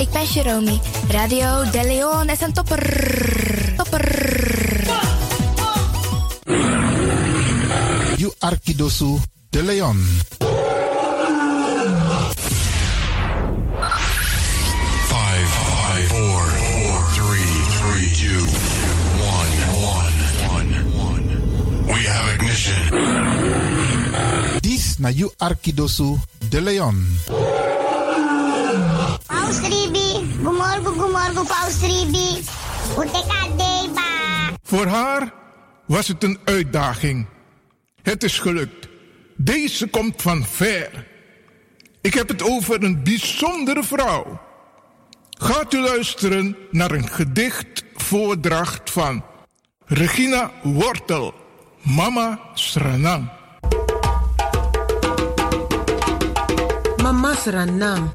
ik ben Jerome. Radio De Leon is een topper. Topper. You Arkidosu De Leon. This na You Arkidosu De Leon. Paus Ribi, gumorgo gumorgo Paus Ribi. Uteka deba. Voor haar was het een uitdaging. Het is gelukt. Deze komt van ver. Ik heb het over een bijzondere vrouw. Gaat u luisteren naar een gedichtvoordracht van Regina Wortel, Mama Sranang. Mama Sranang,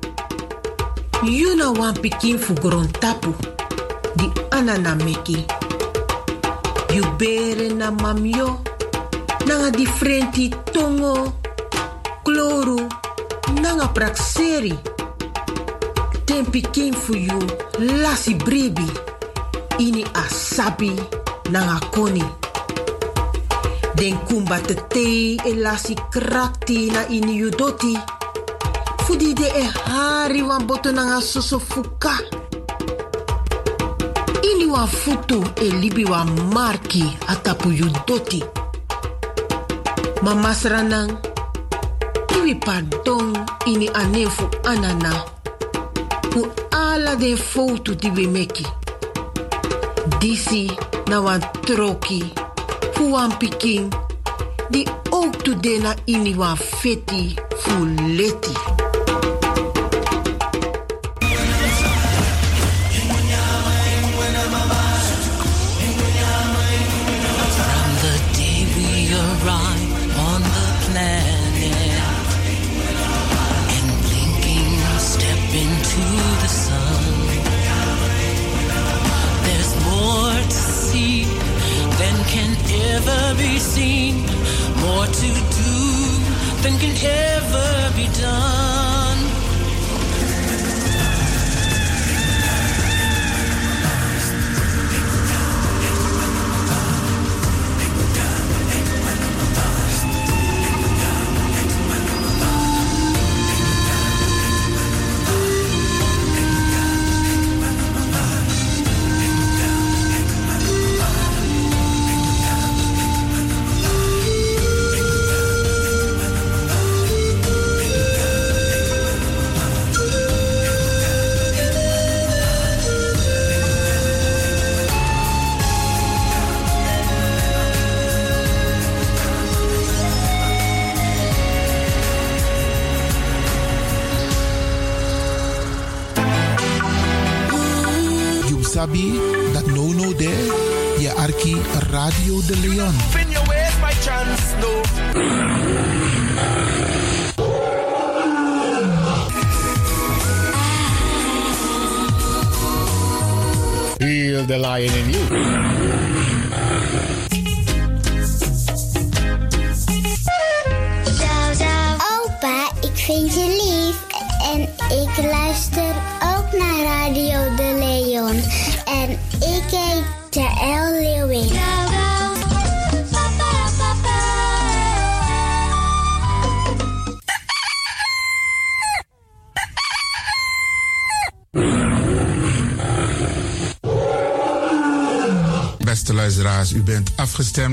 you na wan pikin fu tapu, di anana meki. You bere na mamyo, nanga differenti tongo, kloru, nanga prakseri. Ten pikin fu you lasi bribi, ini asabi nanga koni. Den kumba te te e lasi krakti na ini you doti. Fudi de e hari wan boto nanga soso fuka. Ini wan futu e libi wan marki atapu you doti. Mama iwi pardon ini anefu anana. Fu ala den foto di we meki. Disi na wan troki, fu wan pikin, di ook tu de na ini wan feti fu leti. Ever be seen, more to do than can ever be done. De Leon.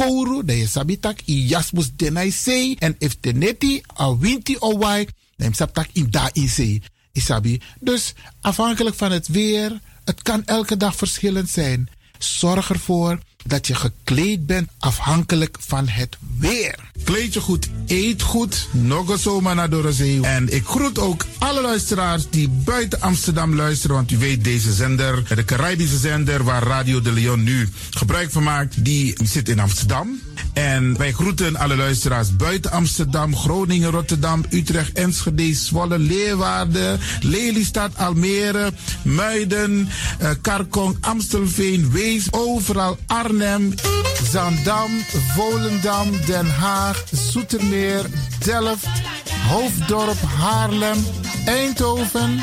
kouru, dan je sabitak i jasmus denai sei. En if teneti a winti owai, dan je sabtak in da in sei. Isabi. Dus afhankelijk van het weer, het kan elke dag verschillend zijn. Zorg ervoor dat je gekleed bent afhankelijk van het weer. Kleed je goed, eet goed, nog zomaar naar Dorozee. En ik groet ook alle luisteraars die buiten Amsterdam luisteren. Want u weet, deze zender, de Caribische zender waar Radio de Leon nu gebruik van maakt, die zit in Amsterdam. En wij groeten alle luisteraars buiten Amsterdam, Groningen, Rotterdam, Utrecht, Enschede, Zwolle, Leeuwarden, Lelystad, Almere, Muiden, uh, Karkong, Amstelveen, Wees, overal Arnhem, Zandam, Volendam, Den Haag, Zoetermeer, Delft, Hoofddorp, Haarlem, Eindhoven.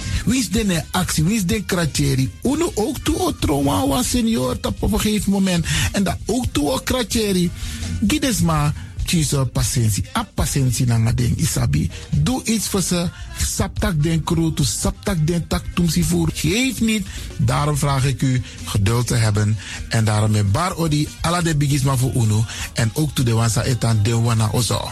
Wie is de actie? Wie is de kratjeri? Uno ook toe o trauma was senior op een gegeven moment. En dat ook toe o kratjeri. Gides maar kiezen patiëntie. A patiëntie na ding isabi. Doe iets voor ze. Saptak den kroto, saptak den tak tumsi voer. Geef niet. Daarom vraag ik u geduld te hebben. En daarom met bar odi ala de bigisma voor uno. En ook toe de wansa etan de wana ozo.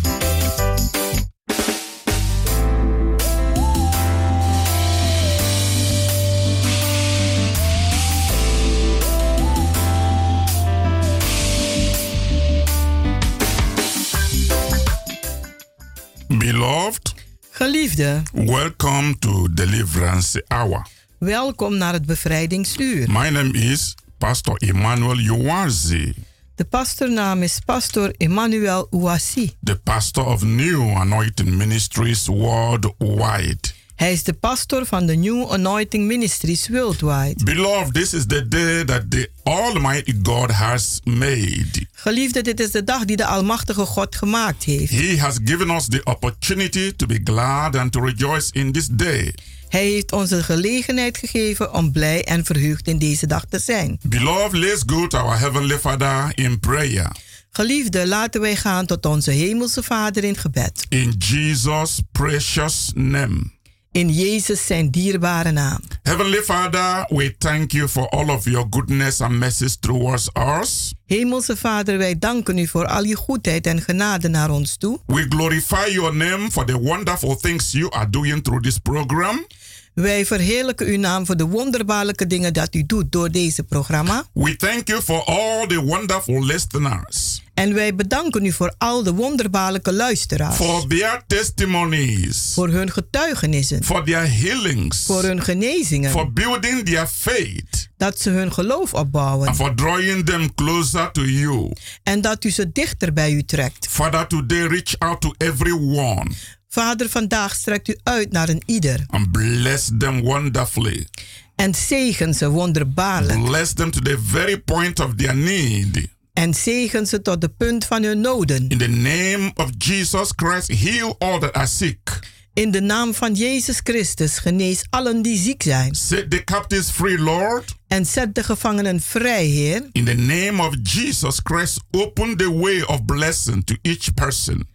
Beloved, Geliefde, welcome to Deliverance Hour. welkom naar het bevrijdingsuur. My name is Pastor Emmanuel Uwazi, De pastornaam is Pastor Emmanuel Ouassi. the pastor of New Anointing Ministries worldwide. Hij is de pastor van de New Anointing Ministries Worldwide. Beloved, this is the day that the Almighty God has made. Geliefde, dit is de dag die de Almachtige God gemaakt heeft. He has given us the opportunity to be glad and to rejoice in this day. Hij heeft ons de gelegenheid gegeven om blij en verheugd in deze dag te zijn. Beloved, let's go to our Heavenly Father in prayer. Geliefde, laten wij gaan tot onze Hemelse Vader in gebed. In Jesus' precious name. In Jezus zijn dierbare naam. Heavenly Father, we thank you for all of your goodness and mercies towards us. Hemelse Vader, wij danken u voor al je goedheid en genade naar ons toe. We glorify your name for the wonderful things you are doing through this program. Wij verheerlijken uw naam voor de wonderbaarlijke dingen dat u doet door deze programma. We thank you for all the wonderful listeners, En wij bedanken u voor al de wonderbaarlijke luisteraars. for their testimonies, Voor hun getuigenissen. for their healings, Voor hun genezingen. for building their faith, Dat ze hun geloof opbouwen. and for drawing them closer to you. En dat u ze dichter bij u trekt. Father, today reach out to everyone Vader, vandaag strekt u uit naar een ieder. and bless them wonderfully. En zegen ze wonderbaarlijk. Bless them to the very point of their need. En zegen ze tot de punt van hun noden. In the name of Jesus Christ, heal all that are sick. In de naam van Jezus Christus genees allen die ziek zijn. Set the captives free, Lord. En zet de gevangenen vrij, Heer. In the name of Jesus Christ, open the way of blessing to each person.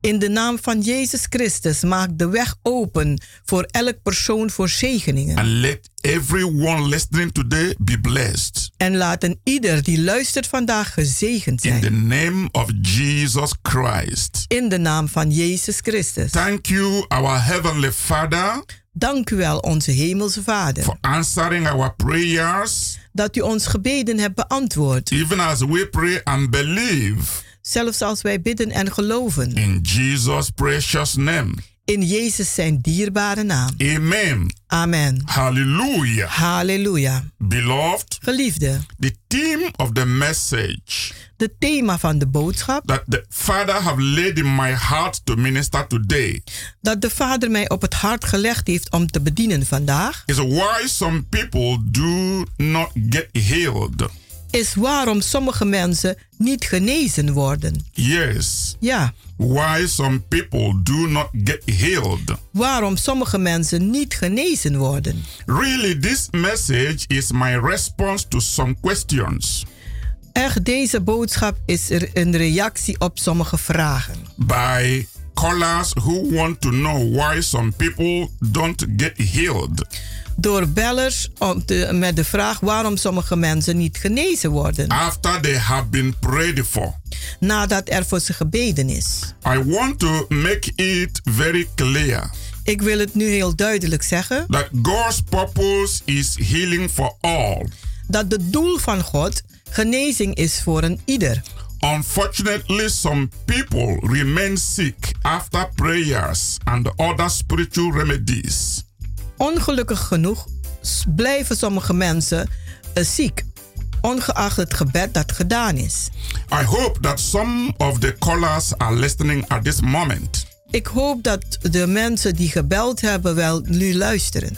In de naam van Jezus Christus maak de weg open voor elk persoon voor zegeningen. And let everyone listening today be blessed. En laat een ieder die luistert vandaag gezegend In the zijn. name of Jesus Christ. In de naam van Jezus Christus. Thank you, our Heavenly Father, Dank u wel, onze Hemelse Vader, for answering our prayers, dat u ons gebeden hebt beantwoord. even as we pray and believe. Zelfs als wij bidden en geloven. In Jesus' precious name. In Jezus zijn dierbare naam. Amen. Amen. Hallelujah. Halleluja. Beloved, Geliefde, the theme of the message de thema van de boodschap that the Father have laid in my heart to minister today dat de Vader mij op het hart gelegd heeft om te bedienen vandaag, is why some people do not get healed. Is waarom sommige mensen niet genezen worden. Yes. Ja, Why some people do not get healed. waarom sommige mensen niet genezen worden. Really, this message is my response to some questions Echt, deze boodschap is er een reactie op sommige vragen. by callers who want to know why some people don't get healed. Door bellers om te, met de vraag waarom sommige mensen niet genezen worden. after they have been prayed for. Nadat er voor ze gebeden is. I want to make it very clear Ik wil het nu heel duidelijk zeggen. that God's purpose is healing for all. Dat het doel van God genezing is voor een ieder. Unfortunately, some people remain sick after prayers and other spiritual remedies. Ongelukkig genoeg blijven sommige mensen eh, ziek. Ongeacht het gebed dat gedaan is. I hope that some of the callers are listening at this moment. Ik hoop dat de mensen die gebeld hebben wel nu luisteren.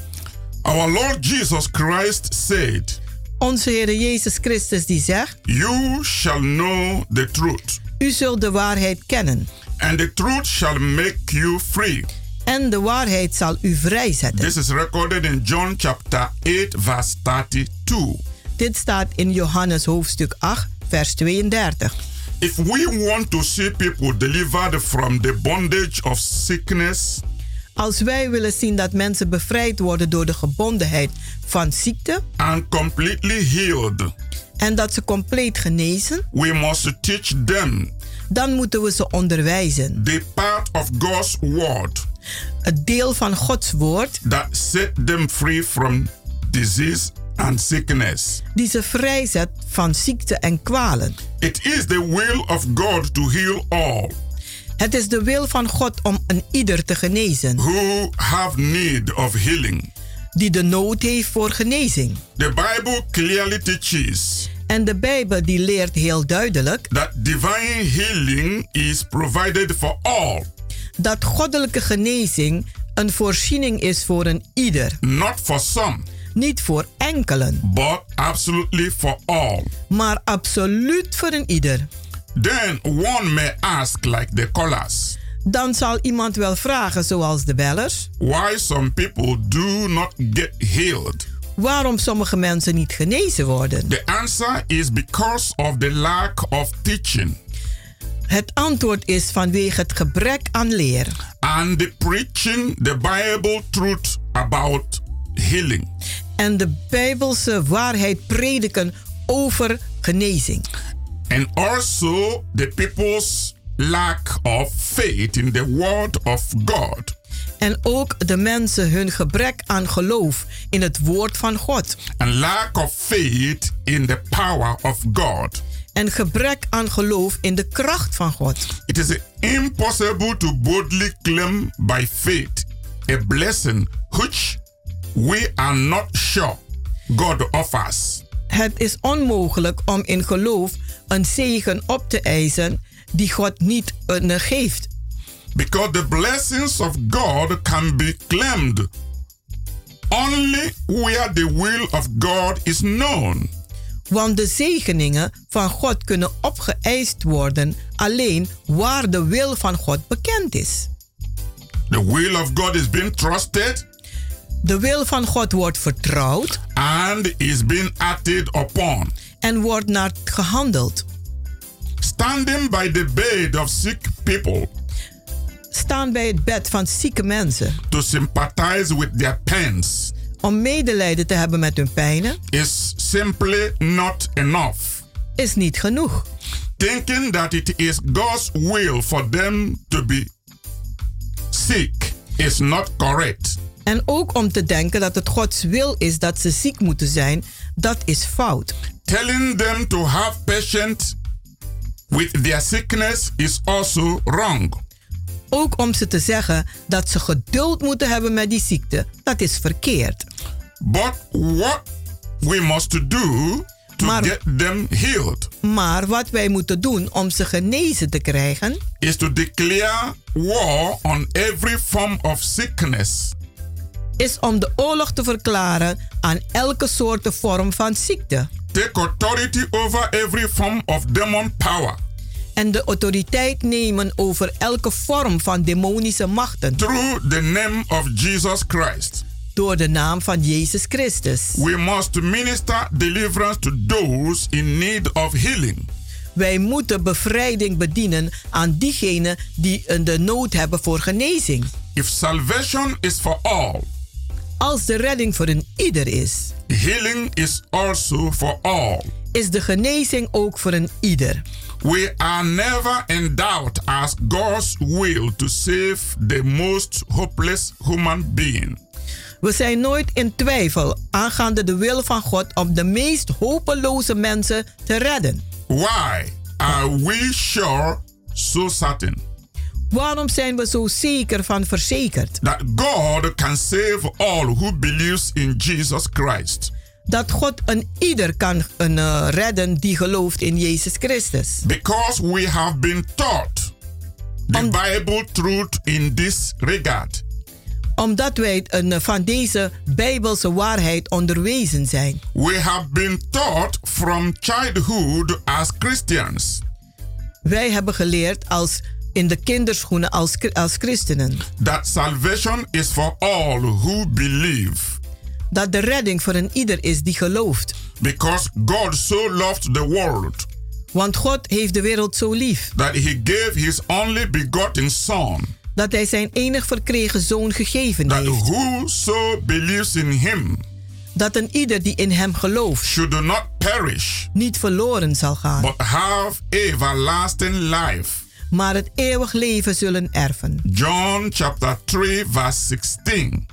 Our Lord Jesus Christ said, Onze Heer Jezus Christus die zegt: You shall know the truth, U zult de waarheid kennen. and the truth shall make you free. En de waarheid zal u vrijzetten. This is recorded in John chapter 8, verse 32. Dit staat in Johannes hoofdstuk 8, vers 32. If we want to see people delivered from the bondage of sickness, Als wij willen zien dat mensen bevrijd worden door de gebondenheid van ziekte and completely healed, en dat ze compleet genezen, we must teach them dan moeten we ze onderwijzen. the part of God's word Het deel van Gods woord that set them free from disease and sickness. die ze vrijzet van ziekte en kwalen. It is the will of God to heal all Het is de wil van God om een ieder te genezen who have need of healing. die de nood heeft voor genezing. The Bible clearly teaches En de Bijbel die leert heel duidelijk that divine healing is provided for all, dat goddelijke genezing een voorziening is voor een ieder. not for some, Niet voor enkelen, but absolutely for all. maar absoluut voor een ieder. Then one may ask, like the callers, Dan zal iemand wel vragen, zoals de bellers, why some people do not get healed. waarom sommige mensen niet genezen worden. The answer is because of the lack of teaching Het antwoord is vanwege het gebrek aan leer and the preaching the Bible truth about healing. en de Bijbelse waarheid prediken over genezing. And also the people's lack of faith in the word of God. En ook de mensen hun gebrek aan geloof in het woord van God. And lack of faith in the power of God. En gebrek aan geloof in de kracht van God. It is impossible to boldly claim by faith a blessing which we are not sure God offers. Het is onmogelijk om in geloof een zegen op te eisen die God niet eh, geeft. Because the blessings of God can be claimed only where the will of God is known. Want de zegeningen van God kunnen opgeëist worden alleen waar de wil van God bekend is. The will of God is being trusted De wil van God wordt vertrouwd and is being acted upon. en wordt naar gehandeld. Standing by the bed of sick people Staan bij het bed van zieke mensen to sympathize with their pains om medelijden te hebben met hun pijnen is simply not enough. is niet genoeg. Thinking that it is God's will for them to be sick is not correct. En ook om te denken dat het Gods wil is dat ze ziek moeten zijn, dat is fout. Telling them to have patience with their sickness is also wrong. Ook om ze te zeggen dat ze geduld moeten hebben met die ziekte, dat is verkeerd. But what we must do to Maar- get them healed Maar wat wij moeten doen om ze genezen te krijgen, is to declare war on every form of sickness is om de oorlog te verklaren aan elke soort vorm van ziekte. take authority over every form of demon power En de autoriteit nemen over elke vorm van demonische machten through the name of Jesus Christ. door de naam van Jezus Christus. We must minister deliverance to those in need of healing. Wij moeten bevrijding bedienen aan diegenen die een de nood hebben voor genezing. If salvation is for all, Als de redding voor een ieder is, healing is also for all. is de genezing ook voor een ieder. We are never in doubt as God's will to save the most hopeless human being. We zijn nooit in twijfel aangaande de wil van God om de meest hopeloze mensen te redden. Why are we sure, so certain, Waarom zijn we zo zeker van verzekerd that God can save all who believes in Jesus Christ? Dat God een ieder kan een, eh, redden die gelooft in Jezus Christus? Because we have been taught the Bible truth in this regard. Omdat wij een, eh, van deze bijbelse waarheid onderwezen zijn. We have been taught from childhood as Christians Wij hebben geleerd als in de kinderschoenen als, als christenen. That salvation is for all who believe. Dat de redding voor een ieder is die gelooft. Because God so loved the world Want God heeft de wereld zo lief that he gave his only begotten Son, dat hij zijn enig verkregen zoon gegeven that heeft. whoso believes in him Dat een ieder die in hem gelooft should not perish, niet verloren zal gaan, but have everlasting life. maar het eeuwig leven zullen erven. John chapter 3, verse 16.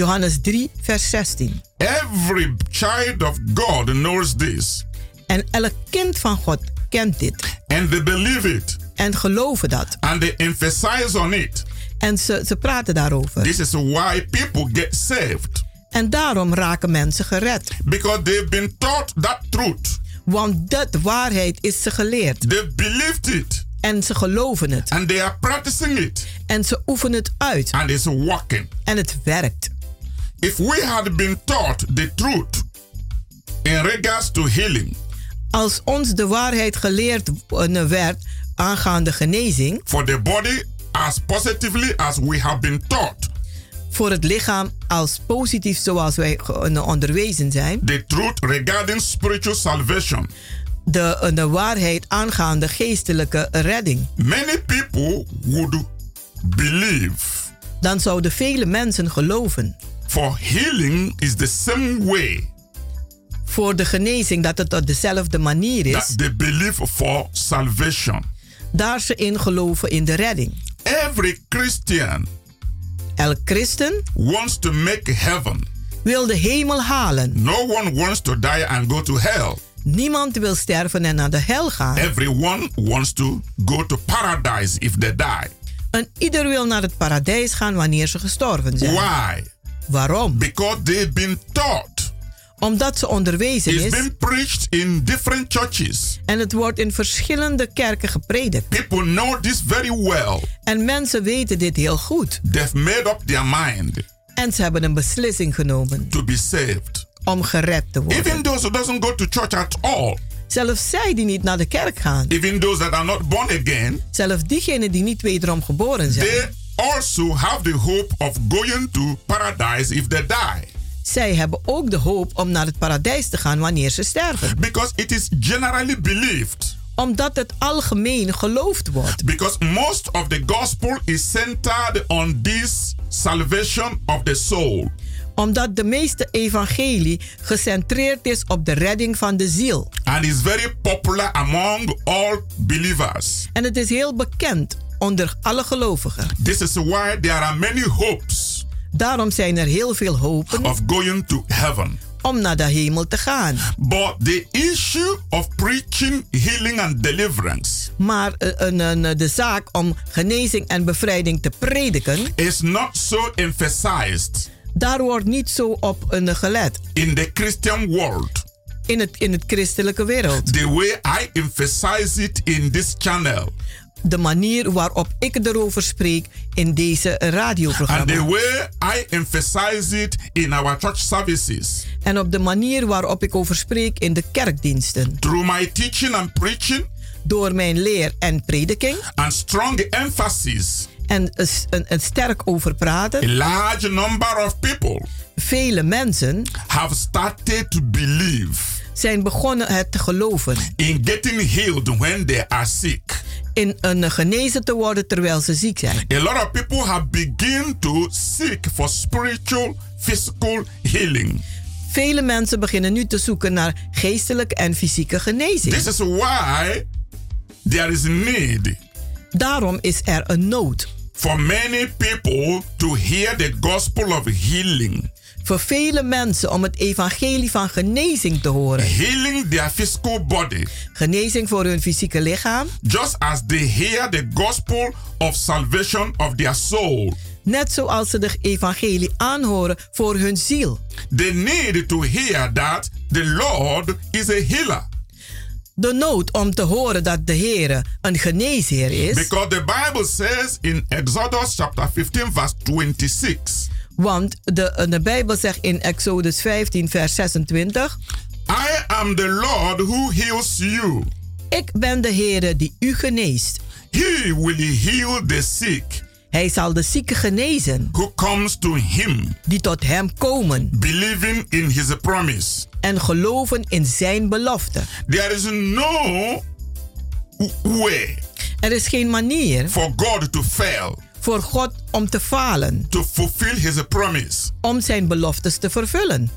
Johannes 3, vers 16. Every child of God knows this, En elk kind van God kent dit and they believe it, en geloven dat. and they emphasize on it. En ze, ze praten daarover. This is why people get saved, En daarom raken mensen gered. because they've been taught that truth. Want dat waarheid is ze geleerd. They believed it, En ze geloven het. and they are practicing it, En ze oefenen het uit. and it's working. En het werkt. If we had been taught the truth in regards to healing, Als ons de waarheid geleerd eh, werd aangaande genezing, for the body as positively as we have been taught, voor het lichaam als positief zoals wij eh, onderwezen zijn, the truth regarding spiritual salvation, de, eh, de waarheid aangaande geestelijke redding, many people would believe. dan zouden vele mensen geloven. For healing is the same way Voor de genezing dat het op dezelfde manier is, that they believe for salvation. daar ze in geloven in de redding. Every Christian Elk christen wants to make heaven. wil de hemel halen. No one wants to die and go to hell. Niemand wil sterven en naar de hel gaan. Everyone wants to go to paradise if they die. En ieder wil naar het paradijs gaan wanneer ze gestorven zijn. Why? Waarom? Because they've been taught. Omdat ze onderwezen It's is been preached in different churches. en het wordt in verschillende kerken gepredikt. People know this very well. En mensen weten dit heel goed. They've made up their mind En ze hebben een beslissing genomen to be saved. om gered te worden. Even those who doesn't go to church at all, Zelfs zij die niet naar de kerk gaan. even those that are not born again, Zelfs diegenen die niet wederom geboren zijn. they also have the hope of going to paradise if they die. Zij hebben ook de hoop om naar het paradijs te gaan wanneer ze sterven. Because it is generally believed. Omdat het algemeen geloofd wordt. Because most of the gospel is centered on this salvation of the soul. Omdat de meeste evangelie gecentreerd is op de redding van de ziel. And is very popular among all believers. En het is heel bekend onder alle gelovigen. This is why there are many hopes Daarom zijn er heel veel hopen of going to heaven. om naar de hemel te gaan. But the issue of preaching, healing, and deliverance Maar eh, een- een- de zaak om genezing en bevrijding te prediken, is not so emphasized daar wordt niet zo op een gelet in the Christian world in het, in het christelijke wereld. the way I emphasize it in this channel. De manier waarop ik erover spreek in deze And the radioprogramma. way I emphasize it in our church services. En op de manier waarop ik over spreek in de kerkdiensten. Through my teaching and preaching Door mijn leer en prediking. and strong emphasis, En een, een, sterk over a praten. large number of people Vele mensen have started to believe zijn begonnen het te geloven. in getting healed when they are sick. In een genezen te worden terwijl ze ziek zijn. A lot of people have begun to seek for spiritual, physical healing. Vele mensen beginnen nu te zoeken naar geestelijke en fysieke genezing. This is why there is need Daarom is er een nood for many people to hear the gospel of healing, voor vele mensen om het evangelie van genezing te horen. healing their physical body, Genezing voor hun fysieke lichaam, just as they hear the gospel of salvation of their soul. net zoals ze de evangelie aanhoren voor hun ziel. They need to hear that the Lord is a healer. De nood om te horen dat de Heer een geneesheer is, Because the Bible says in Exodus chapter 15, verse 26, want de, de Bijbel zegt in Exodus 15, vers 26: I am the Lord who heals you. Ik ben de Heer die u geneest. He will heal the sick Hij zal de zieken genezen who comes to him, die tot hem komen believing in his promise. en geloven in zijn belofte. There is no way Er is geen manier for God to fail voor God om te falen, to fulfill his promise. om zijn beloftes te vervullen.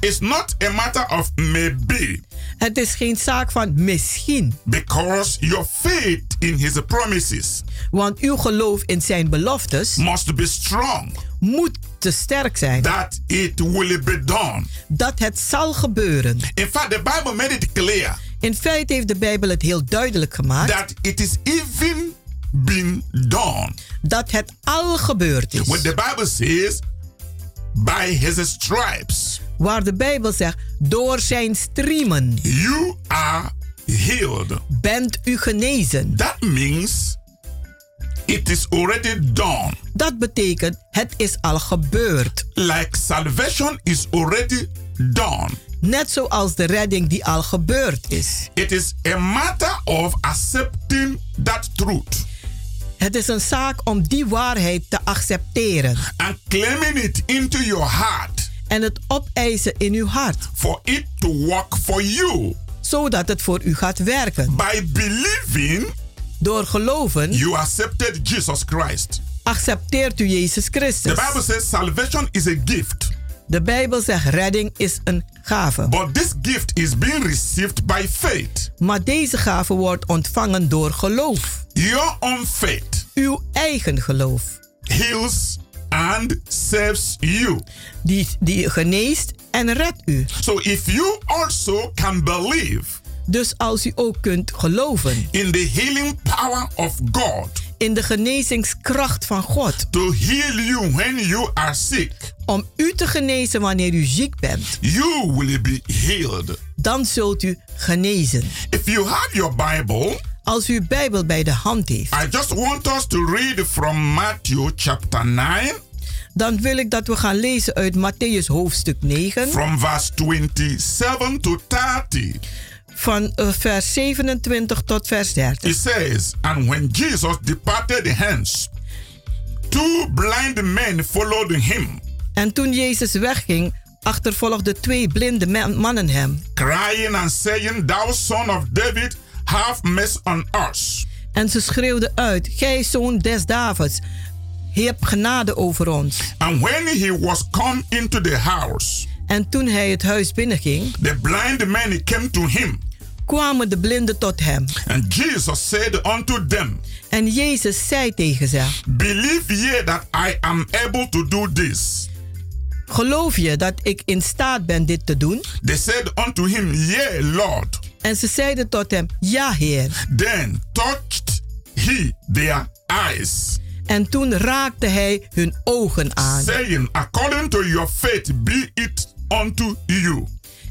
It's not a matter of maybe, Het is geen zaak van misschien, because your faith in his promises want uw geloof in zijn beloftes must be strong moet te sterk zijn that it will be done. dat het zal gebeuren. In fact, the Bible made it clear In feite heeft de Bijbel het heel duidelijk gemaakt that it is even been done. Dat het al gebeurd is. When the Bible says, by his stripes, Waar de Bijbel zegt, door zijn striemen you are healed. bent u genezen. That means it is already done. Dat betekent, het is al gebeurd. Like salvation is already done. Net zoals de redding die al gebeurd is. It is a matter of accepting that truth Het is een zaak om die waarheid te accepteren and claiming it into your heart en het opeisen in uw hart, for it to work for you. zodat het voor u gaat werken. By believing, Door geloven you accepted Jesus Christ. accepteert u Jezus The Christus. Bible says salvation is a gift, De Bijbel zegt redding is een gave. but this gift is being received by faith. Maar deze gave wordt ontvangen door geloof. Your own faith Uw eigen geloof. heals and saves you. Die, die geneest en redt u. So if you also can believe Dus als u ook kunt geloven in the healing power of God in de genezingskracht van God. to heal you when you are sick, Om u te genezen wanneer u ziek bent. you will be healed. Dan zult u genezen. If you have your Bible, Als u uw Bijbel bij de hand heeft. I just want us to read from Matthew chapter 9, Dan wil ik dat we gaan lezen uit Matthäus hoofdstuk 9. from verse 27 to 30. Van eh, vers 27 tot vers 30. It says, And when Jesus departed hence, two blind men followed him, En toen Jezus wegging, achtervolgden twee blinde man- mannen hem. crying and saying, Thou son of David, have mercy on us. En ze schreeuwden uit: Gij zoon des Davids, heb genade over ons. And when he was come into the house, En toen hij het huis binnenging, the blind men came to him. kwamen de blinden tot hem. And Jesus said unto them, En Jezus zei tegen ze: Believe ye that I am able to do this. Geloof je dat ik in staat ben dit te doen? They said unto him, Yea, Lord. En ze zeiden tot hem: Ja, Heer. Then touched he their eyes, En toen raakte hij hun ogen aan. saying, According to your faith be it unto you.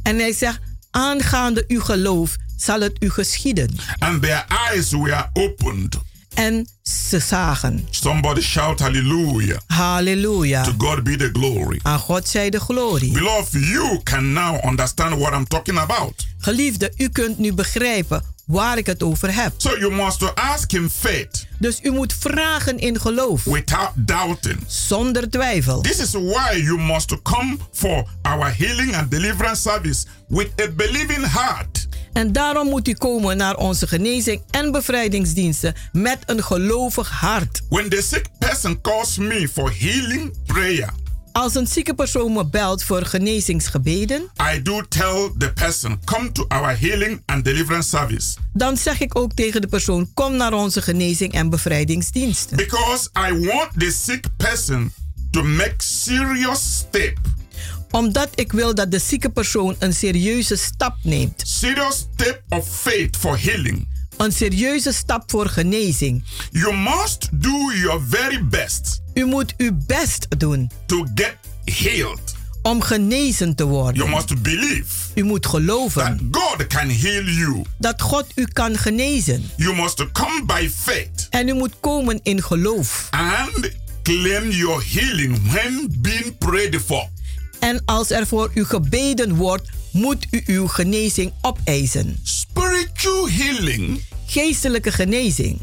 En hij zegt: Aangaande uw geloof zal het u geschieden. And their eyes were opened. En ze zagen. Somebody shout hallelujah. Halleluja. To God be the glory. Aan God zij de glorie. Beloved, you can now understand what I'm talking about. Geliefde, u kunt nu begrijpen waar ik het over heb. So you must ask in faith Dus u moet vragen in geloof. without doubting. Zonder twijfel. This is why you must come for our healing and deliverance service with a believing heart. En daarom moet u komen naar onze genezing en bevrijdingsdiensten met een gelovig hart. When the sick person calls me for healing prayer, Als een zieke persoon me belt voor genezingsgebeden, I do tell the person, come to our healing and deliverance service. dan zeg ik ook tegen de persoon: kom naar onze genezing en bevrijdingsdiensten. Because I want the sick person to make serious step. Omdat ik wil dat de zieke persoon een serieuze stap neemt. Serious step of faith for healing. Een serieuze stap voor genezing. You must do your very best U moet uw best doen to get healed. om genezen te worden. You must believe U moet geloven that God can heal you. dat God u kan genezen. You must come by faith En u moet komen in geloof. and claim your healing when being prayed for. En als er voor u gebeden wordt, moet u uw genezing opeisen. Spiritual healing Geestelijke genezing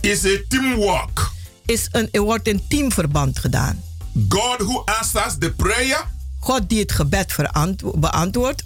is a teamwork. Is een, er wordt in teamverband gedaan. God who answers the prayer. God die het gebed beantwoordt.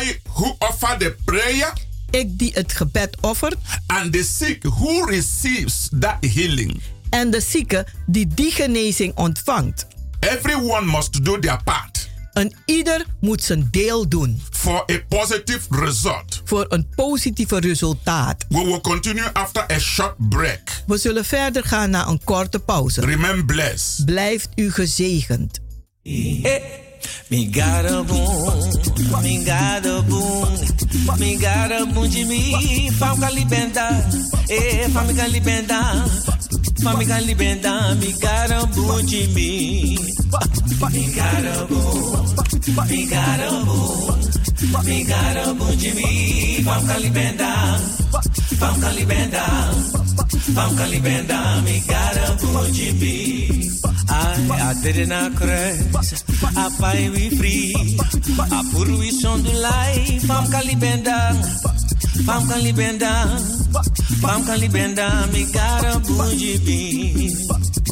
I who offer the prayer. Ik die het gebed offert. And the sick who receives that healing. En de zieke die die genezing ontvangt. Everyone must do their part. En ieder moet zijn deel doen. For a positive result. Voor een positieve resultaat. We will continue after a short break. We zullen verder gaan na een korte pauze. Remain blessed. Blijft u gezegend. Me got a boom, me got a boom, me got a boom de me, fam calibenda, eh, fam calibenda, fam calibenda, me got a boom de me, me got a boom, me got a boom, me got a boom de me, fam calibenda, fam calibenda, fam calibenda, me got a de me. I, I did not find we free. I put we on the life. Fam kalibenda. Fam kalibenda. Fam kalibenda. Me got a bougie bean. Me got a boo. Me got a boo. Me got a bougie bean. Fam kalibenda. Fam kalibenda. Fam kalibenda. Me got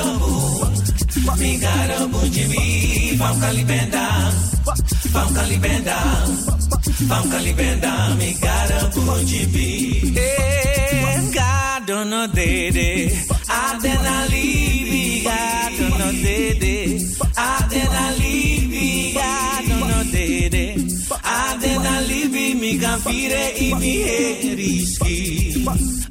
a boo. Me got a bougie me. Fam kalibenda. Fam kalibenda. Fam kalibenda. Me got a bougie me. Eh, God don't know dede. I then I leave. God don't know dede. I me head risky.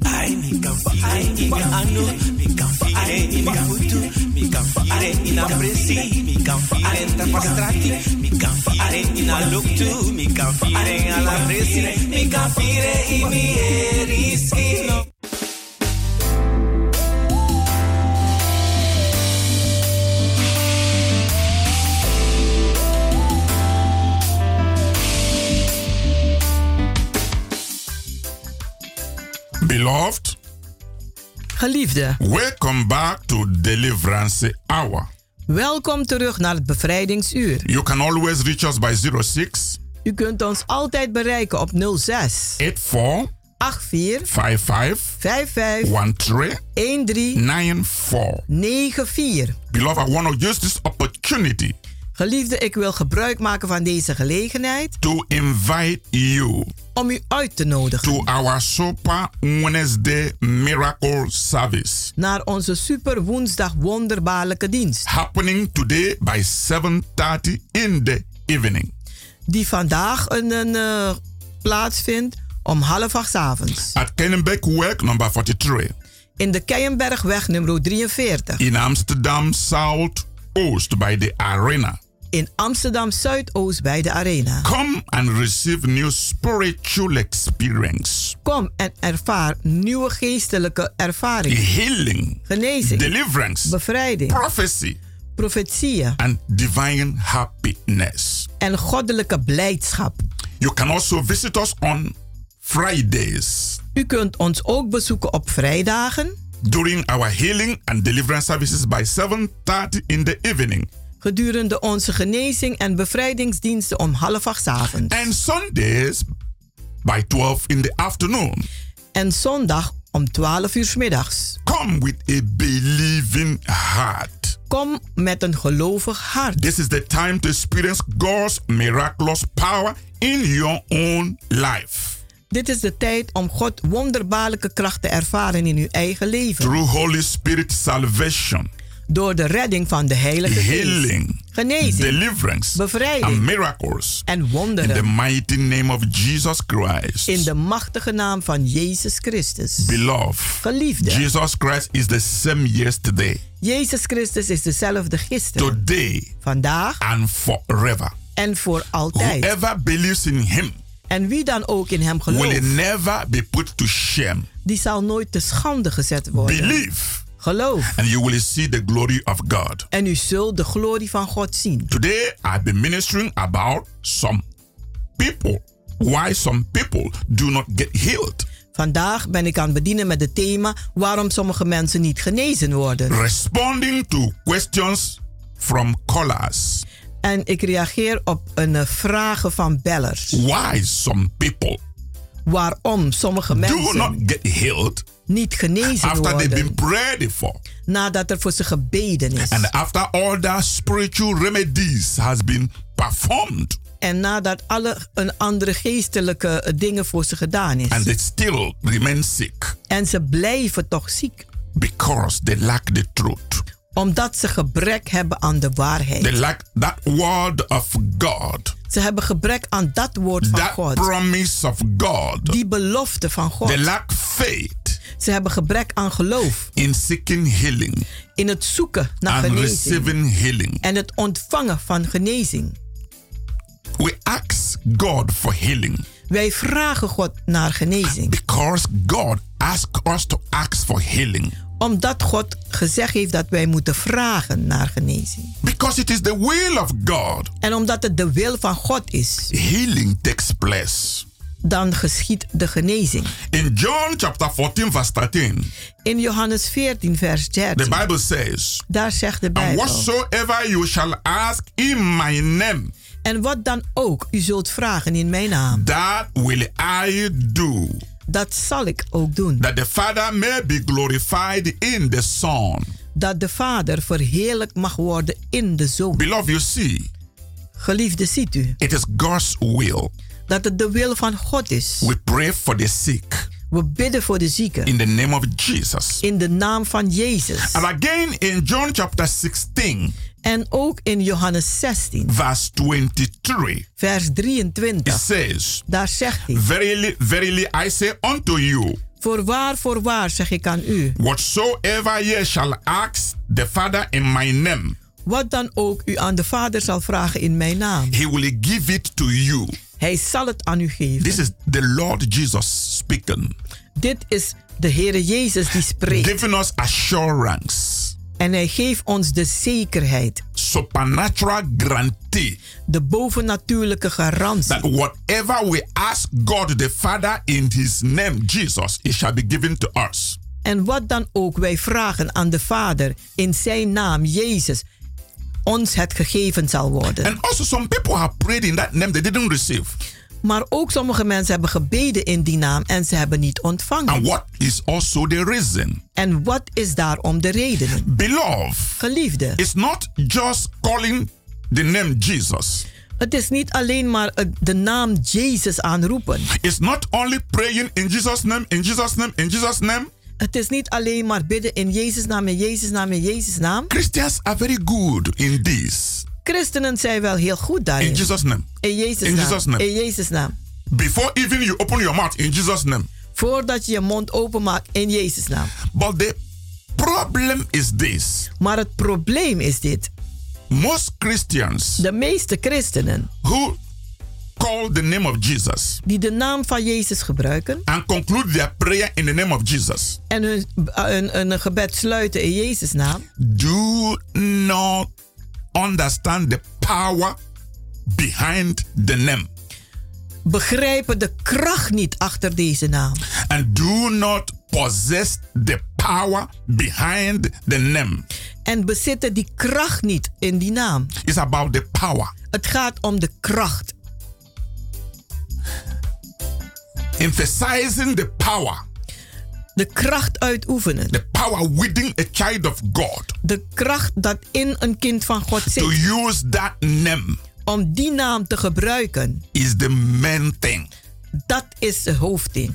I me can feel it in my hand. Me can feel it in my foot. Me can feel it in a presi. Can feel it in a strati. Me can feel it in a look too. Me can feel it in a presi. Me can feel it in me Beloved, Geliefde, welcome back to Deliverance Hour. welkom terug naar het bevrijdingsuur. You can always reach us by 06 U kunt ons altijd bereiken op 06 84 84 55 55 13 13 94. 94. Beloved, I want to use this opportunity Geliefde, ik wil gebruik maken van deze gelegenheid to invite you om u uit te nodigen to our Super Wednesday Miracle Service naar onze super woensdag wonderbaarlijke dienst. happening today by 7:30 in the evening Die vandaag een, een eh, plaatsvindt om half acht avonds. at Kenenbeck number 43 In de Keienbergweg nummer 43. in Amsterdam South Oost by the arena. In Amsterdam Zuidoost bij de Arena. Come and receive new spiritual experience. Kom en ervaar nieuwe geestelijke ervaringen. Healing, Genezing. deliverance, bevrijding. prophecy, profetieën. and divine happiness. En goddelijke blijdschap. You can also visit us on Fridays U kunt ons ook bezoeken op vrijdagen during our healing and deliverance services by 7:30 in the evening. Gedurende onze genezing en bevrijdingsdiensten om half acht 's avonds. And Sundays by 12 in the afternoon. En zondag om 12 uur 's middags. Come with a believing heart. Kom met een gelovig hart. This is the time to experience God's miraculous power in your own life. Dit is de tijd om God wonderbaarlijke kracht te ervaren in uw eigen leven. Through Holy Spirit salvation, Door de redding van de Heilige Geest. healing, Genezing. deliverance, Bevrijding. and miracles. En In the wonderen. mighty name of Jesus Christ. In de machtige naam van Jezus Christus. Beloved, Geliefde. Jesus Christ is the same yesterday, Jezus Christus is dezelfde gisteren, today, vandaag and forever. en voor altijd. Whoever believes in him En wie dan ook in hem will gelooft, never be put to shame. die zal nooit te schande gezet worden. Believe, Geloof. and you will see the glory of God. En u zult de glorie van God zien. Today, I've been ministering about some people, why some people do not get healed. Vandaag ben ik aan het bedienen met het thema waarom sommige mensen niet genezen worden. Responding to questions from callers. En ik reageer op een eh, vragen van bellers. Why some people Waarom sommige do mensen not get healed niet genezen after they've been worden prayed for. nadat er voor ze gebeden is. And after all the spiritual remedies has been performed. En nadat alle een andere geestelijke eh, dingen voor ze gedaan is. And they still remain sick En ze blijven toch ziek. because they lack the truth. Omdat ze gebrek hebben aan de waarheid. They lack that word of God. Ze hebben gebrek aan dat woord van That God. promise of God. Die belofte van God. They lack faith Ze hebben gebrek aan geloof. in seeking healing In het zoeken naar and genezing. healing. En het ontvangen van genezing. We ask God for healing Wij vragen God naar genezing. because God asked us to ask for healing. Omdat God gezegd heeft dat wij moeten vragen naar genezing. Because it is the will of God. En omdat het de wil van God is, Healing takes place. dan geschiet de genezing. In John chapter 14, verse 13, In Johannes 14, vers the 13, Bible says, daar zegt de And Bijbel. whatsoever you shall ask in my name, En wat dan ook u zult vragen in mijn naam, that will I do, dat zal ik ook doen. that the Father may be glorified in the Son. Dat de Vader verheerlijk mag worden in de Zoon. Beloved, you see, Geliefde, ziet u it is God's will. dat het de wil van God is. We pray for the sick We bidden voor de zieken in the name of Jesus. in de naam van Jezus. And again in John chapter 16, En ook in Johannes 16, verse 23, vers it 23, says, daar zegt hij: Verily, verily, I say unto you, Voorwaar, voorwaar zeg ik aan u, whatsoever ye shall ask the Father in my name, wat dan ook u aan de Vader zal vragen in mijn naam, he will give it to you. hij zal het aan u geven. This is the Lord Jesus speaking, Dit is de Heere Jezus die spreekt. giving us assurance, En hij geeft ons de zekerheid, supernatural guarantee de bovennatuurlijke garantie. that whatever we ask God the Father in his name, Jesus, it shall be given to us. En wat dan ook wij vragen aan de Vader in zijn naam, Jezus, ons het gegeven zal worden. And also, some people have prayed in that name, they didn't receive. Maar ook sommige mensen hebben gebeden in die naam en ze hebben niet ontvangen. And what is also the reason? En wat is daarom de reden? Beloved, Geliefde, it's not just calling the name Jesus. het is niet alleen maar de naam Jezus aanroepen. It's not only praying in Jesus' name, in Jesus' name, in Jesus' name. Het is niet alleen maar bidden in Jezus' naam, in Jezus' naam, in Jezus' naam. Christians are very good in this. Christenen zijn wel heel goed In daarin. Jesus' name. In Jezus' In naam. Jesus' name. In Jezus' naam. Before even you open your mouth in Jesus' name. Voordat je je mond openmaakt in Jezus' naam. But the problem is this Maar het probleem is dit. most Christians De meeste christenen who call the name of Jesus die de naam van Jezus gebruiken and conclude their prayer in the name of Jesus en hun, een, een gebed sluiten in Jezus' naam, do not understand the power behind the name begrijpen de kracht niet achter deze naam. and do not possess the power behind the name. En bezitten die kracht niet in die naam. It's about the power. Het gaat om de kracht. Emphasizing the power. De kracht uitoefenen. The power within a child of God. De kracht dat in een kind van God To zit. use that name Om die naam te gebruiken. is the main thing. Dat is de hoofdding.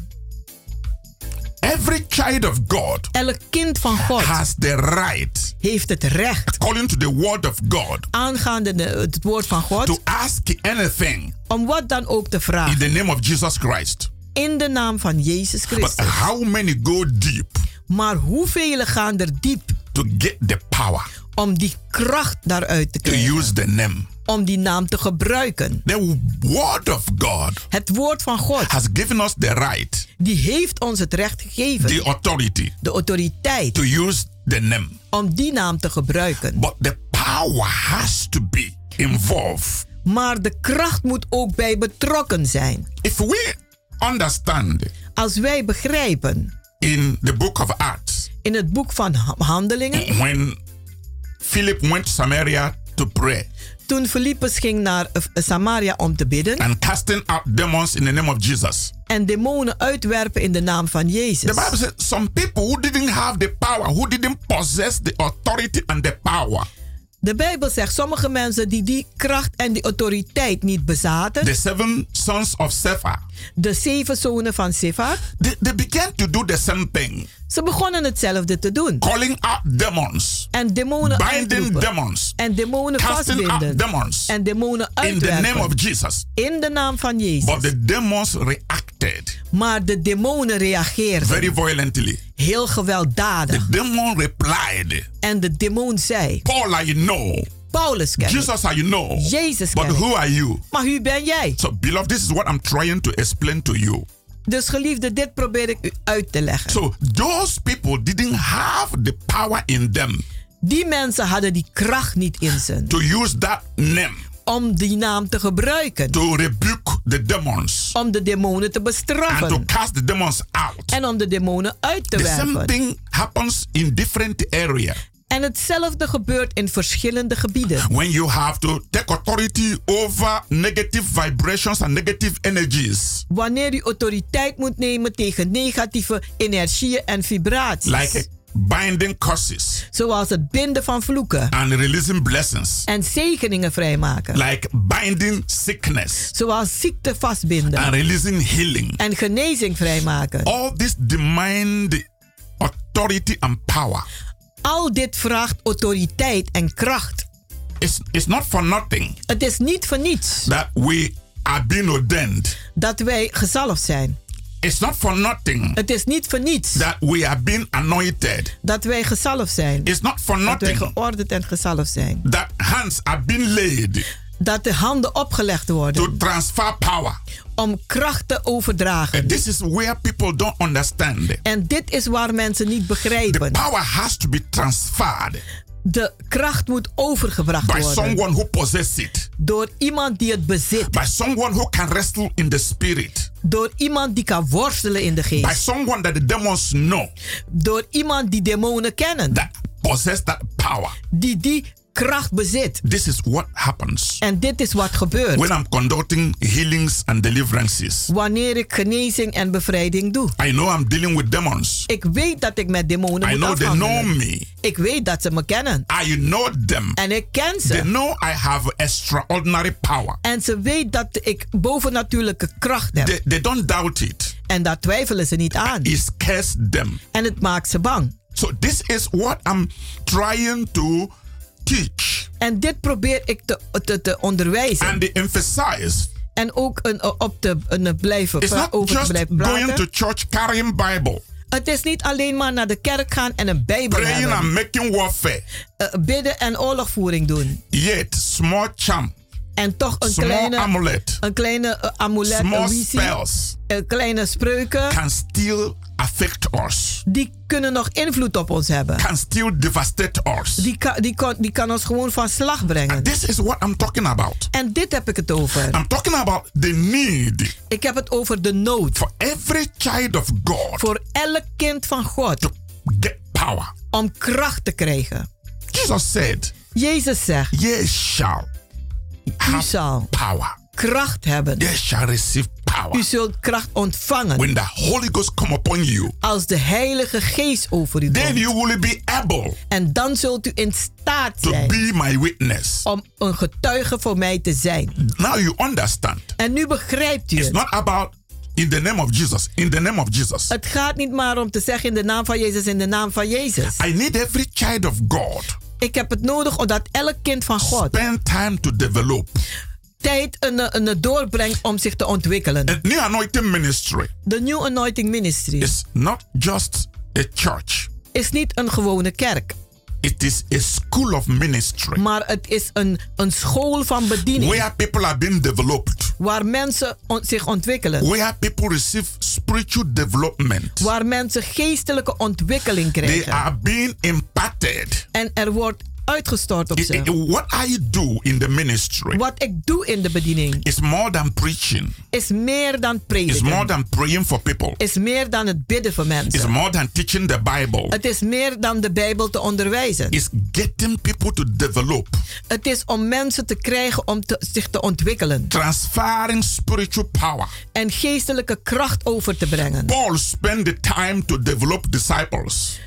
Every child of God Elk kind van God has the right, heeft het recht, according to the word of God, aangaande de- het woord van to God, ask anything om wat dan ook te in vragen. the name of Jesus Christ. In de naam van Jezus But Christus. how many go deep Maar hoeveel gaan er diep to get the power om die kracht daaruit te to krijgen? use the name? om die naam te gebruiken. The word of God Het woord van God, has given us the right, die heeft ons het recht gegeven, the authority de autoriteit, to use the name. om die naam te gebruiken. But the power has to be involved. Maar de kracht moet ook bij betrokken zijn. If we understand Als wij begrijpen in the book of Acts, in het boek van Ha- Handelingen, when Philip went to Samaria to pray toen Filippus ging naar eh, Samaria om te bidden and casting out demons in the name of Jesus. en demonen uitwerpen in de naam van The Jezus. Bible says some people who didn't have the power, who didn't possess the authority and the power, De Bijbel zegt sommige mensen die die kracht en die autoriteit niet bezaten, the seven sons of Sephar, de zeven zonen van Sifar, they, they began to do the same thing, ze begonnen hetzelfde te doen. calling out demons, En demonen binding uitroepen. demons, En demonen casting out vastbinden. demons En demonen in the name of uitwerpen. Jesus. In de naam van But Jezus. the demons reacted Maar de demonen reageerden very violently. heel The gewelddadig. demon replied, En de demon zei: Paul, I know. Paulus ken ik. Jesus, I know. Jezus But who are you? Maar wie ben jij? So, beloved, this is what I'm trying to explain to you. Dus geliefde, dit probeer ik u uit te leggen. So, those people didn't have the power in them Die mensen hadden die kracht niet in ze to use that name om die naam te gebruiken. to rebuke the demons Om de demonen te and to bestraffen. cast the demons out. En om de demonen uit te The same werpen. thing happens in different areas. En hetzelfde gebeurt in verschillende gebieden. When you have to take authority over negative vibrations and negative energies, Wanneer u autoriteit moet nemen tegen negatieve energieën en vibraties. like binding curses Zoals het binden van vloeken. and releasing blessings, En zegeningen vrijmaken. like binding sickness Zoals ziekte vastbinden. and releasing healing. En genezing vrijmaken. All this demand authority and power. Al dit vraagt autoriteit en kracht. It's, it's not for nothing Het is niet voor niets that we are being ordained. dat wij gezalfd zijn. It's not for nothing Het is niet voor niets that we are being anointed. dat wij gezalfd zijn. It's not for Dat wij nothing geordend en gezalfd zijn. that hands are being laid Dat de handen opgelegd to worden transfer power. om kracht te overdragen. And this is where people don't understand. En dit is waar mensen niet The begrijpen. power has to be transferred De kracht moet overgebracht by worden someone who possesses it, door iemand die het bezit. by someone who can wrestle in the spirit, Door iemand die kan worstelen in de by geest. someone that the demons know Door iemand die demonen kennen. that possess that power. Die die kracht bezit. This is what happens En dit is wat gebeurt. when I'm conducting healings and deliverances. Wanneer ik genezing en bevrijding doe. I know I'm dealing with demons. Ik weet dat ik met demonen I moet know they know me. Ik weet dat ze me kennen. I know them. En ik ken They ze. know I have extraordinary power. En ze weet dat ik bovennatuurlijke kracht heb. They, they don't doubt it. En daar twijfelen ze niet aan. It scares them. En het maakt ze bang. So this is what I'm trying to teach En dit probeer ik te, te, te onderwijzen. and to emphasize. en ook een, op te een, blijven, It's not over te just blijven going praten. to church carrying Bible, Het is niet alleen maar naar de kerk gaan en een bijbel praying hebben. and making warfare. Eh, bidden en oorlogvoering doen. Yet small charm, En toch een small kleine, amulet, een kleine eh, amulet, small een visie, spells een kleine spreuken. can still affect us. die kunnen nog invloed op ons hebben. Can still devastate us. Die kan, die, kan, die kan ons gewoon van slag brengen. And this is what I'm talking about. En dit heb ik het over. I'm talking about the need Ik heb het over de nood. for every child of God Voor elk kind van God. to get power. Om kracht te krijgen. Jesus said, Jezus zegt. Ye shall have zal power. Kracht hebben. Ye shall receive U power. zult kracht ontvangen. When the Holy Ghost come upon you, Als de Heilige Geest over u then komt. you will be able En dan zult u in staat to zijn. be my witness. Om een getuige voor mij te zijn. Now you understand. En nu begrijpt u It's het. not about in the name of Jesus. In the name of Jesus. Het gaat niet maar om te zeggen in de naam van Jezus, in de naam van Jezus. I need every child of God Ik heb het nodig omdat elk kind van God spend time to develop. Tijd een, een doorbrengt om zich te ontwikkelen. A new anointing ministry De New Anointing Ministry is not just a church. is niet een gewone kerk. It is a school of ministry. Maar het is een, een school van bediening. Where people are being developed. Waar mensen on- zich ontwikkelen. Where people receive spiritual development. Waar mensen geestelijke ontwikkeling They krijgen. are being imparted. En er wordt uitgestort op ze. What I do in the ministry Wat ik doe in de bediening is more than preaching. is meer dan Is more prediken. than praying for people. Is meer dan het bidden voor Is mensen. more than teaching the Bible. Het is meer dan de Bijbel te onderwijzen. Is getting people to develop. Het is om mensen te krijgen om te, zich te ontwikkelen. Transferring spiritual power. En geestelijke kracht over te brengen. Paul spent the time to develop disciples.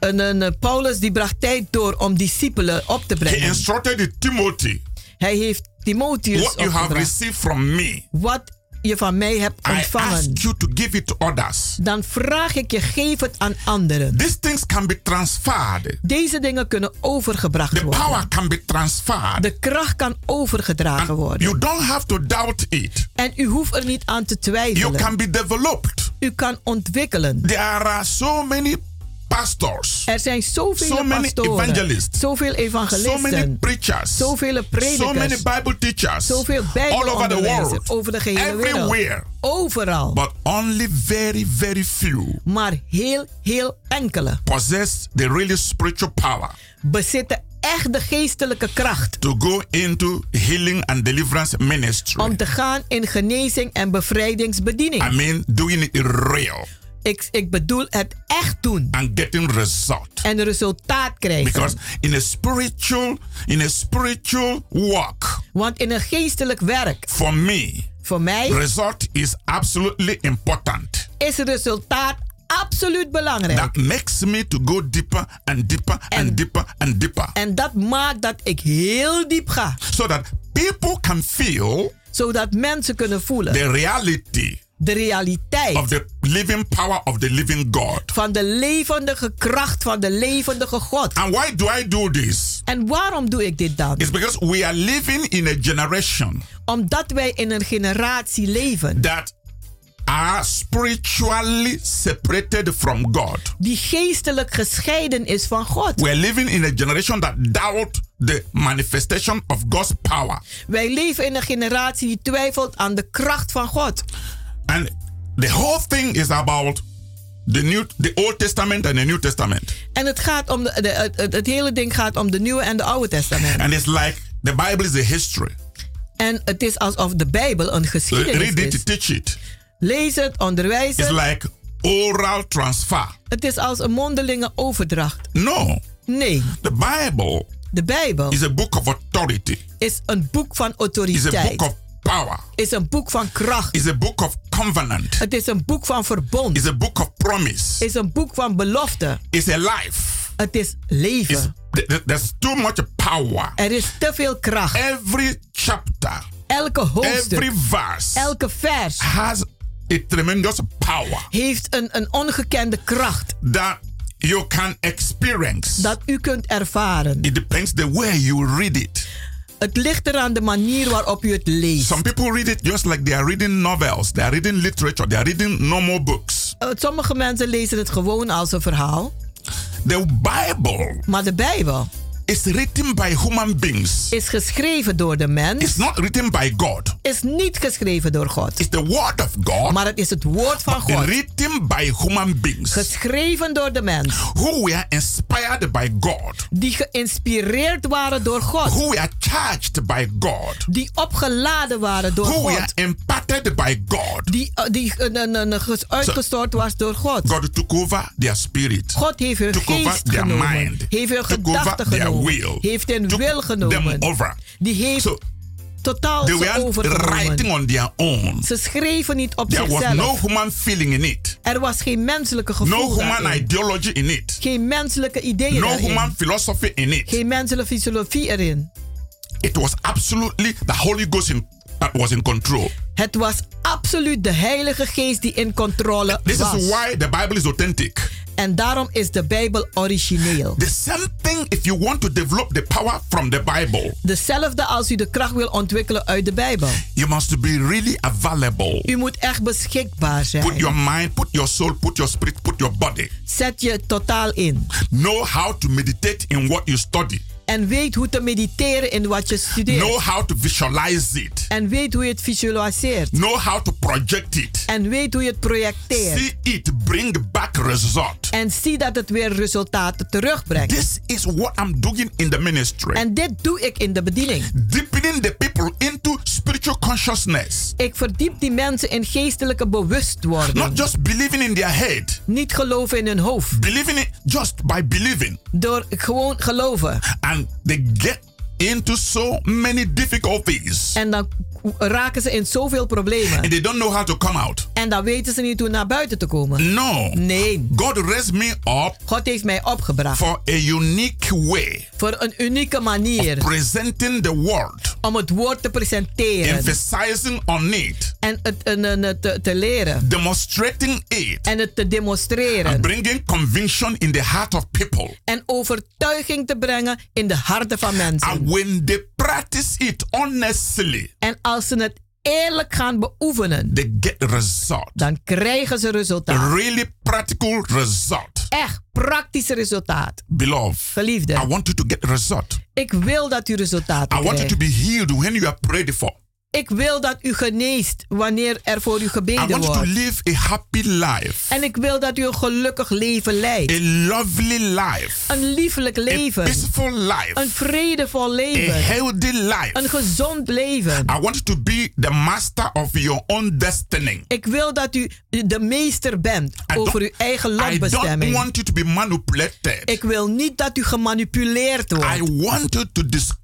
En, en, Paulus die bracht tijd door om discipelen op te He brengen. instructed Timothy. Hij heeft Timotheus What you have received from me, Wat je van mij hebt I ontvangen. ask you to give it to others. Dan vraag ik je, geef het aan anderen. These things can be transferred. Deze dingen kunnen overgebracht The worden. power can be transferred. De kracht kan overgedragen worden. You don't have to doubt it. En u hoeft er niet aan te You twijfelen. can be developed. U kan ontwikkelen. There are so many pastors, Er zijn zoveel so many pastoren, evangelists, zoveel so many evangelisten, preachers, zoveel so many predikers, Bible teachers, zoveel all over the bijbelonderwijzers world, over de gehele wereld. everywhere. Overal. But only very, very few Maar heel, heel enkele possess the really spiritual power bezitten echt de geestelijke kracht to go into healing and deliverance ministry. om te gaan in genezing en bevrijdingsbediening. I mean, doing it real Ik, ik bedoel het echt doen and getting result. en resultaat krijgen. Because in a spiritual, in a spiritual walk, Want in een geestelijk werk, for me, voor mij, result is absolutely important. is resultaat absoluut belangrijk. That makes me to go deeper and deeper and dieper and dieper. En dat maakt dat ik heel diep ga. So that people can feel Zodat mensen kunnen voelen the reality de realiteit of the living power of the living God. van de levendige kracht van de levendige God. And why do I do this? En waarom doe ik dit dan? It's because we are living in a generation Omdat wij in een generatie leven that are spiritually separated from God. die geestelijk gescheiden is van God. We're living in a generation that doubt the manifestation of God's power. Wij leven in een generatie die twijfelt aan de kracht van God. And the whole thing is about the new the Old Testament and the New Testament. En het, gaat om de, de- het, het- hele ding gaat om de Nieuwe en de Oude Testament. And it's like the Bible is a history. En het is alsof de Bijbel een geschiedenis Read it, is. teach it. Lees het, onderwijs It's like oral transfer. Het is als een mondelinge overdracht. No. Nee, The Bible de Bijbel is a book of authority. is een boek van Is a book autoriteit. of power. Is een book van kracht. Is a book of covenant. Het is een boek van verbond. Is a book of promise. Is een boek van belofte. Is a life. Het is leven. Is th- th- there's too much power. Er is te veel kracht. Every chapter, Elke hoofdstuk, every verse elke vers has a tremendous power heeft een, een ongekende kracht that you can experience. dat u kunt ervaren. It depends the way you read it. Het ligt eraan de manier waarop u het leest. Some people read it just like they are reading novels, they are reading literature, they are reading normal books. Uh, Sommige mensen lezen het gewoon als een verhaal. The Bible Maar de Bijbel is written by human beings. is geschreven door de mens. It's not written by God. Is niet geschreven door God. It's the word of God. Maar het is het woord van God. Written by human beings Geschreven door de mens. who were inspired by God, Die geïnspireerd waren door God. who were charged by God, Die opgeladen waren door who were God. imparted by God. Die, uh, die uh, ges- uitgestort was door God. God took over their spirit, God heeft hun took over geest their genomen. mind, Heeft hun over gedachten their genomen. Heeft took wil genomen. Die heeft So totaal they ze were overgenomen. writing on their own. Ze schreven niet op There was zichzelf. no human feeling in it, er was geen menselijke gevoel no human daarin. ideology in it, Geen menselijke ideeën no daarin. human philosophy in it. Geen menselijke filosofie erin. It was absolutely the Holy Ghost in, that was in control. Het was absoluut de Heilige Geest die in controle This was. is why the Bible is authentic. En daarom is de Bijbel origineel. The same thing if you want to develop the power from the Bible. Dezelfde als u de kracht wil ontwikkelen uit de Bijbel. You must be really available. U moet echt beschikbaar zijn. Put your mind, put your soul, put your spirit, put your body. Zet je totaal in. Know how to meditate in what you study. En weet hoe te mediteren in wat je studeert. Know how to visualize it. En weet hoe je het visualiseert. Know how to project it. En weet hoe je het projecteert. See it bring back result. En zie dat het weer resultaten terugbrengt. This is what I'm doing in the ministry. En dit doe ik in de bediening. Deepening the people into spiritual consciousness. Ik verdiep die mensen in geestelijke bewustwording. Not just believing in their head. Niet geloven in hun hoofd. Believing it just by believing. Door gewoon geloven. And they get into so many difficulties. En dan raken ze in zoveel problemen. And they don't know how to come out. En dan weten ze niet hoe naar buiten te komen. No. Nee. God raised me up. God heeft mij opgebracht. For a unique way. Voor een unieke manier. Of presenting the word. Om het woord te presenteren. Emphasizing on it. En het, en, en, te, te leren. Demonstrating it. En het te demonstreren. And bringing conviction in the heart of people. En overtuiging te brengen in de harten van mensen. And when they practice it honestly. En als ze het eerlijk gaan beoefenen, they get result. dan krijgen ze resultaat. Really practical result. Echt praktisch resultaat. Beloved, Geliefde, I want you to get result. ik wil dat u resultaten I want you to krijgt. be healed when you are prayed for. Ik wil dat u geneest wanneer er voor u I gebeden want you to wordt. live a happy life. En ik wil dat u een gelukkig leven leidt. A lovely life. Een liefelijk A leven. peaceful life. Een vredevol A leven. healthy life. Een gezond leven. I want to be the master of your own destiny. Ik wil dat u de meester bent I over uw eigen I don't lotbestemming. want you to be manipulated. Ik wil niet dat u gemanipuleerd wordt. I want you to discover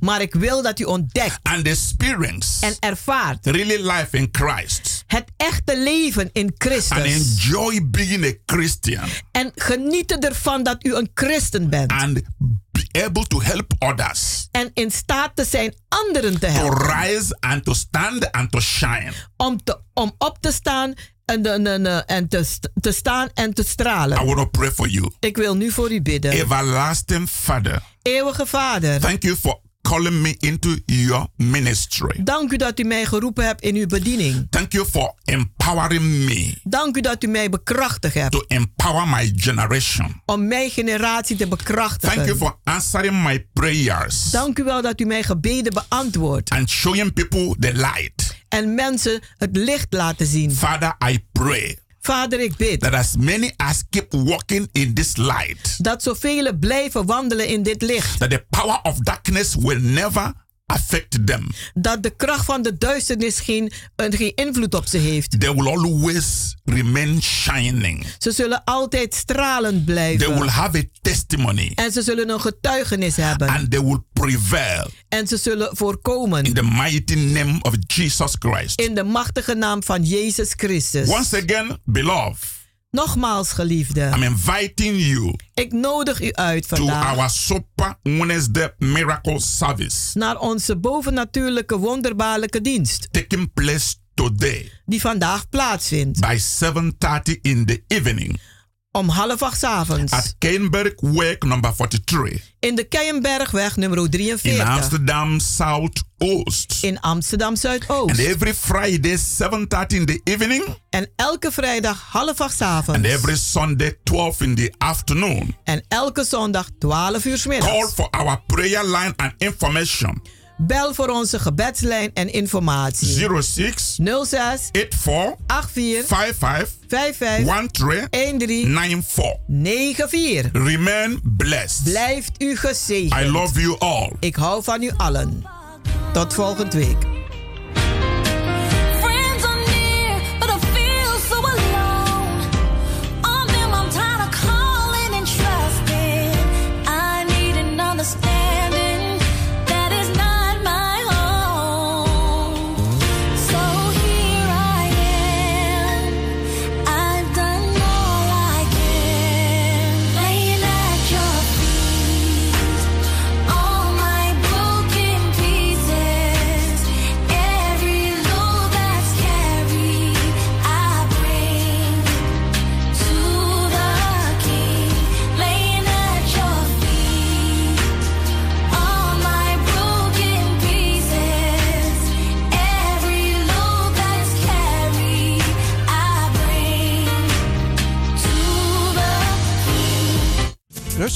Maar ik wil dat u ontdekt and experience en ervaart really life in Christ. Het echte leven in And Christus. enjoy being a Christian. En genieten ervan dat u een christen bent. And be able to help others. En in staat te zijn anderen te To helpen. rise and to stand and to shine. Om, te, om op te staan en, en, te, te staan en te I stralen. want to pray for you. Ik wil nu voor u bidden. Everlasting Father, Eeuwige Vader, thank you for calling me into your ministry. dank u dat u mij geroepen hebt in uw bediening. Thank you for empowering me Dank u dat u mij bekrachtigd hebt to empower my generation. om mijn generatie te Thank you bekrachtigen. for answering my prayers Dank u wel dat u mijn gebeden beantwoordt and showing people the light. en mensen het licht laten zien. Father, I pray Vader, ik bid that as many as keep walking in this light, dat zoveel blijven wandelen in dit licht. that the power of darkness will never affect them. Dat de kracht van de duisternis geen, geen invloed op ze heeft. They will always remain shining. Ze zullen altijd stralend They will blijven. have a testimony En ze zullen een getuigenis hebben. and they will prevail En ze zullen voorkomen. in the mighty name of Jesus Christ. In de machtige naam van Jezus Christus. Once again, beloved, Nogmaals, geliefde. I'm inviting you Ik nodig u uit to vandaag our Super Wednesday Miracle Service naar onze bovennatuurlijke wonderbaarlijke dienst. taking place today Die vandaag plaatsvindt. by 7:30 in the evening Om half acht avonds. at Keienberg Work number 43 In de Keienbergweg nummer in 43. Amsterdam Southoost. In Amsterdam And Zuidoost. every Friday 7:30 in the evening En elke vrijdag half acht 's and avonds. every Sunday 12 in the afternoon. En elke zondag 12 uur 's Call middags. for our prayer line and information Bel voor onze gebedslijn en informatie. 06 06 84 84 55 55 13 13 94. 94. Remain blessed. Blijft u gezegend. I love you all. Ik hou van u allen. Tot volgende week.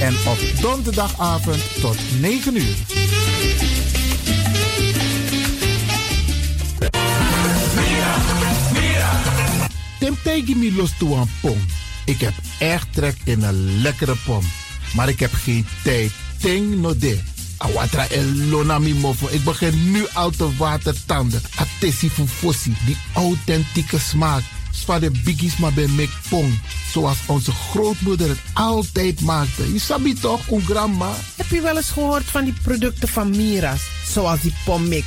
En op donderdagavond tot 9 uur. Tim tegen los toe een pom. Ik heb echt trek in een lekkere pom. Maar ik heb geen tijd. Ting no de. Awatra elona mi mofo. Ik begin nu al te watertanden. Atesi fufosi. Die authentieke smaak. Zwa de biggies maar bij pong. Zoals onze grootmoeder het altijd maakte. Je sabi toch, een grandma? Heb je wel eens gehoord van die producten van Mira's? Zoals die pommix.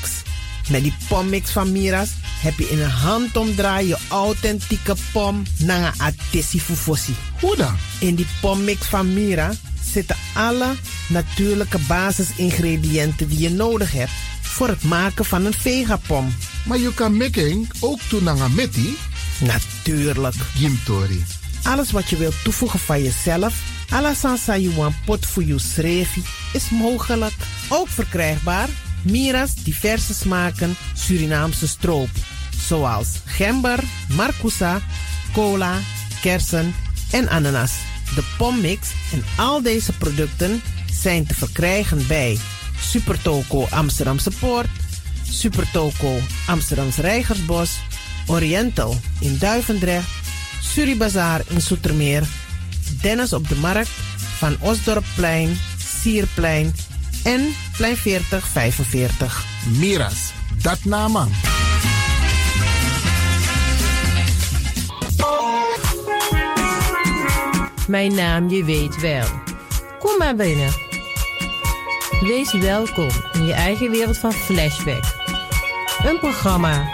Met die pommix van Mira's heb je in een handomdraai je authentieke pom naar een atesi fufosi. Hoe dan? In die pommix van Mira zitten alle natuurlijke basisingrediënten die je nodig hebt voor het maken van een vegapom. Maar je kan making ook doen naar een meti? Natuurlijk. Gimtori. Alles wat je wilt toevoegen van jezelf, alla sansa you want pot voor je is mogelijk. Ook verkrijgbaar Mira's diverse smaken Surinaamse stroop. Zoals gember, marcousa, cola, kersen en ananas. De pommix en al deze producten zijn te verkrijgen bij Supertoco Amsterdamse Poort, Supertoco Amsterdamse Reigersbos, Oriental in Duivendrecht, Suribazar in Soetermeer, Dennis op de Markt, Van Osdorpplein, Sierplein en Plein 4045. Miras, dat nama. Mijn naam je weet wel. Kom maar binnen. Wees welkom in je eigen wereld van Flashback. Een programma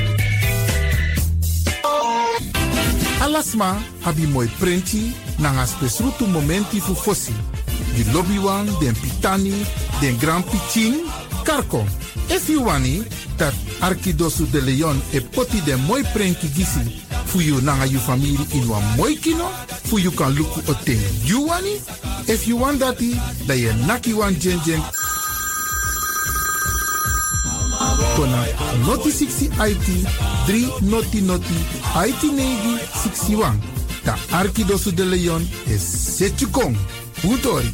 Alasma abi moi prenti nanga spesrutu momenti fu fosi. Di lobby wan, den pitani, den grand piching, karko. If you wani, dat Arkidosu de Leon e poti den moi prenki gisi fu you nanga you family in wan moi kino, fu you kan luku o ten you wani. If you want dati, da ye naki wan jen jen Kona noti 60 IT 3 noti noti IT negi 61. Da Arkidosu de Leon is Setjukong. Utori.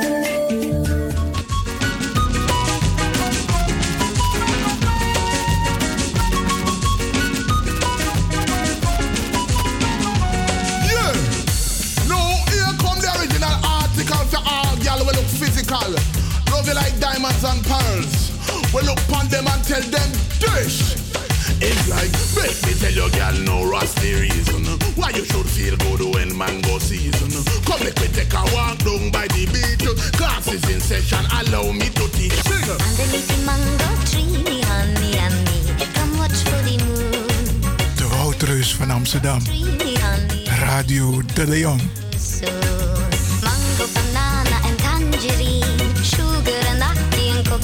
You like diamonds and pearls. We look on them and tell them dish. It's like, make me tell you, girl, no rusty reason why you should feel good when mango season. Come, make me take a walk down by the beach. Classes in session, allow me to teach. Sing. Underneath the mango tree, honey, honey, come watch for the moon. De Woudreus van Amsterdam. Radio De Leon. soon.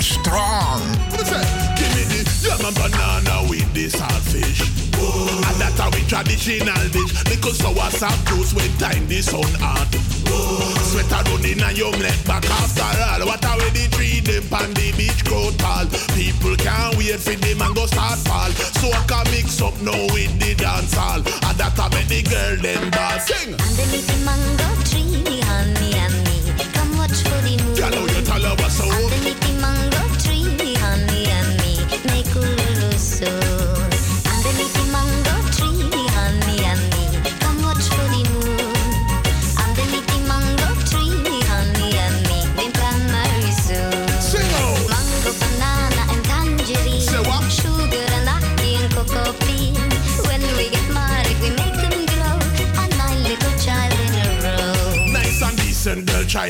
and cocoa bean. When we get married, we make them grow, a nine little child in a row. I love De Leon. They are strong. Give me the yam and banana with the saltfish. And that's how we traditional dish. Because sour sap juice when time the sun hot. Sweater running and you let back after all. What are we the tree them pan the beach grow tall? People can't wait for the mango start fall. So I can mix up now with the dance hall. And that I make the girl them dance. Sing. Underneath the mango tree, honey, honey, come watch for the moon. Girl, how you tell her what's up? Underneath the mango so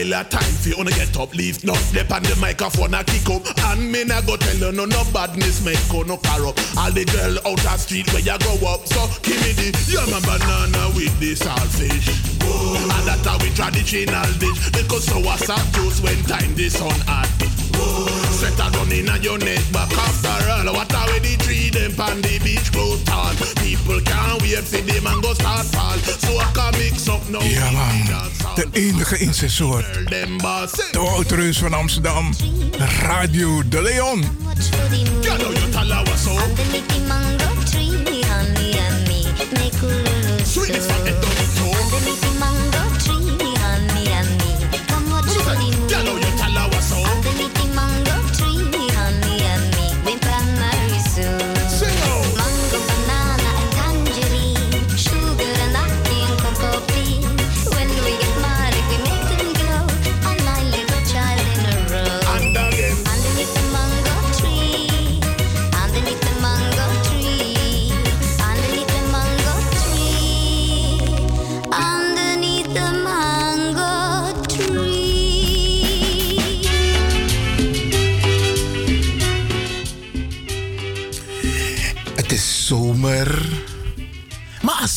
A time you to get up, leave not step on the microphone, a kick up. And me nah go tell you no no badness, make you no corrupt. All the girl out the street where you go up, so give me the yam and banana with the saltfish. And that how we traditional dish. Because so what's up juice when time the sun hot. Sweat a run in your neck, back after all. What are we the tree them pan the beach grow tall? People can't wait for the mango start fall. So I can mix up now. Ja man, de enige in zijn soort. De Woutreus van Amsterdam, Radio de Leon. You know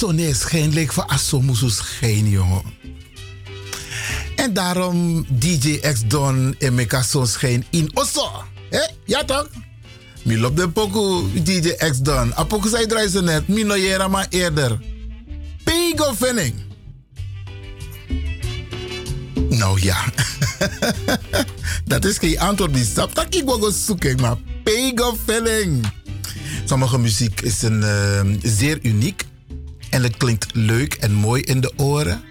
Maar als zon is schijnt, als zon moest schijnen, jongen. En daarom DJ X Don en meka zon schijn in Osso. Hé, ja toch? Mi de poku DJ X Don. A poku ze net. Mi no jera maar eerder. Pigo Venning. Nou ja. Dat is geen antwoord die stap. Dat ik wel zoeken, maar Pigo Venning. Sommige muziek is een, eh, zeer uniek. En het klinkt leuk en mooi in de oren.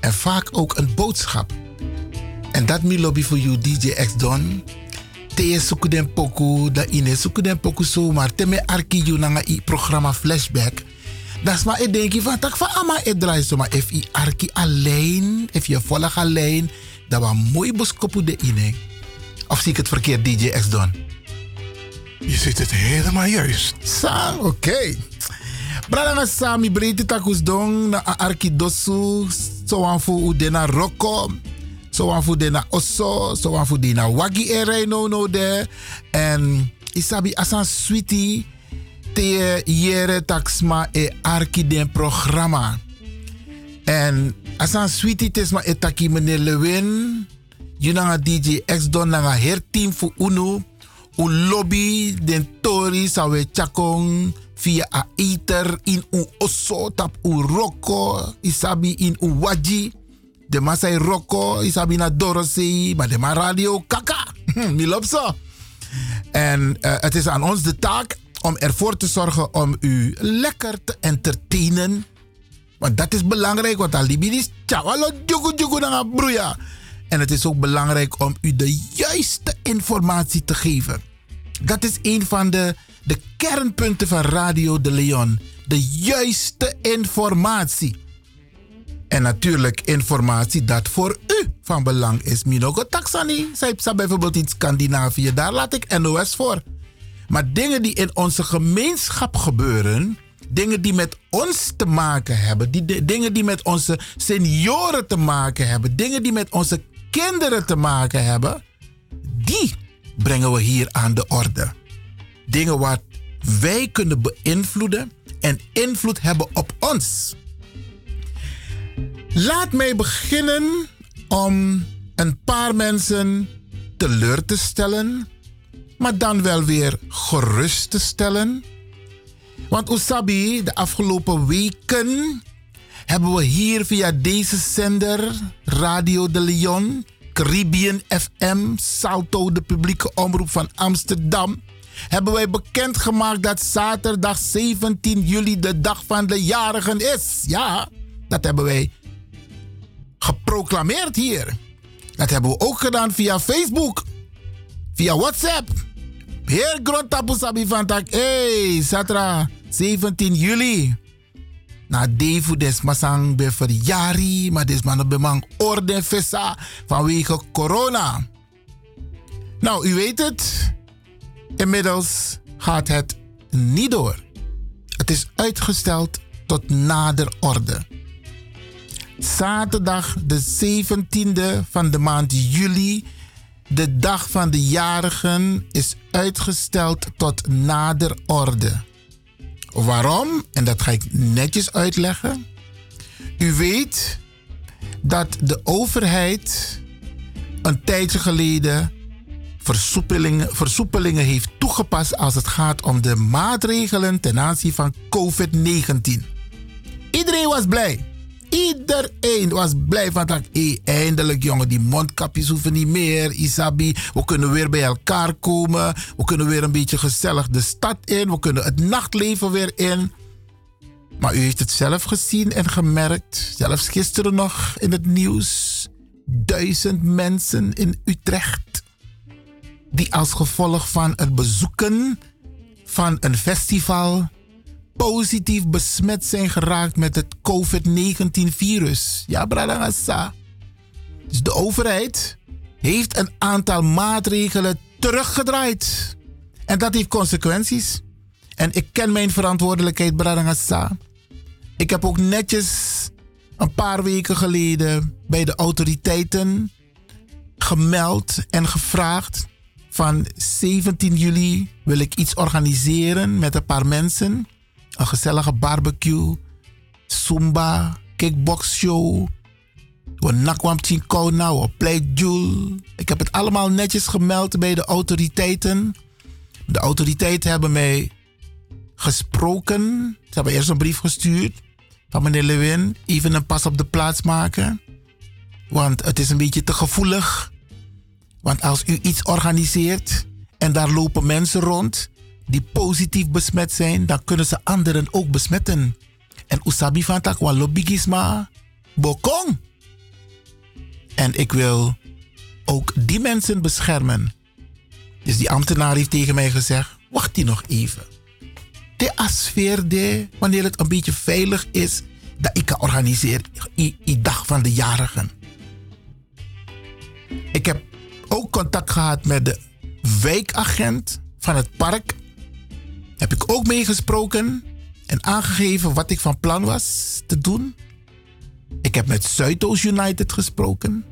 En vaak ook een boodschap. En dat mi lobby voor you, DJ X Don. Te zoeken den poku, da ine zoeken den poku zomaar. Te me arki you nanga i programma Flashback. Dat is maar ik denk van tak van ama het draait zo maar if i arki alleen, if je volgt alleen, dat was mooi boskopu de ine. Of zie ik het verkeerd, DJ X Don? Je zit het helemaal juist. Sa, oké. Okay. Brada sami breedte takus dong na arki dosu, so aan fu udena roko, so aan fu dena osso, so dena wagi ere no no de. En isabi asan sweetie te jere taksma e arki den programma. En asan sweetie tesma e taki meneer Lewin, yunanga DJ X Don nanga her team fu unu, u lobby den tori sawe chakong via a in u osso tap u roko isabi in u waji. De masai roko isabi na dorosei maar de ma radio kaka. Mi en uh, het is aan ons de taak om ervoor te zorgen om u lekker te entertainen. Want dat is belangrijk want alibi is chawalo jugu jugu na broeia. En het is ook belangrijk om u de juiste informatie te geven. Dat is een van de, de kernpunten van Radio de Leon. De juiste informatie. En natuurlijk informatie dat voor u van belang is. Minogo Taxani, zei bijvoorbeeld in Scandinavië, daar laat ik NOS voor. Maar dingen die in onze gemeenschap gebeuren, dingen die met ons te maken hebben, die, dingen die met onze senioren te maken hebben, dingen die met onze kinderen te maken hebben, die brengen we hier aan de orde. Dingen wat wij kunnen beïnvloeden en invloed hebben op ons. Laat mij beginnen om een paar mensen teleur te stellen, maar dan wel weer gerust te stellen. Want Usabi, de afgelopen weken hebben we hier via deze zender, Radio de Leon, Caribbean FM, Salto, de publieke omroep van Amsterdam, hebben wij bekendgemaakt dat zaterdag 17 juli de dag van de jarigen is. Ja, dat hebben wij geproclameerd hier. Dat hebben we ook gedaan via Facebook, via WhatsApp. Heer Sabi van Tak, hey, zaterdag 17 juli. Na defu des masang be verjari, maar des man bemang orde visa vanwege corona. Nou, u weet het. Inmiddels gaat het niet door. Het is uitgesteld tot nader orde. Zaterdag de 17e van de maand juli, de dag van de jarigen, is uitgesteld tot nader orde. Waarom? En dat ga ik netjes uitleggen. U weet dat de overheid een tijdje geleden versoepelingen, versoepelingen heeft toegepast als het gaat om de maatregelen ten aanzien van COVID-19. Iedereen was blij. Iedereen was blij van dat hey, eindelijk jongen, die mondkapjes hoeven niet meer. Isabi, we kunnen weer bij elkaar komen. We kunnen weer een beetje gezellig de stad in. We kunnen het nachtleven weer in. Maar u heeft het zelf gezien en gemerkt. Zelfs gisteren nog in het nieuws. Duizend mensen in Utrecht. Die als gevolg van het bezoeken van een festival positief besmet zijn geraakt met het COVID-19-virus. Ja, Bradangasa. Dus de overheid heeft een aantal maatregelen teruggedraaid. En dat heeft consequenties. En ik ken mijn verantwoordelijkheid, Bradangasa. Ik heb ook netjes een paar weken geleden bij de autoriteiten gemeld en gevraagd van 17 juli wil ik iets organiseren met een paar mensen. Een gezellige barbecue, zumba, kickbox show. We nakwam chinkona, we pleitjoel. Ik heb het allemaal netjes gemeld bij de autoriteiten. De autoriteiten hebben mij gesproken. Ze hebben eerst een brief gestuurd van meneer Lewin. Even een pas op de plaats maken. Want het is een beetje te gevoelig. Want als u iets organiseert en daar lopen mensen rond die positief besmet zijn, dan kunnen ze anderen ook besmetten. En usabi van tak bigisma bokong. En ik wil ook die mensen beschermen. Dus die ambtenaar heeft tegen mij gezegd: wacht hier nog even. De asfeer de, wanneer het een beetje veilig is, dat ik kan organiseren, die dag van de jarigen. Ik heb ook contact gehad met de wijkagent van het park. Heb ik ook meegesproken en aangegeven wat ik van plan was te doen. Ik heb met Zuidoost United gesproken.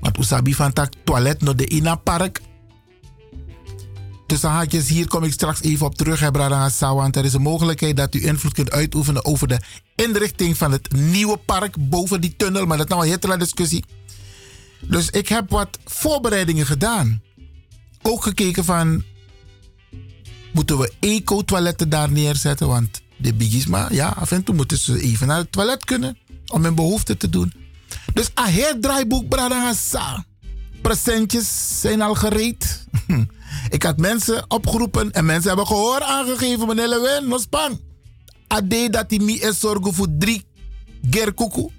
Want Usabi van tak toilet naar de Ina Park. Tussen haakjes, hier kom ik straks even op terug, hè, Brada Want er is een mogelijkheid dat u invloed kunt uitoefenen over de inrichting van het nieuwe park boven die tunnel. Maar dat is nou een hele discussie. Dus ik heb wat voorbereidingen gedaan. Ook gekeken van, moeten we eco-toiletten daar neerzetten? Want de bigisma, ja, af en toe moeten ze even naar het toilet kunnen om hun behoefte te doen. Dus a heer draaiboek, Bradangasa. Presentjes zijn al gereed. Ik had mensen opgeroepen en mensen hebben gehoor aangegeven, meneer Lewin, nospang. Ade dat hij me is zorgen voor drie gerkoekoe,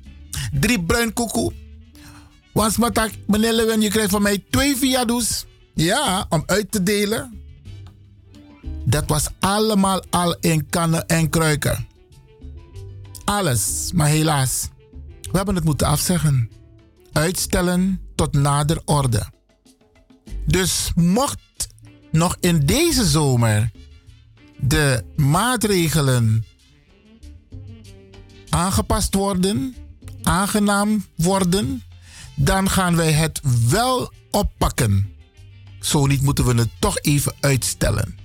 drie bruin koekoe. Want meneer Lewin, je krijgt van mij twee viadu's. Ja, om uit te delen. Dat was allemaal al in kannen en kruiken. Alles, maar helaas. We hebben het moeten afzeggen. Uitstellen tot nader orde. Dus mocht nog in deze zomer de maatregelen aangepast worden, aangenaam worden, dan gaan wij het wel oppakken. Zo niet moeten we het toch even uitstellen.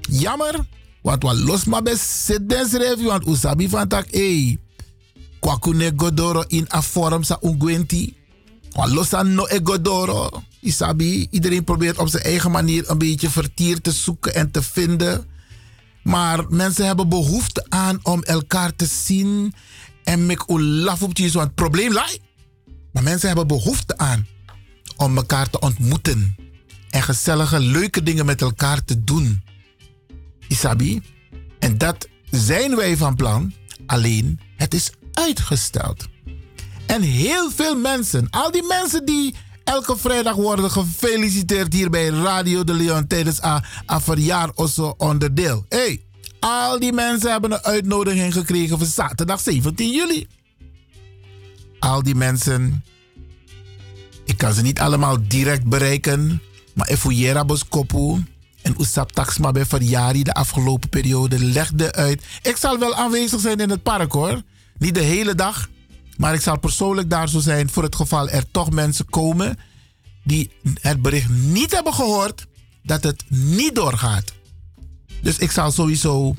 Jammer, want wat los maar best zit des want usabi van tak ei. Kwakune godoro in a vorm sa ungwenti. Wat los aan no e godoro. Isabi, iedereen probeert op zijn eigen manier een beetje vertier te zoeken en te vinden. Maar mensen hebben behoefte aan om elkaar te zien en met laf op te Want het probleem lijkt. Maar mensen hebben behoefte aan om elkaar te ontmoeten. En gezellige, leuke dingen met elkaar te doen. Isabi. En dat zijn wij van plan. Alleen, het is uitgesteld. En heel veel mensen, al die mensen die elke vrijdag worden gefeliciteerd hier bij Radio de Leon tijdens een verjaar of zo onderdeel. hey, al die mensen hebben een uitnodiging gekregen voor zaterdag 17 juli. Al die mensen, ik kan ze niet allemaal direct bereiken, maar Efuyera en Oesap Taxma bij Verjari de afgelopen periode legde uit. Ik zal wel aanwezig zijn in het park hoor. Niet de hele dag, Maar ik zal persoonlijk daar zo zijn voor het geval er toch mensen komen die het bericht niet hebben gehoord dat het niet doorgaat. Dus ik zal sowieso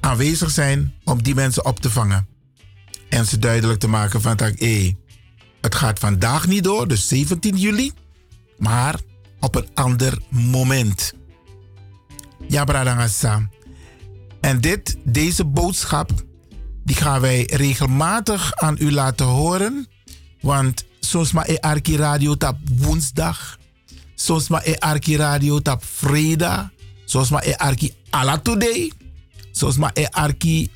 aanwezig zijn om die mensen op te vangen. En ze duidelijk te maken van dat het gaat vandaag niet door, dus 17 juli, maar op een ander moment. Ja, Bradangasa. En dit, deze boodschap, die gaan wij regelmatig aan u laten horen. Want soms maar e Arki Radio tap woensdag. Soms maar e Arki Radio tap vrijdag. Soms maar e Arki ala today. Soms maar e Arki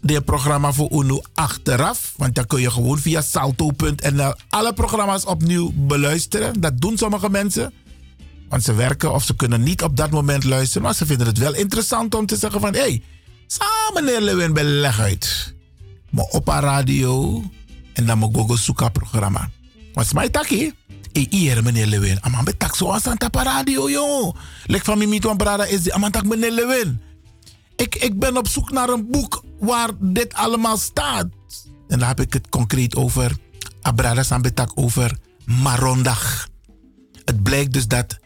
de programma voor UNO achteraf. Want dan kun je gewoon via salto.nl alle programma's opnieuw beluisteren. Dat doen sommige mensen. Want ze werken of ze kunnen niet op dat moment luisteren. Maar ze vinden het wel interessant om te zeggen van... Hé, hey, samen meneer Lewin beleg uit. Maar op radio en dan mijn Google Soeka programma. Want mij taki. E hier meneer Lewin. Aman betak zo aan op radio joh. Lek van Mimi Tuan Brada is die. Aman tak meneer Lewin. Ik, ik ben op zoek naar een boek waar dit allemaal staat. En dan heb ik het concreet over... Abrada Sambetak over Marondag. Het blijkt dus dat...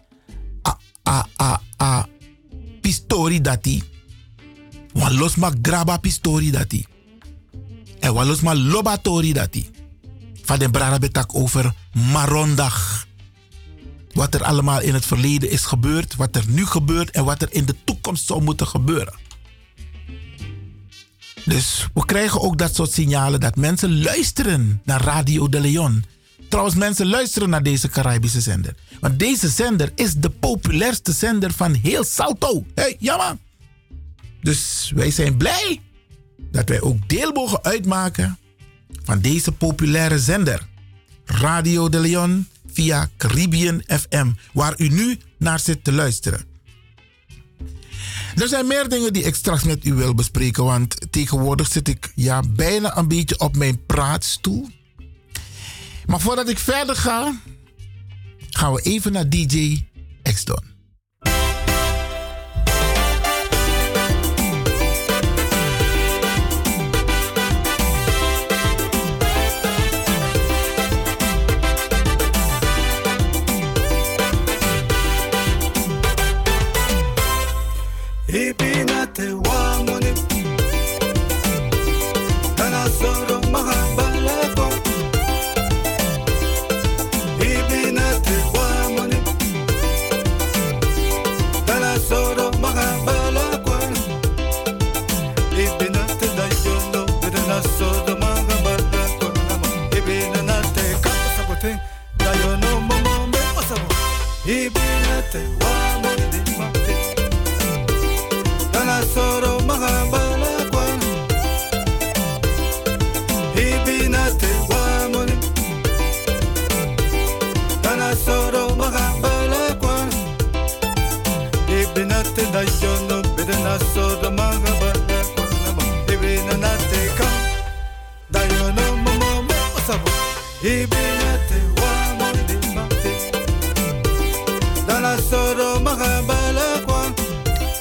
A, a, a, pistori dati. Wan los ma graba pistori dati. En wan los ma dati. Van den Brada betak over Marondag. Wat er allemaal in het verleden is gebeurd, wat er nu gebeurt en wat er in de toekomst zou moeten gebeuren. Dus we krijgen ook dat soort signalen dat mensen luisteren naar Radio de Leon. Trouwens, mensen luisteren naar deze Caribische zender. Want deze zender is de populairste zender van heel Salto. Hé, hey, jammer. Dus wij zijn blij dat wij ook deel mogen uitmaken van deze populaire zender. Radio de Leon via Caribbean FM, waar u nu naar zit te luisteren. Er zijn meer dingen die ik straks met u wil bespreken, want tegenwoordig zit ik ja, bijna een beetje op mijn praatstoel. Maar voordat ik verder ga, gaan we even naar DJ X-Don.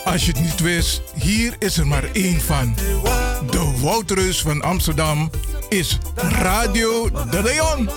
Als je het niet wist, hier is er maar één van. De Woutreus van Amsterdam is Radio de Leon.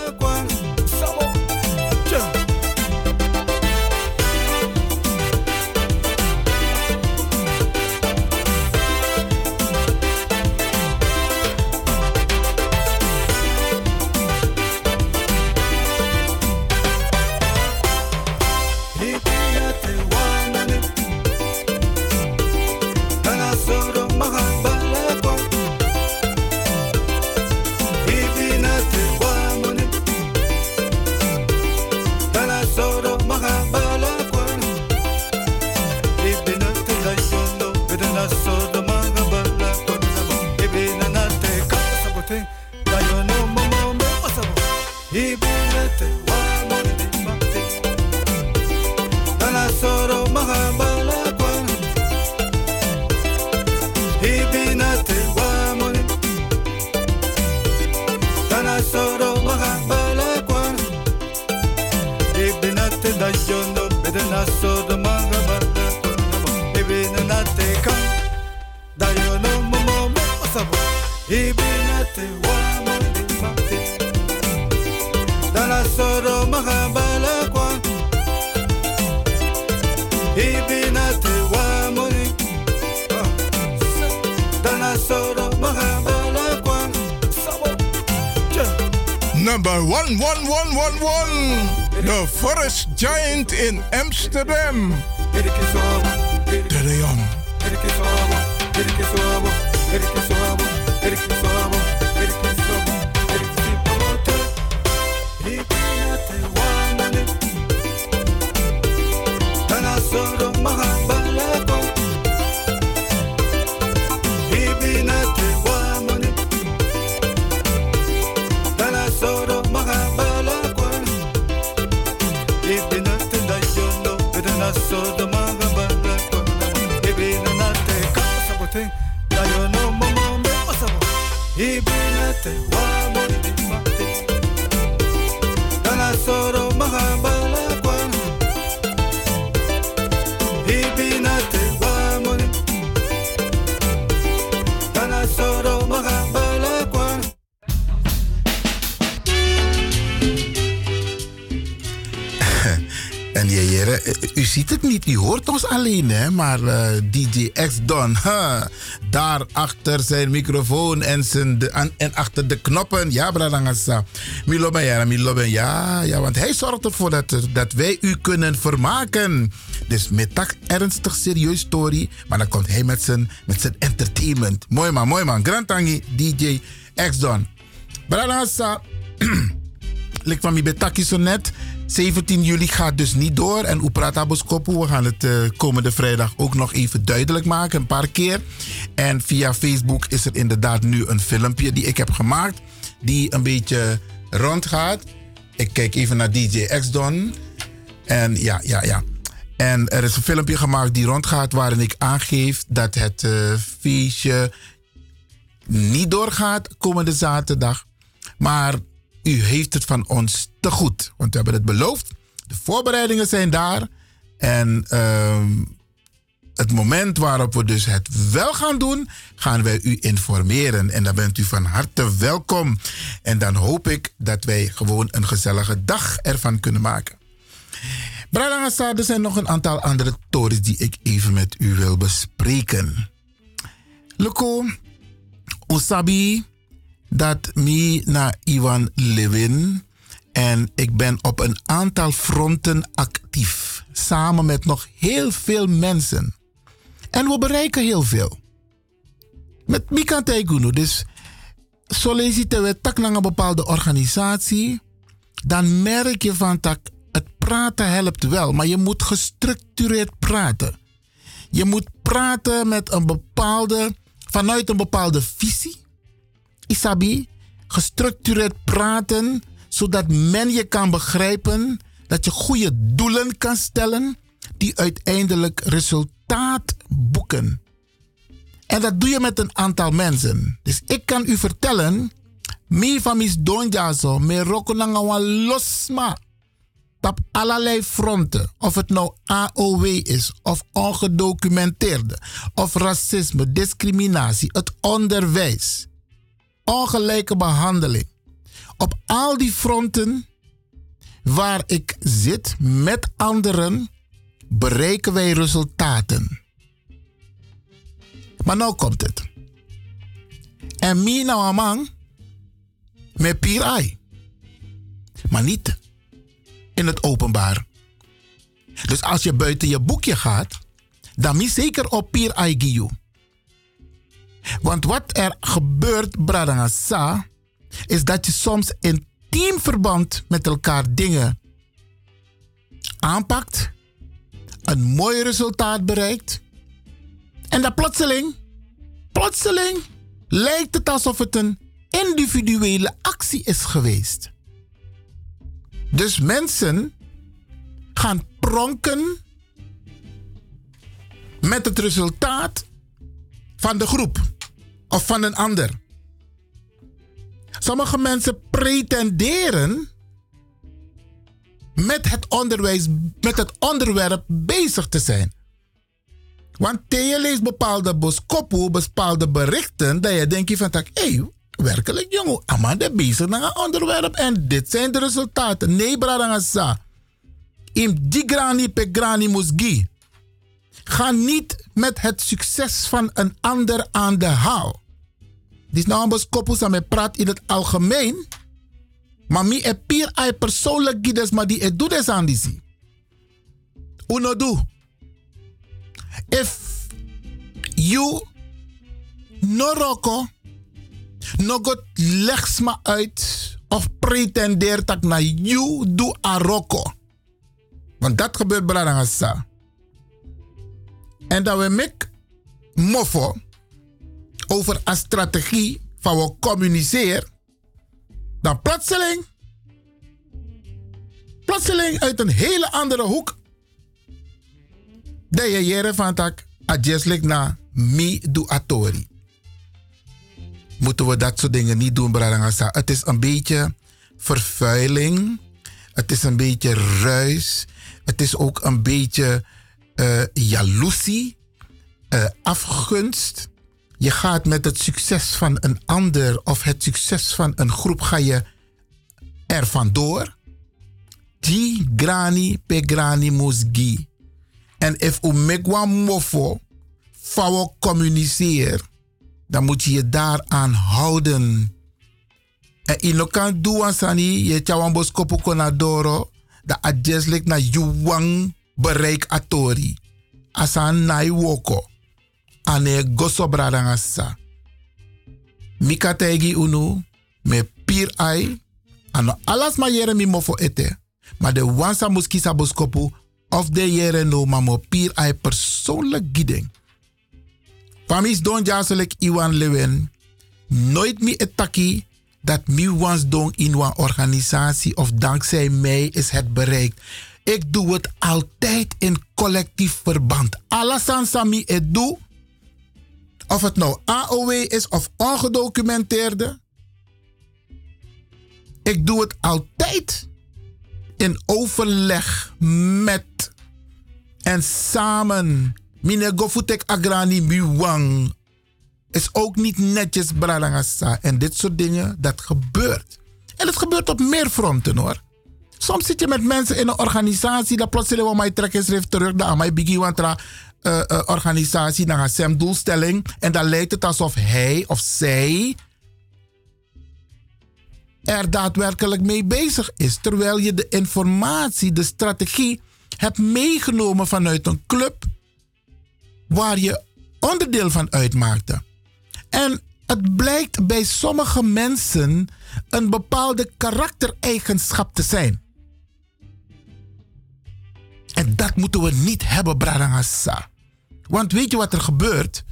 Ibina te u ziet het niet, u hoort ons alleen, hè? Maar eh, DJ X Don, daar achter zijn microfoon en, zijn en, achter de knoppen, ja, Bradangasa. Milo ben ja, ja, want hij zorgt ervoor dat, dat wij u kunnen vermaken. Dus met dat ernstig serieus story, maar dan komt hij met zijn, met zijn entertainment. Mooi man, mooi man. Grand Tangi, DJ X Don. Bradangasa. Lik van mi betaki zo net. 17 juli gaat dus niet door. En Boskopu, we gaan het eh, komende vrijdag ook nog even duidelijk maken. Een paar keer. En via Facebook is er inderdaad nu een filmpje die ik heb gemaakt. Die een beetje rondgaat. Ik kijk even naar DJ X-Don. En ja, ja, ja. En er is een filmpje gemaakt die rondgaat waarin ik aangeef dat het eh, feestje niet doorgaat komende zaterdag. Maar u heeft het van ons te goed. Want we hebben het beloofd. De voorbereidingen zijn daar. En ehm, het moment waarop we dus het wel gaan doen, gaan wij u informeren. En dan bent u van harte welkom. En dan hoop ik dat wij gewoon een gezellige dag ervan kunnen maken. Brada er zijn nog een aantal andere tories die ik even met u wil bespreken. Loco, Osabi, dat mi na Ivan Levin. En ik ben op een aantal fronten actief. Samen met nog heel veel mensen. En we bereiken heel veel. Met Mika Taiguno. Dus solliciteren we tak naar een bepaalde organisatie. Dan merk je van dat het praten helpt wel. Maar je moet gestructureerd praten. Je moet praten met een bepaalde, vanuit een bepaalde visie. Isabi, gestructureerd praten, zodat men je kan begrijpen, dat je goede doelen kan stellen, die uiteindelijk resultaat boeken. En dat doe je met een aantal mensen. Dus ik kan u vertellen, mi van mis me rokonanga losma. Op allerlei fronten. Of het nou AOW is, of ongedocumenteerde, of racisme, discriminatie, het onderwijs ongelijke behandeling. Op al die fronten waar ik zit met anderen, bereiken wij resultaten. Maar nou komt het. En mi nou amang met pirai. Maar niet in het openbaar. Dus als je buiten je boekje gaat, dan mi zeker op pirai giyu. Want wat er gebeurt, Bradangasa, is dat je soms in teamverband met elkaar dingen aanpakt, een mooi resultaat bereikt, en dat plotseling, plotseling lijkt het alsof het een individuele actie is geweest. Dus mensen gaan pronken met het resultaat van de groep of van een ander. Sommige mensen pretenderen met het onderwijs, met het onderwerp bezig te zijn. Want je leest bepaalde boskopu, bepaalde berichten, dat je denkt van, hé, hey, werkelijk jongen. Amanda bezig naar een onderwerp en dit zijn de resultaten. Nee, bradangasa. In die grani pe grani musgi. Ga niet met het succes van een ander aan de haal. Dit is nou een beskoppels aan mij praat in het algemeen. Maar mi e ai persoonlijk gides maar die e des aan die zie. Uno do. If you no roko, no go legs ma uit of pretendeert dat na you do a roko. Want dat gebeurt belangrijk. En dat we mek mofo over een strategie van we communiceren, dan plotseling, plotseling uit een hele andere hoek, dat je jere van tak adjeslik na mi do atori. Moeten we dat soort dingen niet doen, Bradangasa? Het is een beetje vervuiling. Het is een beetje ruis. Het is ook een beetje uh, afgunst. Je gaat met het succes van een ander of het succes van een groep ga je er vandoor. Di grani pe grani musgi. En if u megwa mofo fawo communiceer, dan moet je je daaraan houden. En in lokan duwan sani, je chawan boskopu konadoro, da adjeslik na yuwang bereik atori. Asan nai woko. Ane goso bradangasa. Mika tegi unu, me pir ai, ano alas ma yere mi mofo ete. Maar de wansa muskisa boskopu, of de yere no mamo pir ai persoonlijk giding. Famis don jaselik Iwan Lewen. Nooit mi etaki dat mi wans don in een organisatie of dankzij mij is het bereikt. Ik doe het altijd in collectief verband. Alasan sami het doe. Of het nou AOW is of ongedocumenteerde. Ik doe het altijd in overleg met en samen. Mine gofutek agrani miwang. Is ook niet netjes bralangasa. En dit soort dingen, dat gebeurt. En het gebeurt op meer fronten hoor. Soms zit je met mensen in een organisatie, dat plotseling wat mij trekken schrift terug, dat mij bigi wantra uh, uh, organisatie naar een doelstelling en dan lijkt het alsof hij of zij er daadwerkelijk mee bezig is, terwijl je de informatie, de strategie hebt meegenomen vanuit een club waar je onderdeel van uitmaakte. En het blijkt bij sommige mensen een bepaalde karaktereigenschap te zijn. En dat moeten we niet hebben, Bradangasa. Want weet je wat er gebeurt?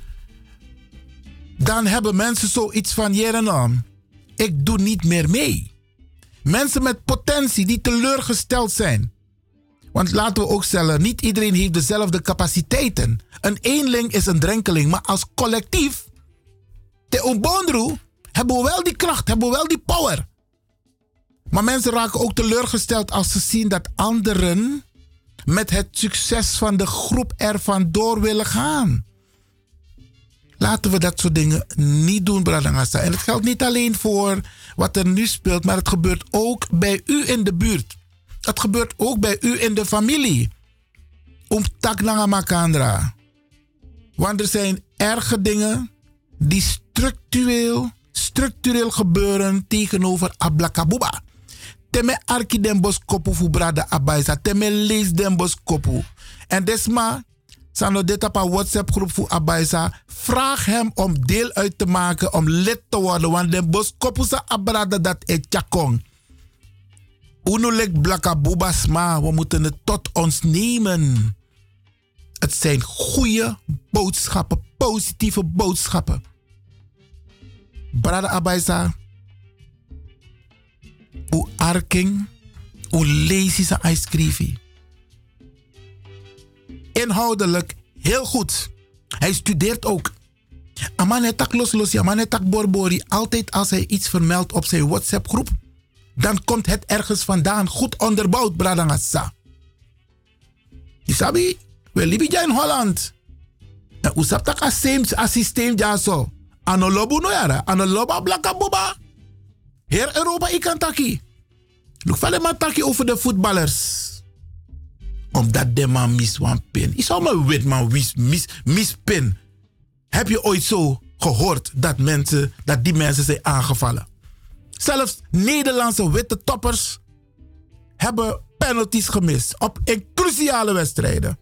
Dan hebben mensen zoiets van, Jerenam, ik doe niet meer mee. Mensen met potentie die teleurgesteld zijn. Want laten we ook stellen, niet iedereen heeft dezelfde capaciteiten. Een eenling is een drenkeling, maar als collectief, de Umbondru, hebben we wel die kracht, hebben we wel die power. Maar mensen raken ook teleurgesteld als ze zien dat anderen met het succes van de groep er vandoor willen gaan. Laten we dat soort dingen niet doen, Bradangasa. En het geldt niet alleen voor wat er nu speelt, maar het gebeurt ook bij u in de buurt. Het gebeurt ook bij u in de familie. Om taknanga makandra. Want er zijn erge dingen die structureel, structureel gebeuren tegenover Ablakabuba teme arki den bos kopu fu brada abaisa teme lees den bos kopu en desma sano dit op een WhatsApp groep voor Abaisa. Vraag hem om deel uit te maken, om lid te worden. Want den bos kopu sa abrada dat e chakong. Unulek blaka bubasma. We moeten het tot ons nemen. Het zijn goede boodschappen, positieve boodschappen. Brada Abaisa u arking, u lazy sa. Inhoudelijk heel goed. Hij studeert ook. Aman het tak los los, ja, man het tak borbori. Altijd als hij iets vermeldt op zijn WhatsApp groep, dan komt het ergens vandaan goed onderbouwd, bradangasa. Isabi, we libi in Holland. En u sap tak a systeem ja zo. No yara. Anoloba blaka boba. Heer Europa, ik kan taki. Look vale maar taki over de voetballers. Omdat de man mis wan pin. Is allemaal wit man mis, mis, mis. Heb je ooit zo gehoord dat, mensen, dat die mensen zijn aangevallen? Zelfs Nederlandse witte toppers hebben penalties gemist op cruciale wedstrijden.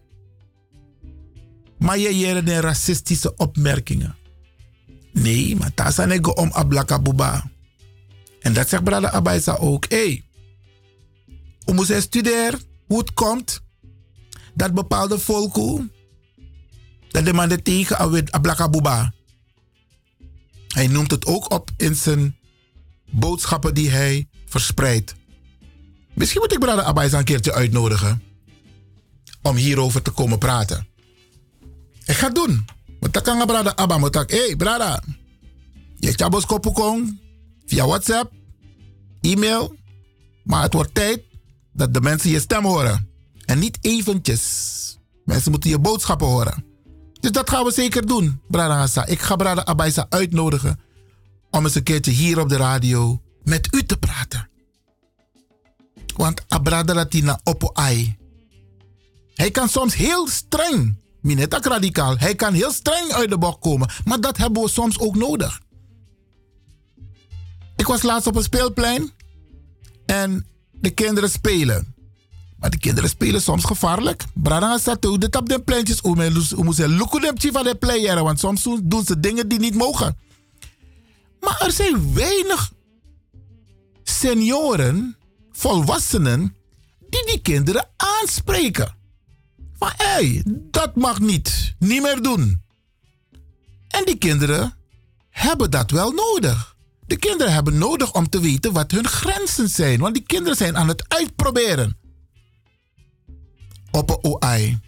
Maar je jere de racistische opmerkingen. Nee, maar daar zijn ik om ablaka buba. En dat zegt Brada Abaisa ook. Hé, hey, hoe moet hij studeren? Hoe het komt dat bepaalde volken dat de man tegen ablaka buba. Hij noemt het ook op in zijn boodschappen die hij verspreidt. Misschien moet ik Brada Abaisa een keertje uitnodigen om hierover te komen praten. Ik ga het doen. Want dan kan Brada Abba moet hé hey, Brada, je chabos kopukong via WhatsApp, e-mail, maar het wordt tijd dat de mensen je stem horen. En niet eventjes. Mensen moeten je boodschappen horen. Dus dat gaan we zeker doen, Brada Hassa. Ik ga Brada Abaisa uitnodigen om eens een keertje hier op de radio met u te praten. Want Abrada Latina Oppo Ai. Hij kan soms heel streng, minetak radicaal, hij kan heel streng uit de bocht komen. Maar dat hebben we soms ook nodig. Ik was laatst op een speelplein en de kinderen spelen. Maar de kinderen spelen soms gevaarlijk. Brada staat ook dit op de pleintjes. Hoe moet lukken van de player? Want soms doen ze dingen die niet mogen. Maar er zijn weinig senioren, volwassenen, die die kinderen aanspreken. Van hé, hey, dat mag niet. Niet meer doen. En die kinderen hebben dat wel nodig. De kinderen hebben nodig om te weten wat hun grenzen zijn. Want die kinderen zijn aan het uitproberen. Op een OI.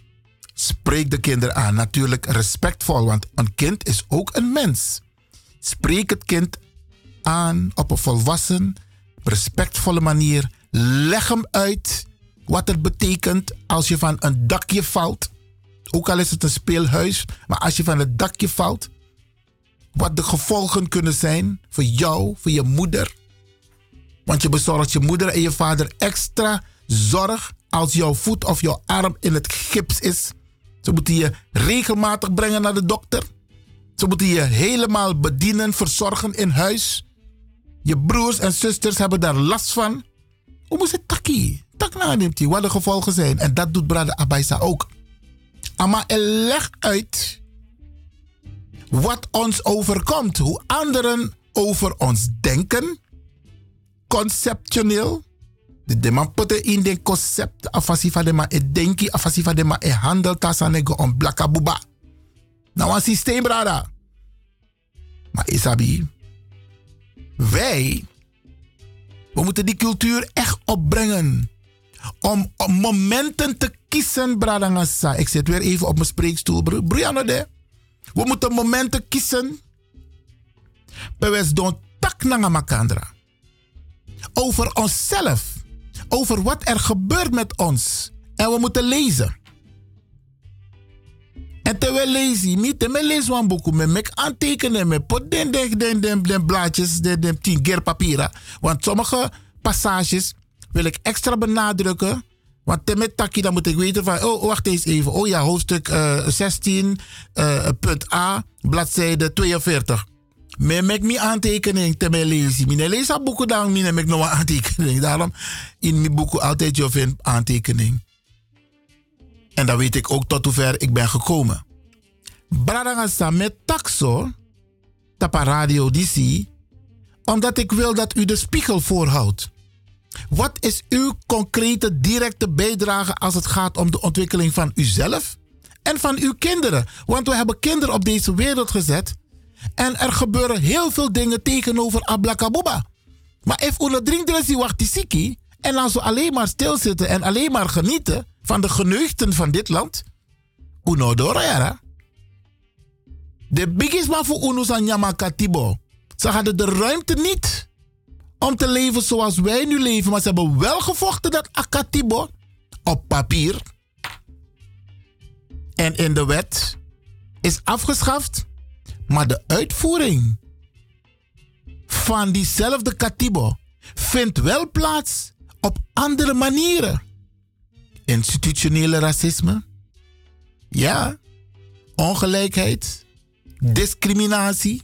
Spreek de kinderen aan. Natuurlijk respectvol, want een kind is ook een mens. Spreek het kind aan op een volwassen, respectvolle manier. Leg hem uit wat het betekent als je van een dakje valt. Ook al is het een speelhuis, maar als je van het dakje valt, wat de gevolgen kunnen zijn voor jou, voor je moeder. Want je bezorgt je moeder en je vader extra zorg als jouw voet of jouw arm in het gips is. Ze moeten je regelmatig brengen naar de dokter. Ze moeten je helemaal bedienen, verzorgen in huis. Je broers en zusters hebben daar last van. Hoe moet het takkie? Tak na neemt hij, wat de gevolgen zijn. En dat doet Brada Abaisa ook. Maar leg uit wat ons overkomt. Hoe anderen over ons denken. Conceptioneel. De deman putte in de concept afasi van de ma e denki afasi van de ma e handel tasanego on blaka buba. Nou een systeem brada. Maar Isabi, wij, we moeten die cultuur echt opbrengen. Om, om momenten te kiezen, bradangasa. Ik zit weer even op mijn spreekstoel. Brianna de. We moeten momenten kiezen. Bewes don tak nanga makandra. Over onszelf. Over wat er gebeurt met ons. En we moeten lezen. En terwijl lezen, niet te lezen een boek, me mek aantekenen, me pot den, den, blaadjes, tien keer papieren. Want sommige passages wil ik extra benadrukken. Want met takkie, dan moet ik weten van, oh, wacht eens even. Oh ja, hoofdstuk uh, 16, uh, punt A, bladzijde 42. Me mek mi aantekening te me lezen. Mine lees boeken dan, mine mek nog een aantekening. Daarom in mijn boeken altijd je aantekening. En dan weet ik ook tot hoever ik ben gekomen. Bradangasa met taxo, tapa radio DC, omdat ik wil dat u de spiegel voorhoudt. Wat is uw concrete directe bijdrage als het gaat om de ontwikkeling van uzelf en van uw kinderen? Want we hebben kinderen op deze wereld gezet en er gebeuren heel veel dingen tegenover Ablakabuba. Maar if una drinkdressie wacht en als we alleen maar stilzitten en alleen maar genieten van de geneugten van dit land, uno dorera. De biggest man voor uno san Yamakatibo. Ze hadden de ruimte niet om te leven zoals wij nu leven, maar ze hebben wel gevochten dat Akatibo op papier en in de wet is afgeschaft Maar de uitvoering van diezelfde katibo vindt wel plaats op andere manieren. Institutionele racisme. Ja. Ongelijkheid. Discriminatie.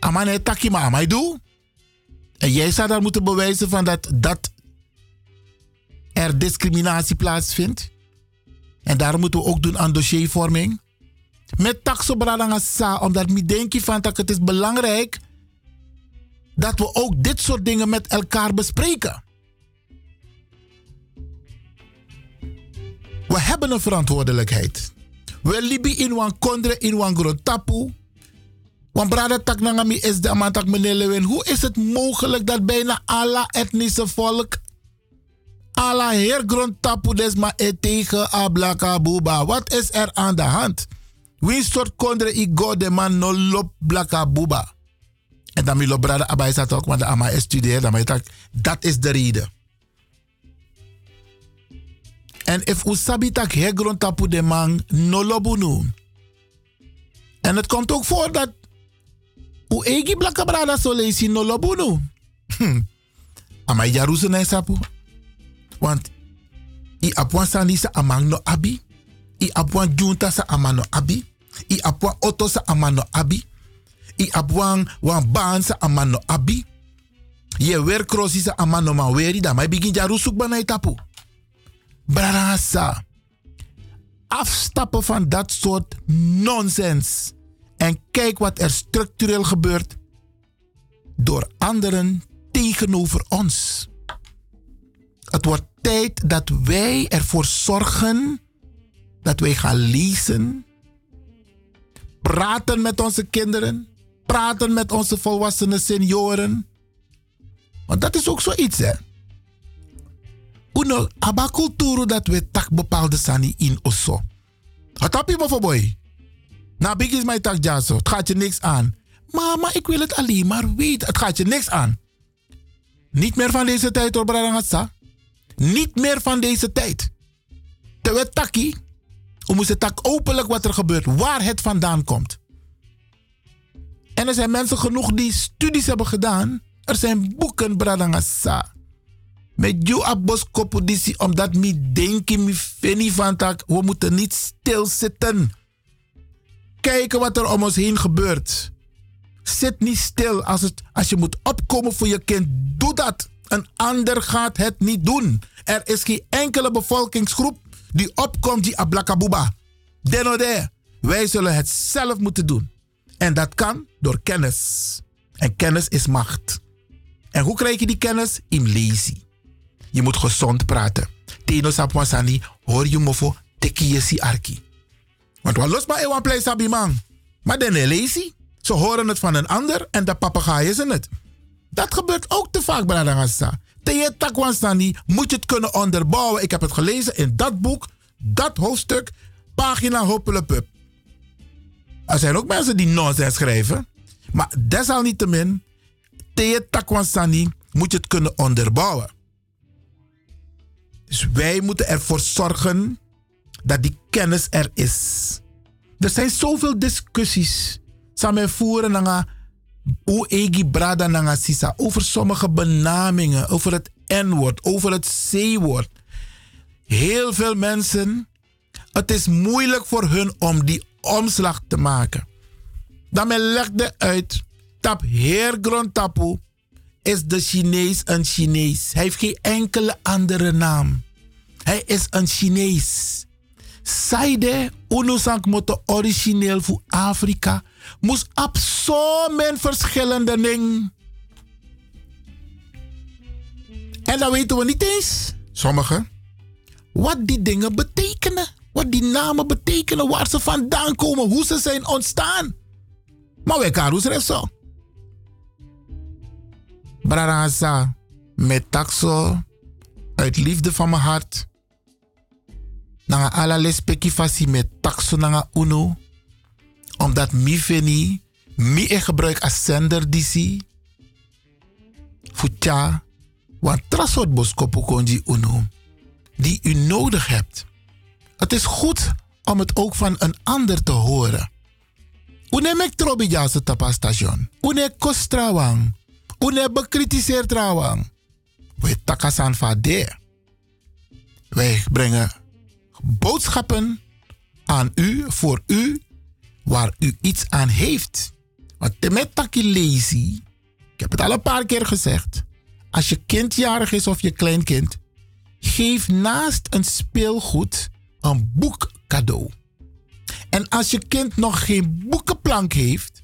Amane takima doe. En jij zou daar moeten bewijzen van dat, dat er discriminatie plaatsvindt. En daarom moeten we ook doen aan dossiervorming. Met taxobradangasa, omdat ik denk van dat het is belangrijk dat we ook dit soort dingen met elkaar bespreken. We hebben een verantwoordelijkheid. We libi in wan kondre in wan grotapu. Want brada tak nangami is de amantak meneer Lewin. Hoe is het mogelijk dat bijna alle etnische volk Alla heer grondtapu desma e tegen ablaka buba. Wat is er aan de hand? Wie soort kondre i go man no lop blaka buba? En dan wil brada abai zat ook, want de ama is dan ik, dat is de reden. En if u sabi tak heer grondtapu de man no lobunu. En het komt ook voor dat u egi blaka brada so leesi no lobunu. Hm. Ama jaruzen en sapu. Want i apwan sani sa amang no abi. I apwan junta sa amano abi. I apwan oto sa amano abi. I apwan wan baan sa amano abi. Je weer crossi sa amano ma weri da. Maar begin ja rusuk banai tapu. Brarasa. Afstappen van dat soort nonsens. En kijk wat er structureel gebeurt. Door anderen tegenover ons. Het wordt tijd dat wij ervoor zorgen dat wij gaan lezen, praten met onze kinderen, praten met onze volwassenen senioren. Want dat is ook zoiets, hè. Uno, aba cultuur dat we tak bepaalde sani in osso. Voor boy? Nou, big is mijn tak. Het gaat je niks aan. Mama, ik wil het alleen maar weten. Het gaat je niks aan. Niet meer van deze tijd hoor. Niet meer van deze tijd. Terwijl Taki, we moesten tak openlijk wat er gebeurt, waar het vandaan komt. En er zijn mensen genoeg die studies hebben gedaan. Er zijn boeken, Bradangasa. Met jou abos omdat mi denken, mi feni van tak, we moeten niet stilzitten. Kijken wat er om ons heen gebeurt. Zit niet stil als, het, als je moet opkomen voor je kind. Doe dat. Een ander gaat het niet doen. Er is geen enkele bevolkingsgroep die opkomt die ablakabuba. Denode. Wij zullen het zelf moeten doen. En dat kan door kennis. En kennis is macht. En hoe krijg je die kennis? In lazy. Je moet gezond praten. Teno sapwasani, hoor je mofo, teki arki. Want wat los maar ewan play sabi man. Maar dan lazy. Ze horen het van een ander en de papegaaien zijn het. Dat gebeurt ook te vaak, Bradangasa. Tegen Takwansani moet je het kunnen onderbouwen. Ik heb het gelezen in dat boek, dat hoofdstuk, pagina Hoppelenpup. Er zijn ook mensen die nonsens schrijven. Maar desalniettemin, tegen Takwansani moet je het kunnen onderbouwen. Dus wij moeten ervoor zorgen dat die kennis er is. Er zijn zoveel discussies. Samen voeren naar hoe egi brada sisa over sommige benamingen, over het N-woord, over het C-woord. Heel veel mensen, het is moeilijk voor hun om die omslag te maken. Dan men legde uit, tap heer tapu is de Chinees een Chinees. Hij heeft geen enkele andere naam. Hij is een Chinees. Saide, unusank moto origineel voor Afrika moest zo'n verschillende dingen. En dan weten we niet eens, sommigen, wat die dingen betekenen. Wat die namen betekenen, waar ze vandaan komen, hoe ze zijn ontstaan. Maar wij kan er zo. Brarasa, met taxo, uit liefde van mijn hart. Nanga ala lespeki fasi met taxo nanga uno omdat mi veni, mi ik gebruik als zender disi. Futja, want trasot boskopu konji uno. Die u nodig hebt. Het is goed om het ook van een ander te horen. Une mek trobi jase tapa station. Une kostrawang. Une bekritiseerd trawang. We takasan van de. Wij brengen boodschappen aan u, voor u, waar u iets aan heeft. Want met taki lazy, ik heb het al een paar keer gezegd. Als je kind jarig is of je kleinkind, geef naast een speelgoed een boek cadeau. En als je kind nog geen boekenplank heeft,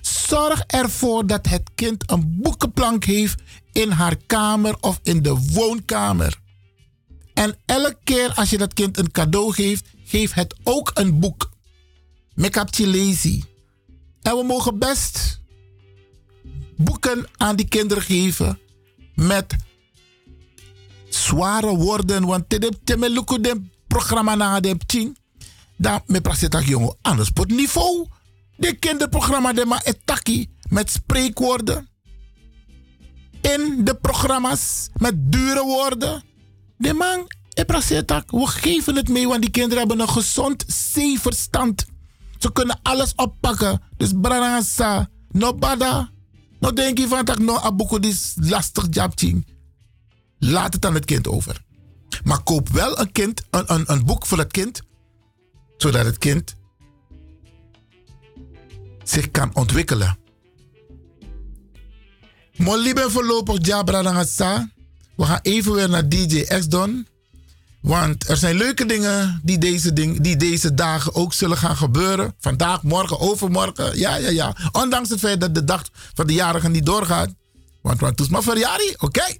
zorg ervoor dat het kind een boekenplank heeft in haar kamer of in de woonkamer. En elke keer als je dat kind een cadeau geeft, geef het ook een boek. Make lazy. En we mogen best boeken aan die kinderen geven met zware woorden. Want te lukken de programma na de tien. Dan me praat jongen anders op niveau. De kinderprogramma de ma etaki met spreekwoorden. In de programma's met dure woorden. De man, we geven het mee, want die kinderen hebben een gezond zeeverstand. Ze kunnen alles oppakken. Dus branasa, no bada. No denk je van dat no abuko is lastig jabching. Laat het aan het kind over. Maar koop wel een, kind, een, een, een boek voor het kind, zodat het kind zich kan ontwikkelen. Molly ben voorlopig Nangasa. We gaan even weer naar DJ X Don. Want er zijn leuke dingen die deze, ding, die deze dagen ook zullen gaan gebeuren. Vandaag, morgen, overmorgen. Ja, ja, ja. Ondanks het feit dat de dag van de jarigen niet doorgaat. Want wat is maar verjaardag? Oké.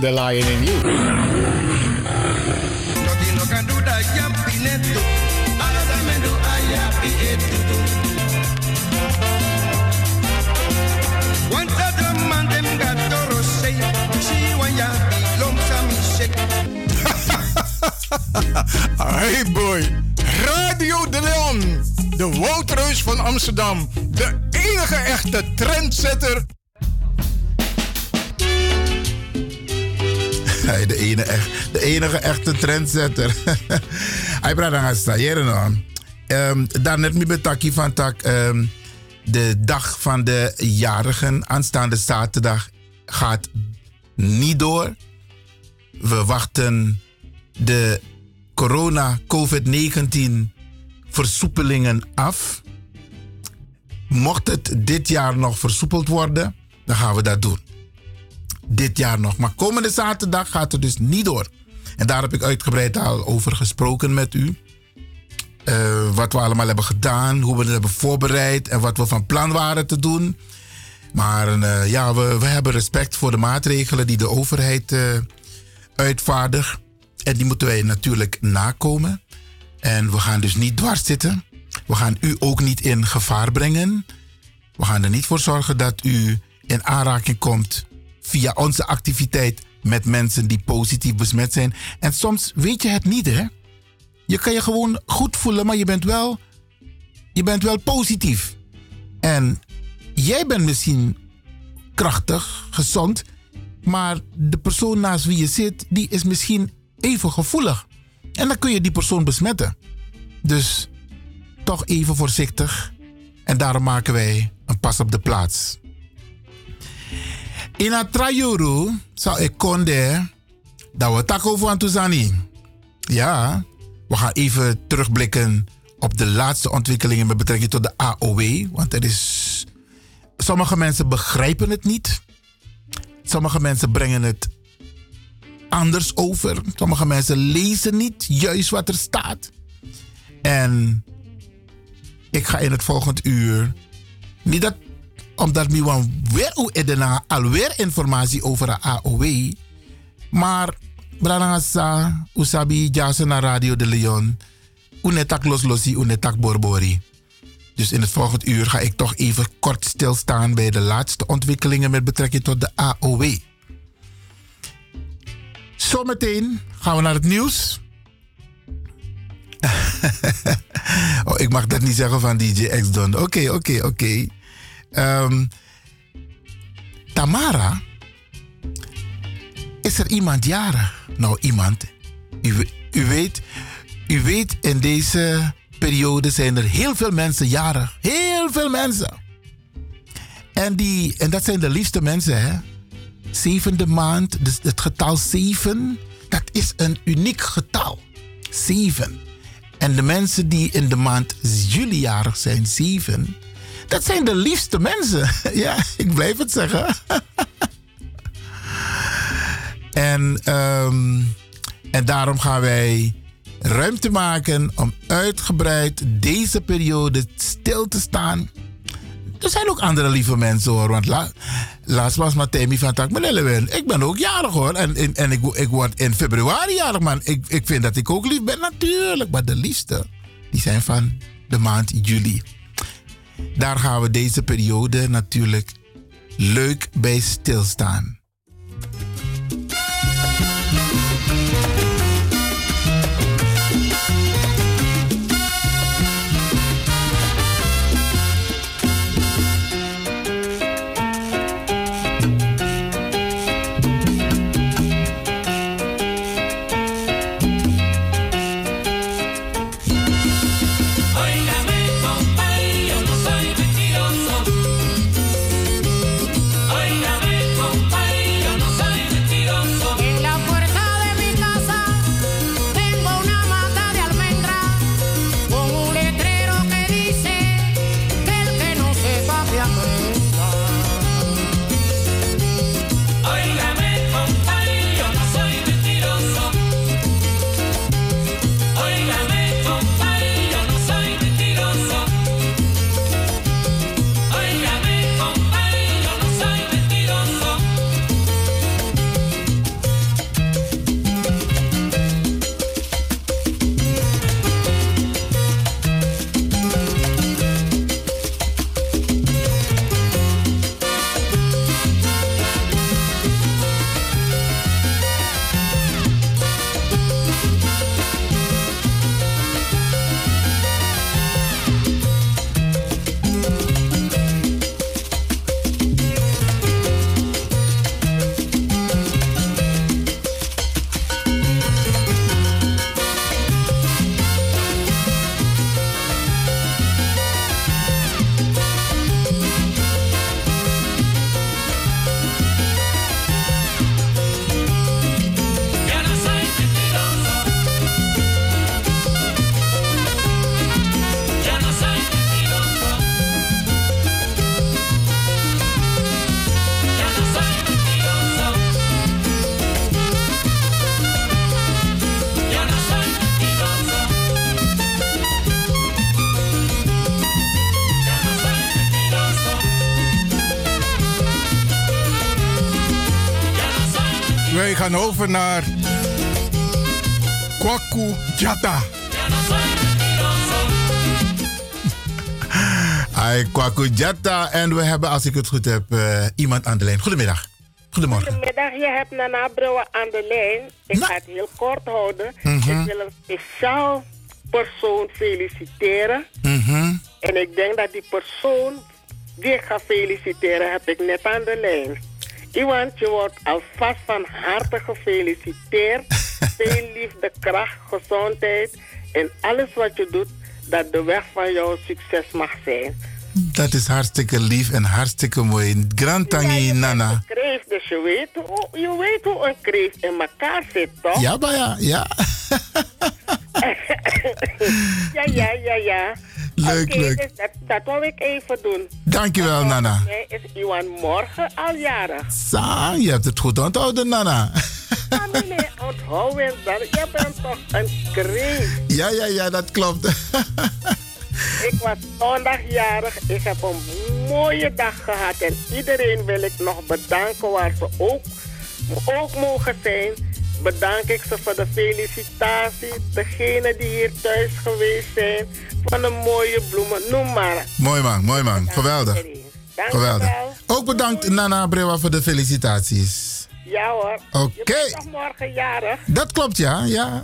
Feel the lion in you. Hij praat aan het no. Um, Daarnet mi betaki van tak. ehm, de dag van de jarigen, aanstaande zaterdag, gaat niet door. We wachten de corona COVID-19 versoepelingen af. Mocht het dit jaar nog versoepeld worden, dan gaan we dat doen. Dit jaar nog. Maar komende zaterdag gaat het dus niet door. En daar heb ik uitgebreid al over gesproken met u. Eh, wat we allemaal hebben gedaan, hoe we het hebben voorbereid en wat we van plan waren te doen. Maar eh, ja, we, we hebben respect voor de maatregelen die de overheid eh, uitvaardigt. En die moeten wij natuurlijk nakomen. En we gaan dus niet dwars zitten. We gaan u ook niet in gevaar brengen. We gaan er niet voor zorgen dat u in aanraking komt via onze activiteit met mensen die positief besmet zijn. En soms weet je het niet, hè? Je kan je gewoon goed voelen, maar je bent wel, je bent wel positief. En jij bent misschien krachtig, gezond, maar de persoon naast wie je zit, die is misschien even gevoelig. En dan kun je die persoon besmetten. Dus toch even voorzichtig. En daarom maken wij een pas op de plaats. In het trajuru zou ik konde dat we tak over aan Tuzani. Ja, we gaan even terugblikken op de laatste ontwikkelingen met betrekking tot de AOW. Want er is. Sommige mensen begrijpen het niet. Sommige mensen brengen het anders over. Sommige mensen lezen niet juist wat er staat. En ik ga in het volgende uur. Niet dat omdat we wan weer edena alweer informatie over de AOW. Maar Branagasa, Usabi, Jason naar Radio de Leon. Unetak loslosi, unetak borbori. Dus in het volgende uur ga ik toch even kort stilstaan bij de laatste ontwikkelingen met betrekking tot de AOW. Zometeen gaan we naar het nieuws. oh, ik mag dat niet zeggen van DJ X Don. Oké, oké, oké. Ehm, Tamara, is er iemand jarig? Nou, iemand. U, we- u, weet, u weet, in deze periode zijn er heel veel mensen jarig. Heel veel mensen. En, die, en dat zijn de liefste mensen, hè? Zevende maand, dus het getal zeven, dat is een uniek getal. Zeven. En de mensen die in de maand juli jarig zijn, zeven, dat zijn de liefste mensen. Ja, ik blijf het zeggen. en, ehm, en daarom gaan wij ruimte maken om uitgebreid deze periode stil te staan. Er zijn ook andere lieve mensen hoor. Want la, laatst was Matemi van Tak Melelewen. Ik ben ook jarig hoor. En, en, en ik, ik word in februari jarig man. Ik, ik vind dat ik ook lief ben natuurlijk. Maar de liefste, die zijn van de maand juli. Daar gaan we deze periode natuurlijk leuk bij stilstaan. Naar Kwaku Jata. Ai, Kwaku Jata. En we hebben, als ik het goed heb, eh, iemand aan de lijn. Goedemiddag. Goedemorgen. Goedemiddag, je hebt Nana Brouwer aan de lijn. Ik ga het heel kort houden. Mhm. Ik wil een speciaal persoon feliciteren. Mhm. En ik denk dat die persoon die ik ga feliciteren, heb ik net aan de lijn. Iwan, je wordt alvast van harte gefeliciteerd. Veel liefde, kracht, gezondheid en alles wat je doet, dat de weg van jouw succes mag zijn. Dat is hartstikke lief en hartstikke mooi. Grand Tangi Nana. Kreef, dus je weet, hoe, je weet hoe een kreef in elkaar zit, toch? Ja, maar ja, ja. ja, ja, ja, ja. Leuk, leuk. dus dat, dat wil ik even doen. Dankjewel, Nana. Mij is Iwan morgen al jarig. Sa, je hebt het goed onthouden, Nana. Familie, onthoud het dan. Je bent toch een kreef. Ja, ja, ja, dat klopt. Ik was zondag jarig. Ik heb een mooie dag gehad. En iedereen wil ik nog bedanken waar ze ook, ook mogen zijn. Bedank ik ze voor de felicitatie. Degenen die hier thuis geweest zijn. Van de mooie bloemen. Noem maar. mooi man, mooi man. Geweldig. Dank Geweldig. Ook bedankt, Nana Brewa, voor de felicitaties. Ja hoor. Oké. Je bent toch morgen jarig? Dat klopt, ja, ja.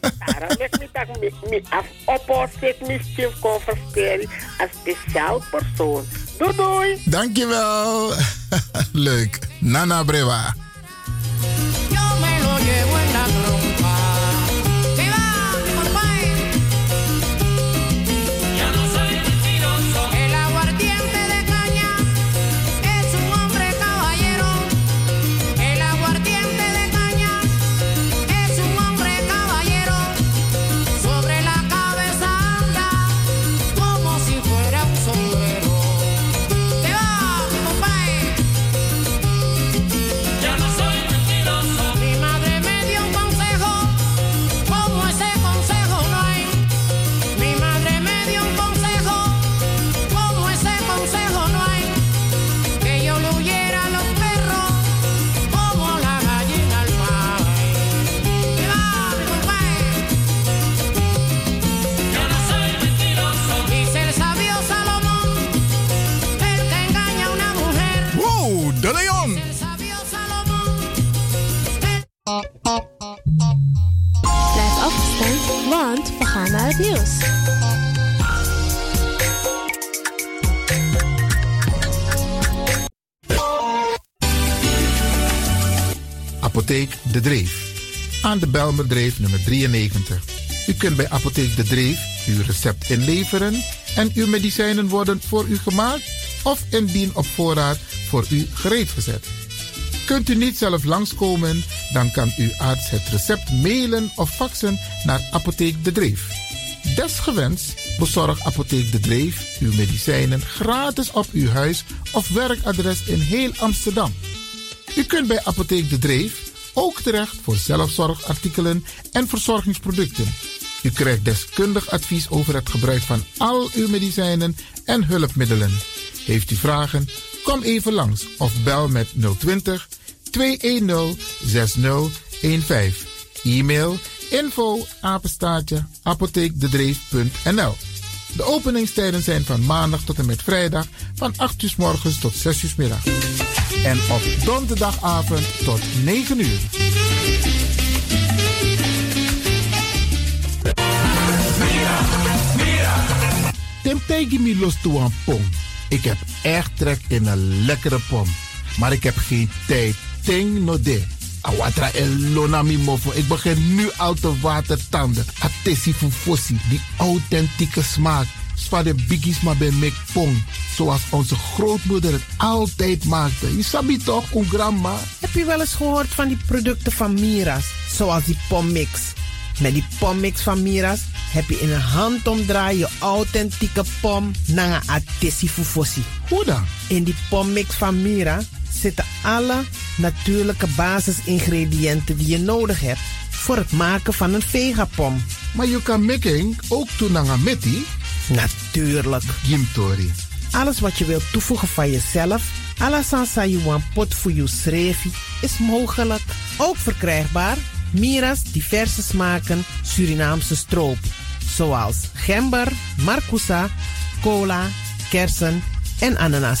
Daarom ik niet dat ik me af mischief converseer als speciaal persoon. Doei doei. Dankjewel. Leuk. Nana Brewa. Yo me lo llevo en la trompa. Nieuws. Apotheek De Dreef. Aan de Belmerdreef nummer 93. U kunt bij Apotheek De Dreef uw recept inleveren en uw medicijnen worden voor u gemaakt of indien op voorraad voor u gereed gezet. Kunt u niet zelf langskomen, dan kan uw arts het recept mailen of faxen naar Apotheek De Dreef. Desgewenst bezorgt Apotheek De Dreef uw medicijnen gratis op uw huis of werkadres in heel Amsterdam. U kunt bij Apotheek De Dreef ook terecht voor zelfzorgartikelen en verzorgingsproducten. U krijgt deskundig advies over het gebruik van al uw medicijnen en hulpmiddelen. Heeft u vragen? Kom even langs of bel met 020 210 6015. E-mail info apenstaartje apotheekdedreef.nl De openingstijden zijn van maandag tot en met vrijdag van 8 uur morgens tot 6 uur middag. En op donderdagavond tot 9 uur. Temptegi mi los toe een pom. Ik heb echt trek in een lekkere pom. Maar ik heb geen tijd. Ting no de. Awatra elona mi mofo. Ik begin nu al te watertanden. Atesi fufosi. Die authentieke smaak. Zwa de biggies maar bij pom. Zoals onze grootmoeder het altijd maakte. Je sabi toch, een grandma? Heb je wel eens gehoord van die producten van Mira's? Zoals die pommix. Met die pommix van Mira's heb je in een handomdraai je authentieke pom naar een atesi fufosi. Hoe dan? In die pommix van Mira zitten alle natuurlijke basisingrediënten die je nodig hebt voor het maken van een vegapom. Maar je kan making ook doen naar een meti? Natuurlijk. Gimtori. Alles wat je wilt toevoegen van jezelf, alla sansa you want pot voor je schreefie, is mogelijk. Ook verkrijgbaar Mira's diverse smaken Surinaamse stroop. Zoals gember, marcousa, cola, kersen en ananas.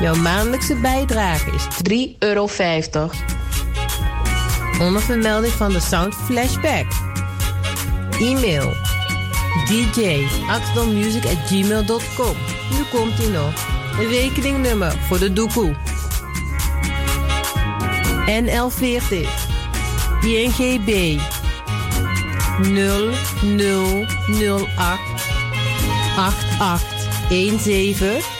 Jouw maandelijkse bijdrage is 3,50 euro. Onder vermelding van de Sound Flashback. E-mail gmail.com. Nu komt ie nog. Een rekeningnummer voor de doekoe. NL40 INGB 0008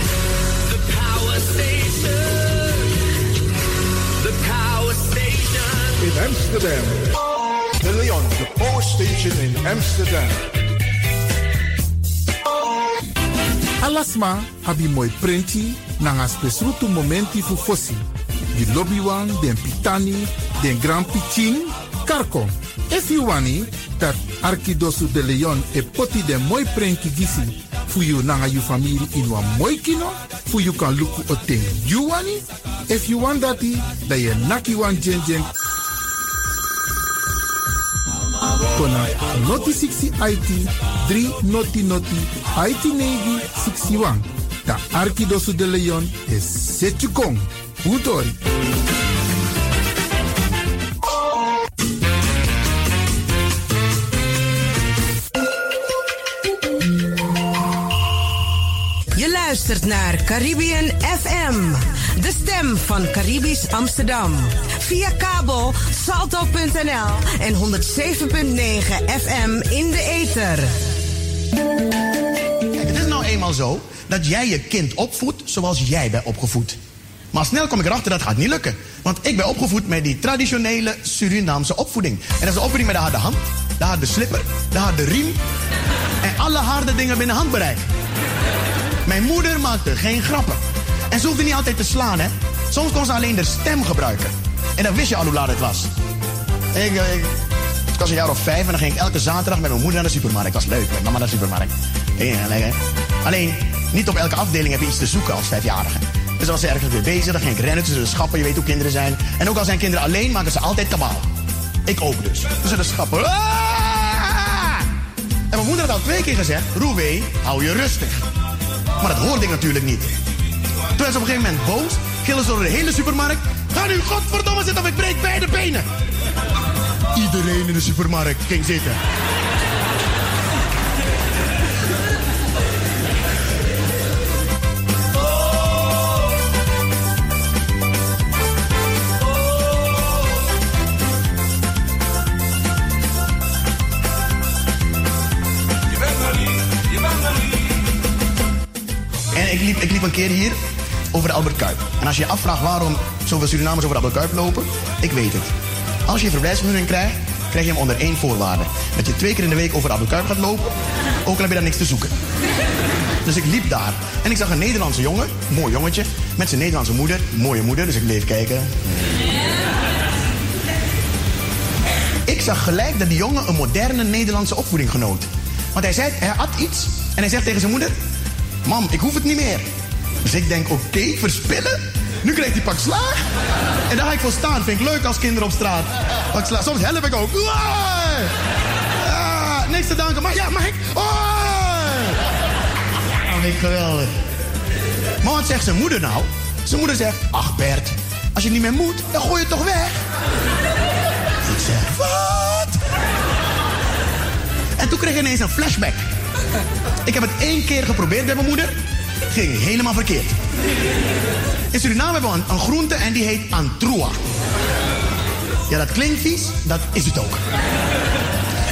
Amsterdam. De Leon, the power station in Amsterdam. Alasma abi moi prenti nanga spesrutu momenti fu fosi. Di lobby wan, den pitani, den grand piching, karko. If you wani, dat Arkidosu de Leon e poti den moi prenki gisi fu you nanga you family in wan moi kino, fu you kan luku o ten you wani. If you want dati, da ye naki wan jen jen kona noti 60 IT 3 noti noti IT negi 61. Da Arkidosu de Leon is Setjukong. Utori. Naar Caribbean FM, de stem van Caribisch Amsterdam. Via kabel salto.nl en 107.9 FM in de ether. Het is nou eenmaal zo dat jij je kind opvoedt zoals jij bent opgevoed. Maar snel kom ik erachter dat gaat niet lukken. Want ik ben opgevoed met die traditionele Surinaamse opvoeding. En dat is de opvoeding met de harde hand, de harde slipper, de harde riem. En alle harde dingen binnen handbereik. Mijn moeder maakte geen grappen. En ze hoefde niet altijd te slaan, hè. Soms kon ze alleen de stem gebruiken. En dan wist je al hoe laat het was. Ik, eh, ik, ik was een jaar of vijf en dan ging ik elke zaterdag met mijn moeder naar de supermarkt. Dat was leuk, met mama naar de supermarkt. Ja. Alleen, niet op elke afdeling heb je iets te zoeken als vijfjarige. Dus als ze ergens weer bezig, dan ging ik rennen tussen de schappen. Je weet hoe kinderen zijn. En ook al zijn kinderen alleen, maken ze altijd kabaal. Ik ook dus. Tussen de schappen. Ah! En mijn moeder had al twee keer gezegd, Roewee, hou je rustig. Maar dat hoorde ik natuurlijk niet. Toen ze op een gegeven moment boos, gillen ze door de hele supermarkt. Ga nu godverdomme zitten of ik breek beide benen. Iedereen in de supermarkt ging zitten. Ik liep, een keer hier over de Albert Kuip. En als je je afvraagt waarom zoveel Surinamers over de Albert Kuip lopen, ik weet het. Als je verblijfsvergunning krijgt, krijg je hem onder één voorwaarde. Dat je twee keer in de week over de Albert Kuip gaat lopen, ook al heb je daar niks te zoeken. Dus ik liep daar en ik zag een Nederlandse jongen, mooi jongetje, met zijn Nederlandse moeder, mooie moeder, dus ik bleef kijken. Ik zag gelijk dat die jongen een moderne Nederlandse opvoeding genoot. Want hij zei, hij had iets. En hij zegt tegen zijn moeder... Mam, ik hoef het niet meer. Dus ik denk, oké, verspillen? Nu krijgt hij pak slaag. En daar ga ik voor staan. Vind ik leuk als kinderen op straat. Pak slaag. Soms help ik ook. Ah, niks te danken. Ja, mag ik? Oh, ik geweldig. Maar wat zegt zijn moeder nou? Zijn moeder zegt, ach Bert, als je niet meer moet, dan gooi je het toch weg. Ik zeg, wat? En toen kreeg ik ineens een flashback. Ik heb het één keer geprobeerd bij mijn moeder. Ging helemaal verkeerd. In Suriname hebben we een, een groente en die heet antroa. Ja, dat klinkt vies, dat is het ook.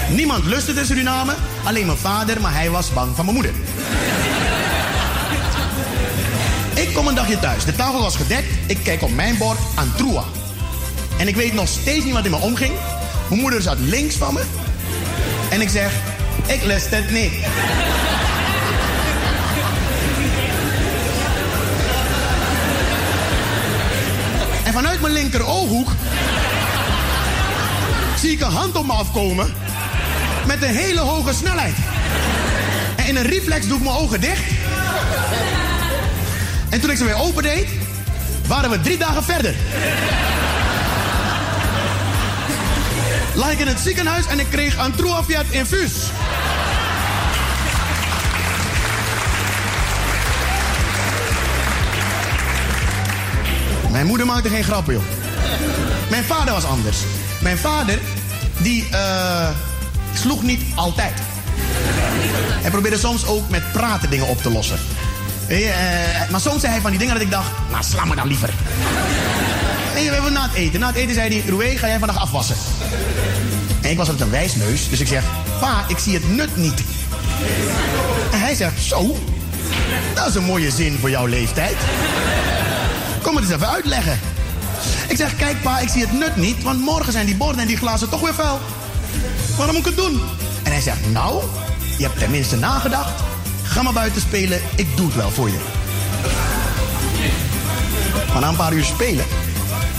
Niemand lust het in Suriname, alleen mijn vader, maar hij was bang van mijn moeder. Ik kom een dagje thuis. De tafel was gedekt. Ik kijk op mijn bord antroa. En ik weet nog steeds niet wat in me omging. Mijn moeder zat links van me. En ik zeg, ik lust het niet. En vanuit mijn linker ooghoek zie ik een hand op me afkomen met een hele hoge snelheid. En in een reflex doe ik mijn ogen dicht. En toen ik ze weer opendeed, waren we drie dagen verder. Lag ik in het ziekenhuis en ik kreeg Antroa via het infuus. Mijn moeder maakte geen grappen, joh. Mijn vader was anders. Mijn vader, die eh, sloeg niet altijd. Hij probeerde soms ook met praten dingen op te lossen. Eh, maar soms zei hij van die dingen dat ik dacht, nou sla me dan liever. En we hebben na het eten. Na het eten zei hij, Roué, ga jij vandaag afwassen? En ik was altijd een wijsneus, dus ik zeg, pa, ik zie het nut niet. En hij zegt, zo, dat is een mooie zin voor jouw leeftijd. Kom het eens even uitleggen. Ik zeg, kijk pa, ik zie het nut niet, want morgen zijn die borden en die glazen toch weer vuil. Waarom moet ik het doen? En hij zegt, nou, je hebt tenminste nagedacht. Ga maar buiten spelen, ik doe het wel voor je. Maar na een paar uur spelen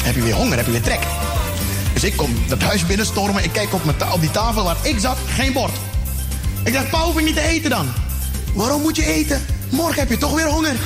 heb je weer honger, heb je weer trek. Dus ik kom dat huis binnenstormen, ik kijk op, mijn op die tafel waar ik zat, geen bord. Ik dacht, pa, hoef ik niet te eten dan? Waarom moet je eten? Morgen heb je toch weer honger.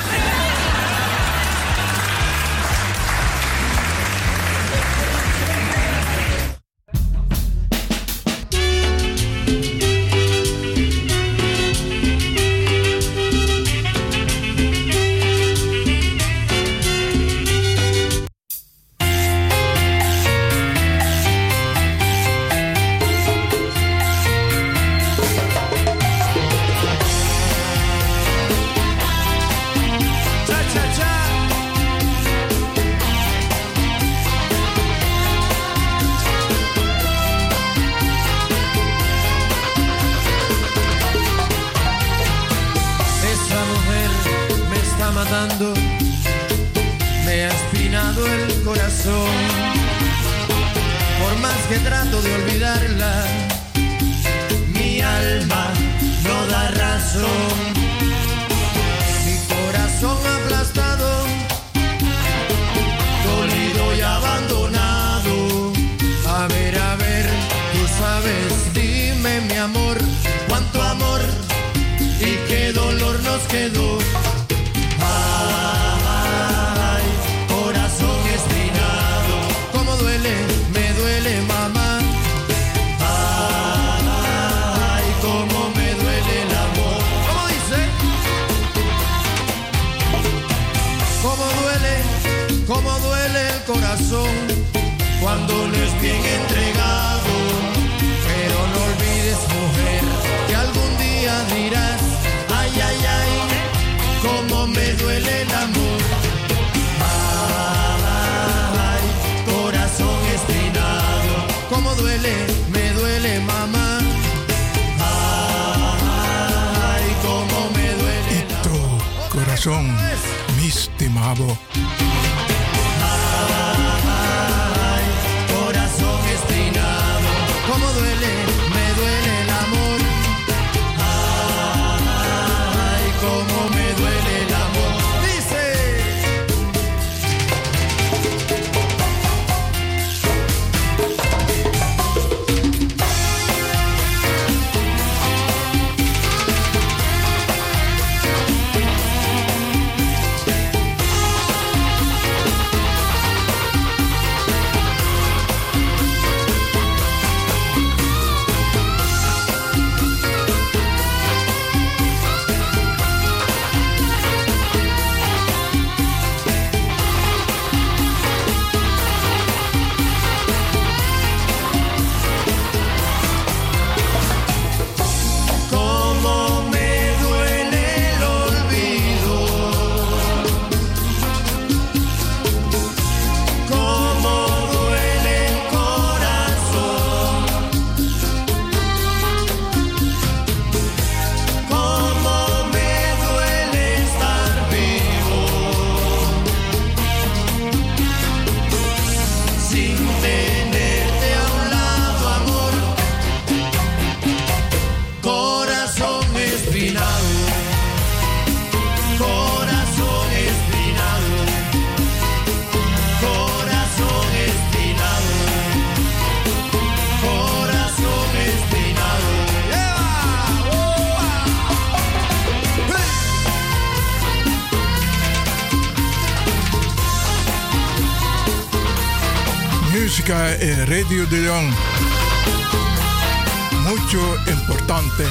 Radio de León. Mucho importante.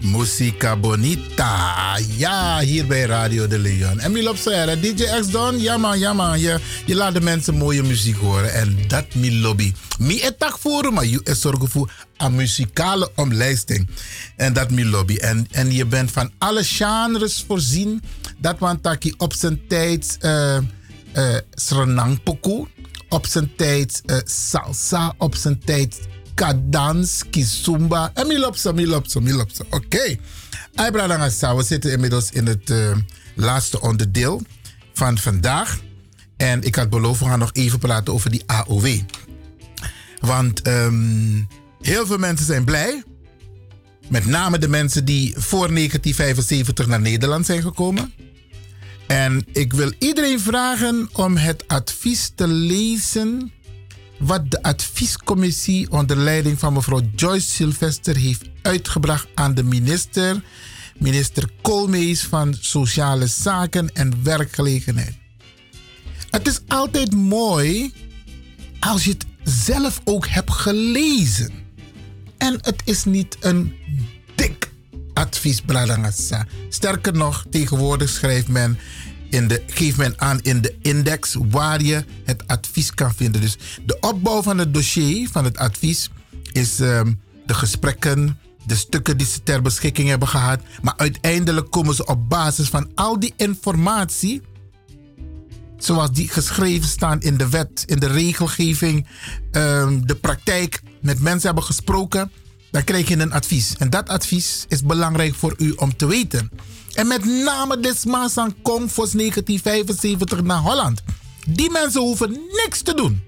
Musica Bonita. Ja, hier bij Radio de Leon. En Milop zei, DJ X Don, ja man, ja man. Je, je laat de mensen mooie muziek horen. En dat mi lobby. Mi etak voor, maar je is zorgen voor een muzikale omlijsting. En dat mi lobby. En, en je bent van alle genres voorzien. Dat want taki op zijn tijd uh, uh. Op zijn tijd uh, salsa. Op zijn tijd kadans, kizumba. En milopsa, milopsa, milopsa. Oké. Okay. Aibradangasa, we zitten inmiddels in het laatste onderdeel van vandaag. En ik had beloofd, we gaan nog even praten over die AOW. Want um, heel veel mensen zijn blij. Met name de mensen die voor 1975 naar Nederland zijn gekomen. En ik wil iedereen vragen om het advies te lezen wat de adviescommissie onder leiding van mevrouw Joyce Sylvester heeft uitgebracht aan de minister, minister Koolmees van Sociale Zaken en Werkgelegenheid. Het is altijd mooi als je het zelf ook hebt gelezen. En het is niet een dik advies. Sterker nog, tegenwoordig schrijft men in de, geeft men aan in de index waar je het advies kan vinden. Dus de opbouw van het dossier van het advies is um, de gesprekken, de stukken die ze ter beschikking hebben gehad. Maar uiteindelijk komen ze op basis van al die informatie, zoals die geschreven staan in de wet, in de regelgeving, um, de praktijk, met mensen hebben gesproken, dan krijg je een advies. En dat advies is belangrijk voor u om te weten. En met name Desma Kong voor 1975 naar Holland. Die mensen hoeven niks te doen.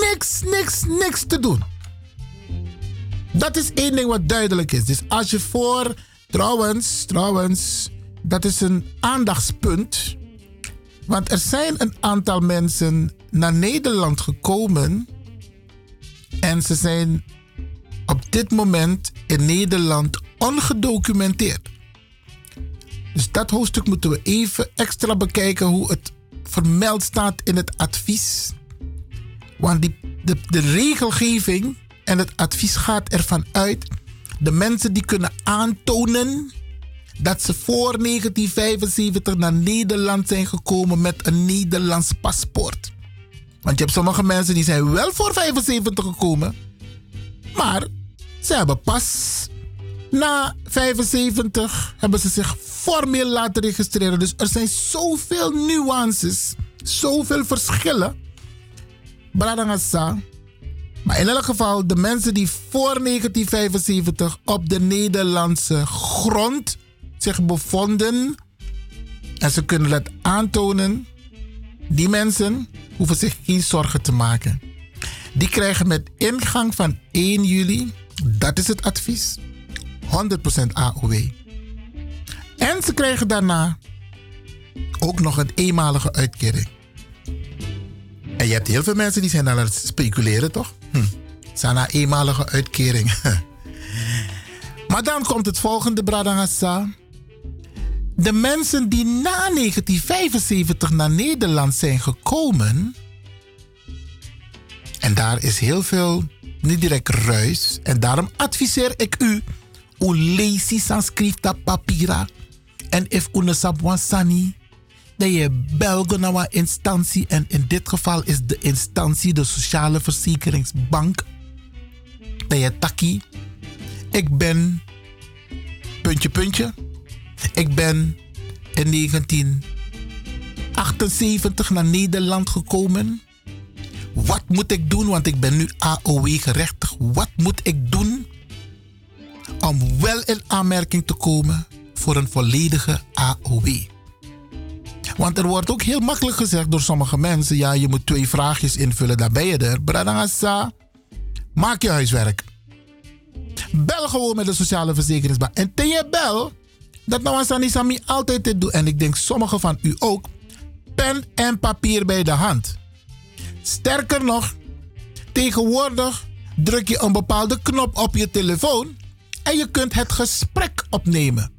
Niks, niks, niks te doen. Dat is één ding wat duidelijk is. Dus als je voor, trouwens, trouwens, dat is een aandachtspunt. Want er zijn een aantal mensen naar Nederland gekomen. En ze zijn op dit moment in Nederland ongedocumenteerd. Dus dat hoofdstuk moeten we even extra bekijken hoe het vermeld staat in het advies. Want die, de, de regelgeving en het advies gaat ervan uit. De mensen die kunnen aantonen dat ze voor 1975 naar Nederland zijn gekomen met een Nederlands paspoort. Want je hebt sommige mensen die zijn wel voor 75 gekomen, maar ze hebben pas na 75 hebben ze zich formeel laten registreren. Dus er zijn zoveel nuances, zoveel verschillen. Bradangasa. Maar in elk geval, de mensen die voor 1975 op de Nederlandse grond zich bevonden en ze kunnen dat aantonen, die mensen hoeven zich geen zorgen te maken. Die krijgen met ingang van 1 juli, dat is het advies, 100% AOW. En ze krijgen daarna ook nog een eenmalige uitkering. En je hebt heel veel mensen die zijn aan het speculeren, toch? Hm. Zijn na eenmalige uitkering. maar dan komt het volgende, Bradangasa. De mensen die na 1975 naar Nederland zijn gekomen. En daar is heel veel, niet direct ruis. En daarom adviseer ik u. U leesi Sanskrifta papira. En if sabwan sani, dat je belgen naar instantie. En in dit geval is de instantie de Sociale Verzekeringsbank. Dat je taki. Ik ben. Puntje, puntje. Ik ben in 1978 naar Nederland gekomen. Wat moet ik doen? Want ik ben nu AOW gerechtigd. Wat moet ik doen om wel in aanmerking te komen voor een volledige AOW. Want er wordt ook heel makkelijk gezegd door sommige mensen: ja, je moet twee vraagjes invullen, dan ben je er. Bradangasa, maak je huiswerk. Bel gewoon met de sociale verzekeringsbank. En ten je bel, dat nou Sani Sami altijd te doen. En ik denk sommigen van u ook. Pen en papier bij de hand. Sterker nog, tegenwoordig druk je een bepaalde knop op je telefoon en je kunt het gesprek opnemen.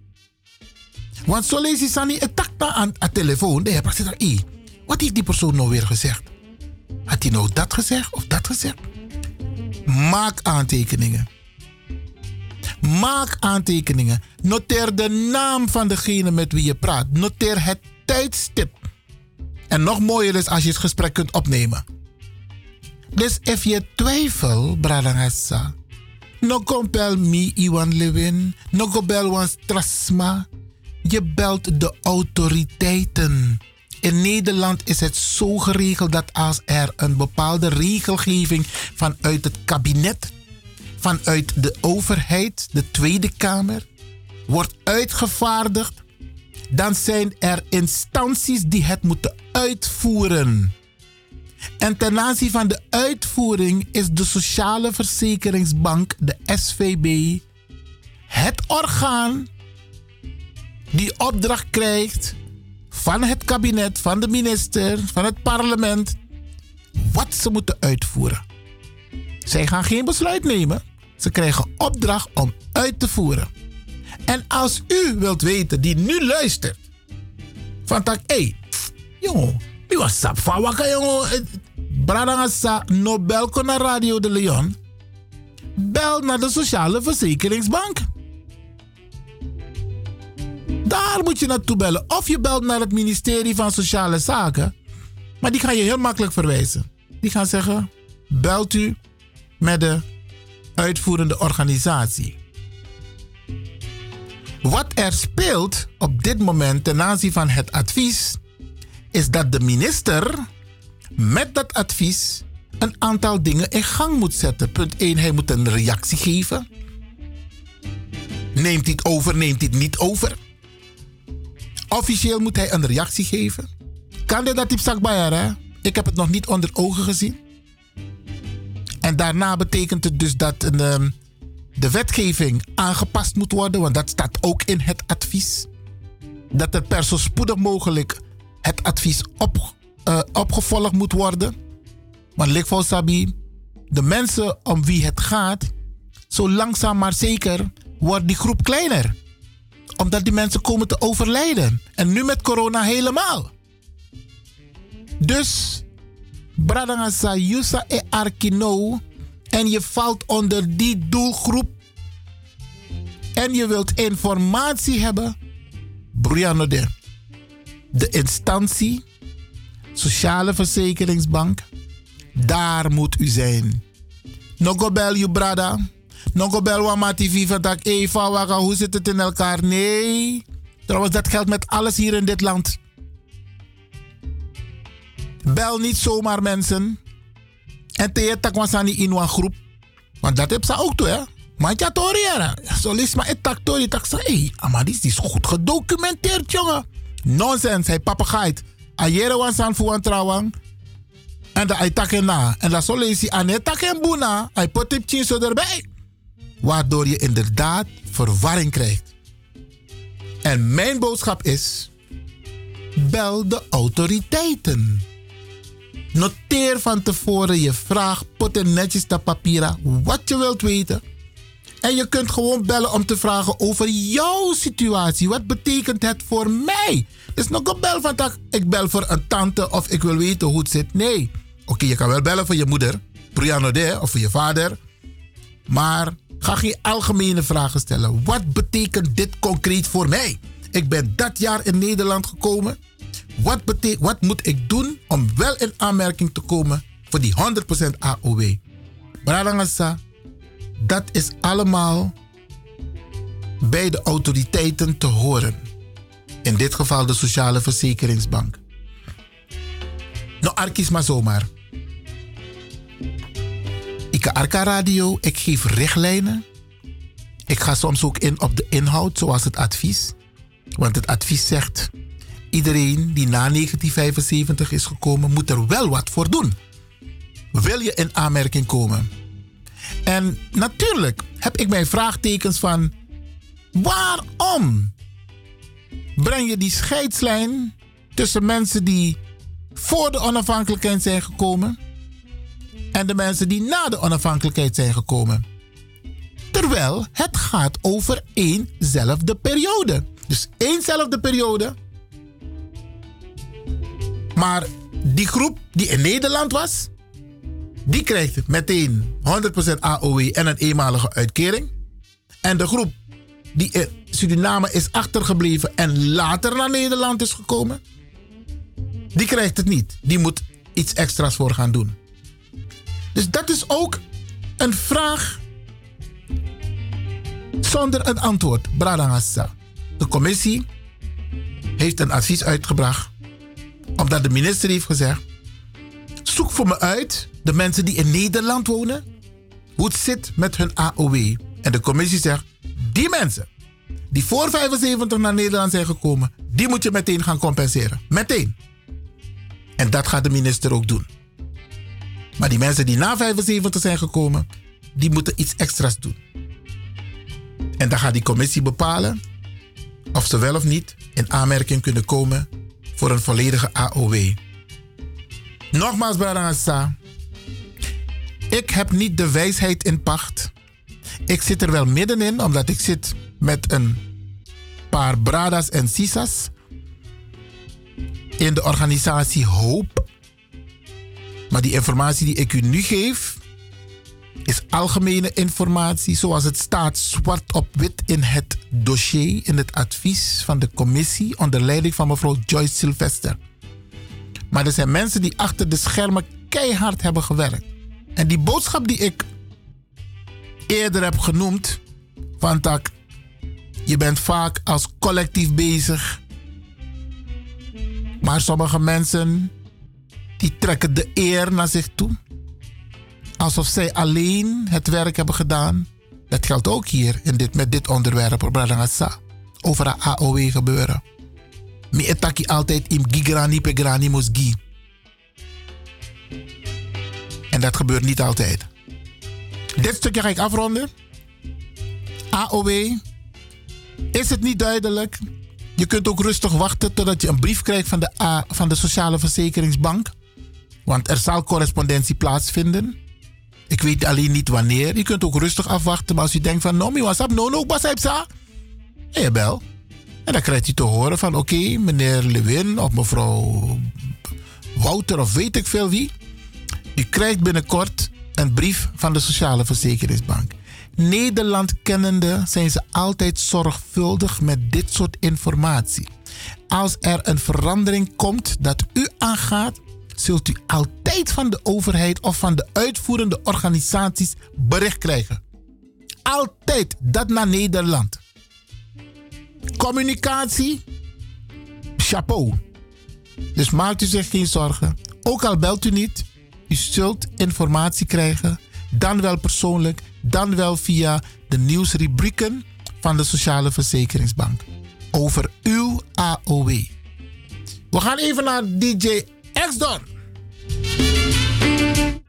Want zo lees je Sani het takta aan de telefoon. De hebt gezegd, "Hé, wat heeft die persoon nou weer gezegd? Had hij nou dat gezegd of dat gezegd? Maak aantekeningen. Maak aantekeningen. Noteer de naam van degene met wie je praat. Noteer het tijdstip. En nog mooier is als je het gesprek kunt opnemen. Dus if je twijfelt, Bradangasa, no compel me Iwan Lewin, no compel wan strasma. Je belt de autoriteiten. In Nederland is het zo geregeld dat als er een bepaalde regelgeving vanuit het kabinet, vanuit de overheid, de Tweede Kamer, wordt uitgevaardigd, dan zijn er instanties die het moeten uitvoeren. En ten aanzien van de uitvoering is de Sociale Verzekeringsbank, de SVB, het orgaan die opdracht krijgt van het kabinet, van de minister, van het parlement, wat ze moeten uitvoeren. Zij gaan geen besluit nemen. Ze krijgen opdracht om uit te voeren. En als u wilt weten, die nu luistert, van tak, hé, hey, jongen, wie was sap van wakka, jongen? Bradangasa, Nobel naar Radio de Leon. Bel naar de Sociale Verzekeringsbank. Daar moet je naartoe bellen. Of je belt naar het ministerie van Sociale Zaken. Maar die gaan je heel makkelijk verwijzen. Die gaan zeggen: belt u met de uitvoerende organisatie. Wat er speelt op dit moment ten aanzien van het advies, is dat de minister met dat advies een aantal dingen in gang moet zetten. Punt 1, hij moet een reactie geven. Neemt hij het over, neemt hij het niet over? Officieel moet hij een reactie geven. Kan dit dat type hè? Ik heb het nog niet onder ogen gezien. En daarna betekent het dus dat een, ehm, de wetgeving aangepast moet worden, want dat staat ook in het advies. Dat er per zo spoedig mogelijk het advies op, uh, opgevolgd moet worden. Want Likvo Sabi, de mensen om wie het gaat, zo langzaam maar zeker wordt die groep kleiner. Omdat die mensen komen te overlijden. En nu met corona helemaal. Dus, Bradangasa Yusa e Arkino. En je valt onder die doelgroep. En je wilt informatie hebben. Brianne de. De instantie, Sociale Verzekeringsbank, daar moet u zijn. Nog bel je brada. Nog bel wa mativi van tak Eva, waga, hoe zit het in elkaar? Nee. Trouwens, dat geldt met alles hier in dit land. Bel niet zomaar mensen. En te takwasani in een groep. Want dat heb ze ook toe, hè. Maar ja, toriëra. Zo lees maar het tak tori. Tak zei, hé, dit is goed gedocumenteerd, jongen. Nonsens, hij papegaait. Ayere wan san trouwang. En dat hij takken na. En dat zo lees je aan het takken boena. Hij put het zo erbij. Waardoor je inderdaad verwarring krijgt. En mijn boodschap is: bel de autoriteiten. Noteer van tevoren je vraag, put er netjes de papieren wat je wilt weten. En je kunt gewoon bellen om te vragen over jouw situatie. Wat betekent het voor mij? is nog een bel van tak. Ik bel voor een tante of ik wil weten hoe het zit. Nee. Oké, je kan wel bellen voor je moeder, Brianna de, of voor je vader. Maar ga geen algemene vragen stellen. Wat betekent dit concreet voor mij? Ik ben dat jaar in Nederland gekomen. Wat, wat moet ik doen om wel in aanmerking te komen voor die 100% AOW? Bradangasa, dat is allemaal bij de autoriteiten te horen. In dit geval de Sociale Verzekeringsbank. Nou, Arkis maar zomaar. Ik Arka Radio, ik geef richtlijnen. Ik ga soms ook in op de inhoud, zoals het advies. Want het advies zegt: iedereen die na 1975 is gekomen, moet er wel wat voor doen. Wil je in aanmerking komen? En natuurlijk heb ik mijn vraagtekens van waarom breng je die scheidslijn tussen mensen die voor de onafhankelijkheid zijn gekomen en de mensen die na de onafhankelijkheid zijn gekomen. Terwijl het gaat over éénzelfde periode. Dus éénzelfde periode. Maar die groep die in Nederland was, die krijgt meteen 100% AOW en een eenmalige uitkering. En de groep die in Suriname is achtergebleven en later naar Nederland is gekomen, die krijgt het niet. Die moet iets extra's voor gaan doen. Dus dat is ook een vraag zonder een antwoord. Bradangassa. De commissie heeft een advies uitgebracht. Omdat de minister heeft gezegd: zoek voor me uit de mensen die in Nederland wonen. Hoe het zit met hun AOW. En de commissie zegt: die mensen die voor 75 naar Nederland zijn gekomen, die moet je meteen gaan compenseren. Meteen. En dat gaat de minister ook doen. Maar die mensen die na 75 zijn gekomen, die moeten iets extra's doen. En dan gaat die commissie bepalen of ze wel of niet in aanmerking kunnen komen voor een volledige AOW. Nogmaals, Barangasa. Ik heb niet de wijsheid in pacht. Ik zit er wel middenin, omdat ik zit met een paar bradas en sisas in de organisatie Hoop. Maar die informatie die ik u nu geef, is algemene informatie zoals het staat zwart op wit in het dossier, in het advies van de commissie onder leiding van mevrouw Joyce Sylvester. Maar er zijn mensen die achter de schermen keihard hebben gewerkt. En die boodschap die ik eerder heb genoemd, van tak, je bent vaak als collectief bezig. Maar sommige mensen die trekken de eer naar zich toe. Alsof zij alleen het werk hebben gedaan. Dat geldt ook hier in dit, met dit onderwerp, Bradangasa. Over het AOW gebeuren. Mi etaki altijd im gigrani pegrani mosgi. En dat gebeurt niet altijd. Dit stukje ga ik afronden. AOW. Is het niet duidelijk? Je kunt ook rustig wachten totdat je een brief krijgt van de, van de Sociale Verzekeringsbank. Want er zal correspondentie plaatsvinden. Ik weet alleen niet wanneer. Je kunt ook rustig afwachten. Maar als je denkt van, no, what's up? No, no, what's up, En je bel. En dan krijgt u te horen van, oké, meneer Lewin of mevrouw Wouter of weet ik veel wie. U krijgt binnenkort een brief van de Sociale Verzekeringsbank. Nederland kennende zijn ze altijd zorgvuldig met dit soort informatie. Als er een verandering komt dat u aangaat, zult u altijd van de overheid of van de uitvoerende organisaties bericht krijgen. Altijd dat naar Nederland. Communicatie, chapeau. Dus maakt u zich geen zorgen. Ook al belt u niet, u zult informatie krijgen. Dan wel persoonlijk, dan wel via de nieuwsrubrieken van de Sociale Verzekeringsbank. Over uw AOW. We gaan even naar DJ X-Don. Berekete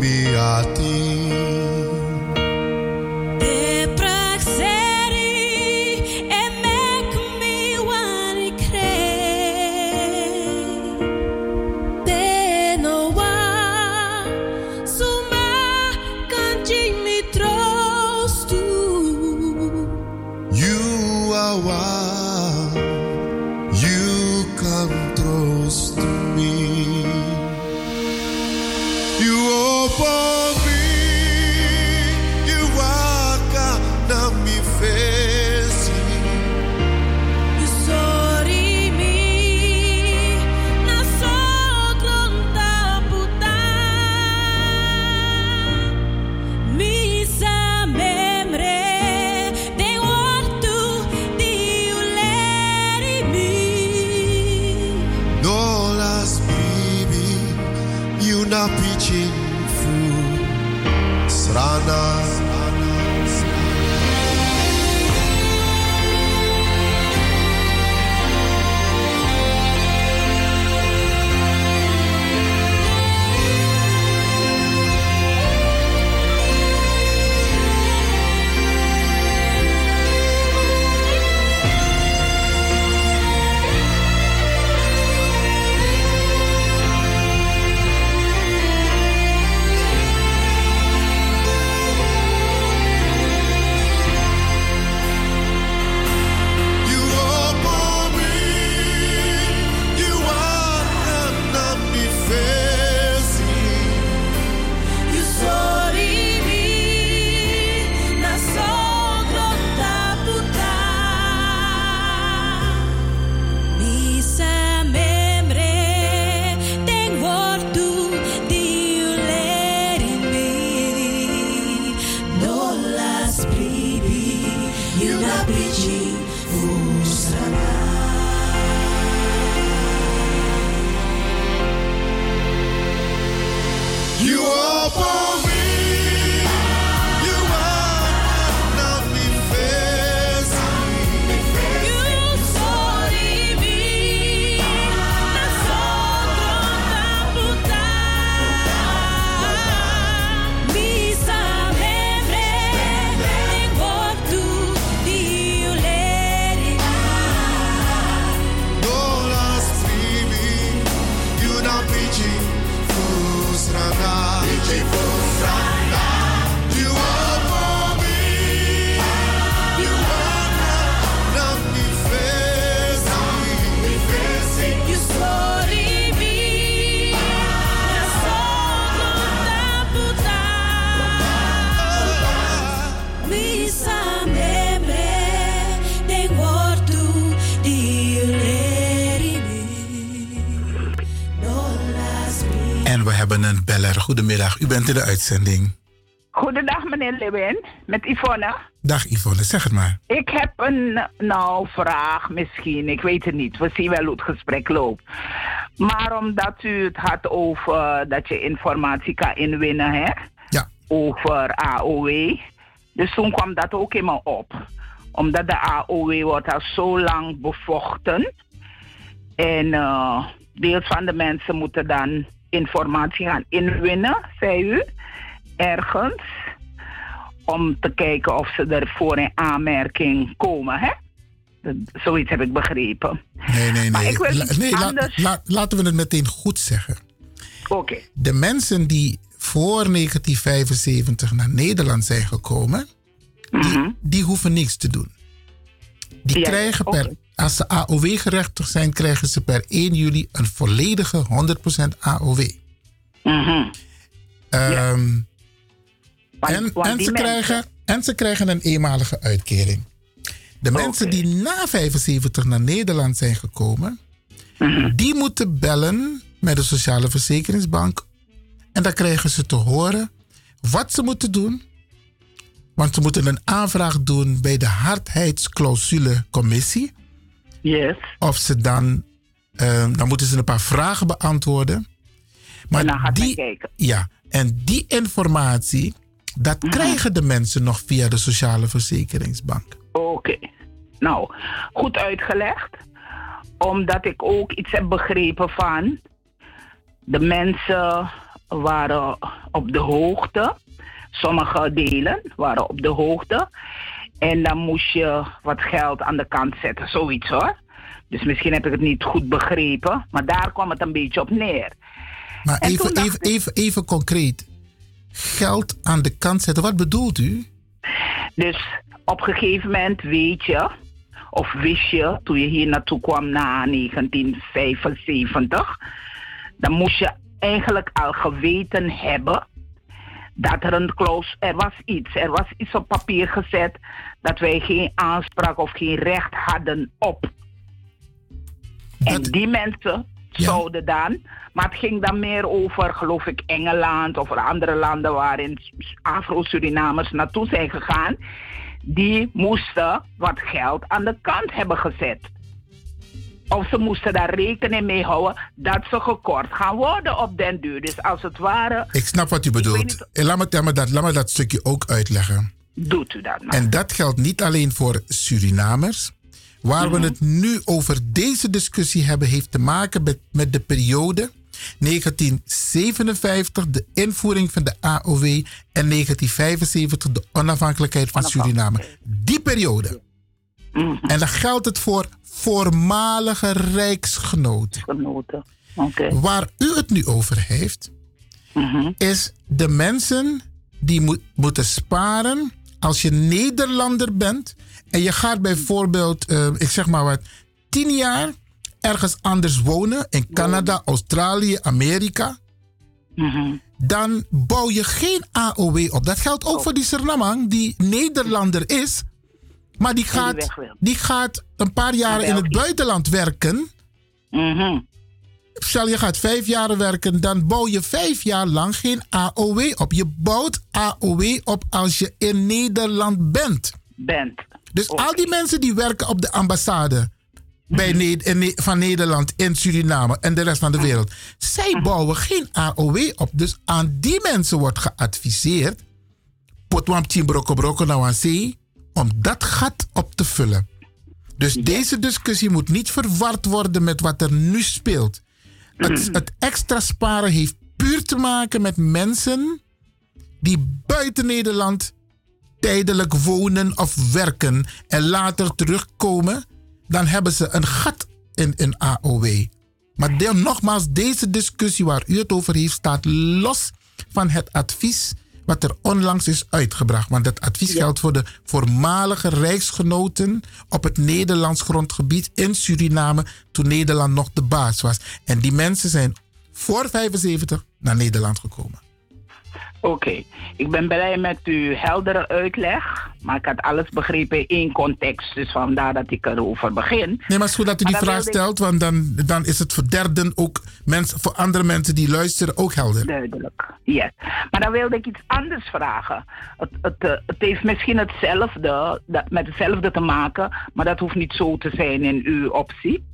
me a ti. U bent in de uitzending. Goedendag meneer Lewin, met Yvonne. Dag Yvonne, zeg het maar. Ik heb een nou, vraag misschien, ik weet het niet. We zien wel hoe het gesprek loopt. Maar omdat u het had over dat je informatie kan inwinnen hè? Ja. over AOW. Dus toen kwam dat ook in me op. Omdat de AOW wordt al zo lang bevochten. En eh, deels van de mensen moeten dan informatie gaan inwinnen, zei u, ergens. Om te kijken of ze ervoor in aanmerking komen, hè? Zoiets heb ik begrepen. Nee, nee, Maar nee. ik wil La- iets nee la- anders. la- laten we het meteen goed zeggen. Oké. De mensen die voor 1975 naar Nederland zijn gekomen, die, die hoeven niks te doen. Die Ja, krijgen per, als ze AOW-gerechtigd zijn, krijgen ze per 1 juli een volledige 100% AOW. Ehm, en, want en, die ze mensen- krijgen, en ze krijgen een eenmalige uitkering. De mensen die na 75 naar Nederland zijn gekomen, die moeten bellen met de Sociale Verzekeringsbank. En dan krijgen ze te horen wat ze moeten doen. Want ze moeten een aanvraag doen bij de hardheidsclausule-commissie. Yes. Of ze dan, eh, dan moeten ze een paar vragen beantwoorden. Maar En dan gaat die, kijken. Ja, en die informatie, dat krijgen de mensen nog via de Sociale Verzekeringsbank. Oké. Nou, goed uitgelegd. Omdat ik ook iets heb begrepen van de mensen waren op de hoogte. Sommige delen waren op de hoogte. En dan moest je wat geld aan de kant zetten, zoiets hoor. Dus misschien heb ik het niet goed begrepen, maar daar kwam het een beetje op neer. Maar En even, even, even, even concreet. Geld aan de kant zetten, wat bedoelt u? Dus op een gegeven moment weet je, of wist je, toen je hier naartoe kwam na 1975, dan moest je eigenlijk al geweten hebben dat er een claus, er was iets, er was iets op papier gezet dat wij geen aanspraak of geen recht hadden op. En die mensen zouden dan, maar het ging dan meer over, geloof ik, Engeland of andere landen waarin Afro-Surinamers naartoe zijn gegaan. Die moesten wat geld aan de kant hebben gezet. Of ze moesten daar rekening mee houden dat ze gekort gaan worden op den duur. Dus als het ware, Ik snap wat u bedoelt. Eh, Laat me, laat, me dat, laat me dat stukje ook uitleggen. doet u dat maar. En dat geldt niet alleen voor Surinamers. Waar Mhm. we het nu over deze discussie hebben, heeft te maken met, met de periode 1957, de invoering van de AOW, en 1975, de onafhankelijkheid van Suriname. Die periode. Mhm. En dan geldt het voor voormalige rijksgenoten. Genoten. Oké. Waar u het nu over heeft, is de mensen die moet, moeten sparen als je Nederlander bent en je gaat bijvoorbeeld, eh, ik zeg maar wat, tien jaar ergens anders wonen, in Canada, Australië, Amerika, dan bouw je geen AOW op. Dat geldt ook voor die Surinamang die Nederlander is, maar die gaat, die gaat een paar jaar in het buitenland werken. Stel je gaat vijf jaar werken, dan bouw je vijf jaar lang geen AOW op. Je bouwt AOW op als je in Nederland bent. Bent. Dus al die mensen die werken op de ambassade bij Ne- Ne- van Nederland in Suriname en de rest van de wereld, zij bouwen geen AOW op. Dus aan die mensen wordt geadviseerd, potwam broko broko nou aan zee, om dat gat op te vullen. Dus deze discussie moet niet verward worden met wat er nu speelt. Het, het extra sparen heeft puur te maken met mensen die buiten Nederland tijdelijk wonen of werken en later terugkomen. Dan hebben ze een gat in een AOW. Maar de- nogmaals, deze discussie waar u het over heeft staat los van het advies wat er onlangs is uitgebracht. Want dat advies geldt voor de voormalige rijksgenoten op het Nederlands grondgebied in Suriname toen Nederland nog de baas was. En die mensen zijn voor 75 naar Nederland gekomen. Oké, ik ben blij met uw heldere uitleg. Maar ik had alles begrepen in één context. Dus vandaar dat ik erover begin. Nee, maar het is goed dat u die vraag ik- stelt, want dan, dan is het voor derden ook mensen, voor andere mensen die luisteren ook helder. Duidelijk, yes. Maar dan wilde ik iets anders vragen. Het, het, eh, het heeft misschien hetzelfde, dat- met hetzelfde te maken, maar dat hoeft niet zo te zijn in uw optie.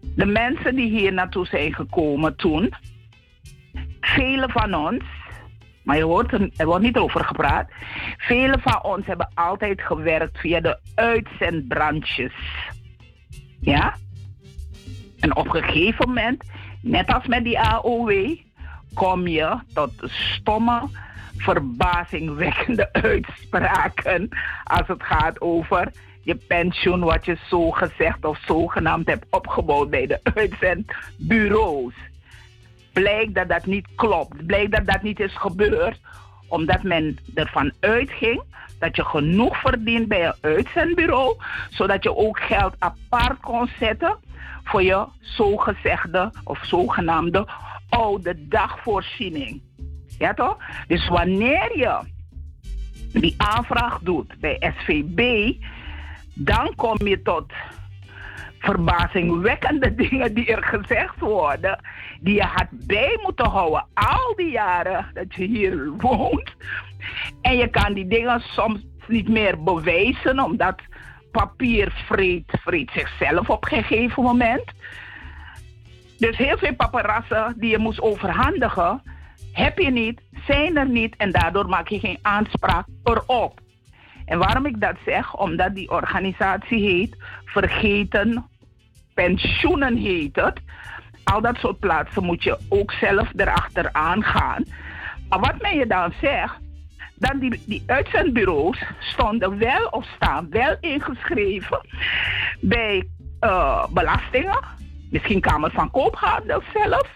De mensen die hier naartoe zijn gekomen toen, velen van ons, maar je hoort er, wordt niet over gepraat, velen van ons hebben altijd gewerkt via de uitzendbranches. Ja? En op een gegeven moment, net als met die AOW, kom je tot stomme, verbazingwekkende uitspraken als het gaat over je pensioen, wat je zo gezegd of zogenaamd hebt opgebouwd bij de uitzendbureaus. Blijkt dat dat niet klopt. Blijkt dat dat niet is gebeurd, omdat men ervan uitging dat je genoeg verdient bij een uitzendbureau, zodat je ook geld apart kon zetten voor je zogezegde of zogenaamde oude dagvoorziening. Ja toch? Dus wanneer je die aanvraag doet bij SVB, dan kom je tot verbazingwekkende dingen die er gezegd worden, die je had bij moeten houden al die jaren dat je hier woont. En je kan die dingen soms niet meer bewijzen, omdat papier vreet, vreet zichzelf op een gegeven moment. Dus heel veel paparassen die je moest overhandigen, heb je niet, zijn er niet en daardoor maak je geen aanspraak erop. En waarom ik dat zeg? Omdat die organisatie heet Vergeten Pensioenen heet het. Al dat soort plaatsen moet je ook zelf erachteraan gaan. wat men je dan zegt, dan die, die uitzendbureaus stonden wel of staan wel ingeschreven bij eh, belastingen, misschien Kamer van Koophandel zelf.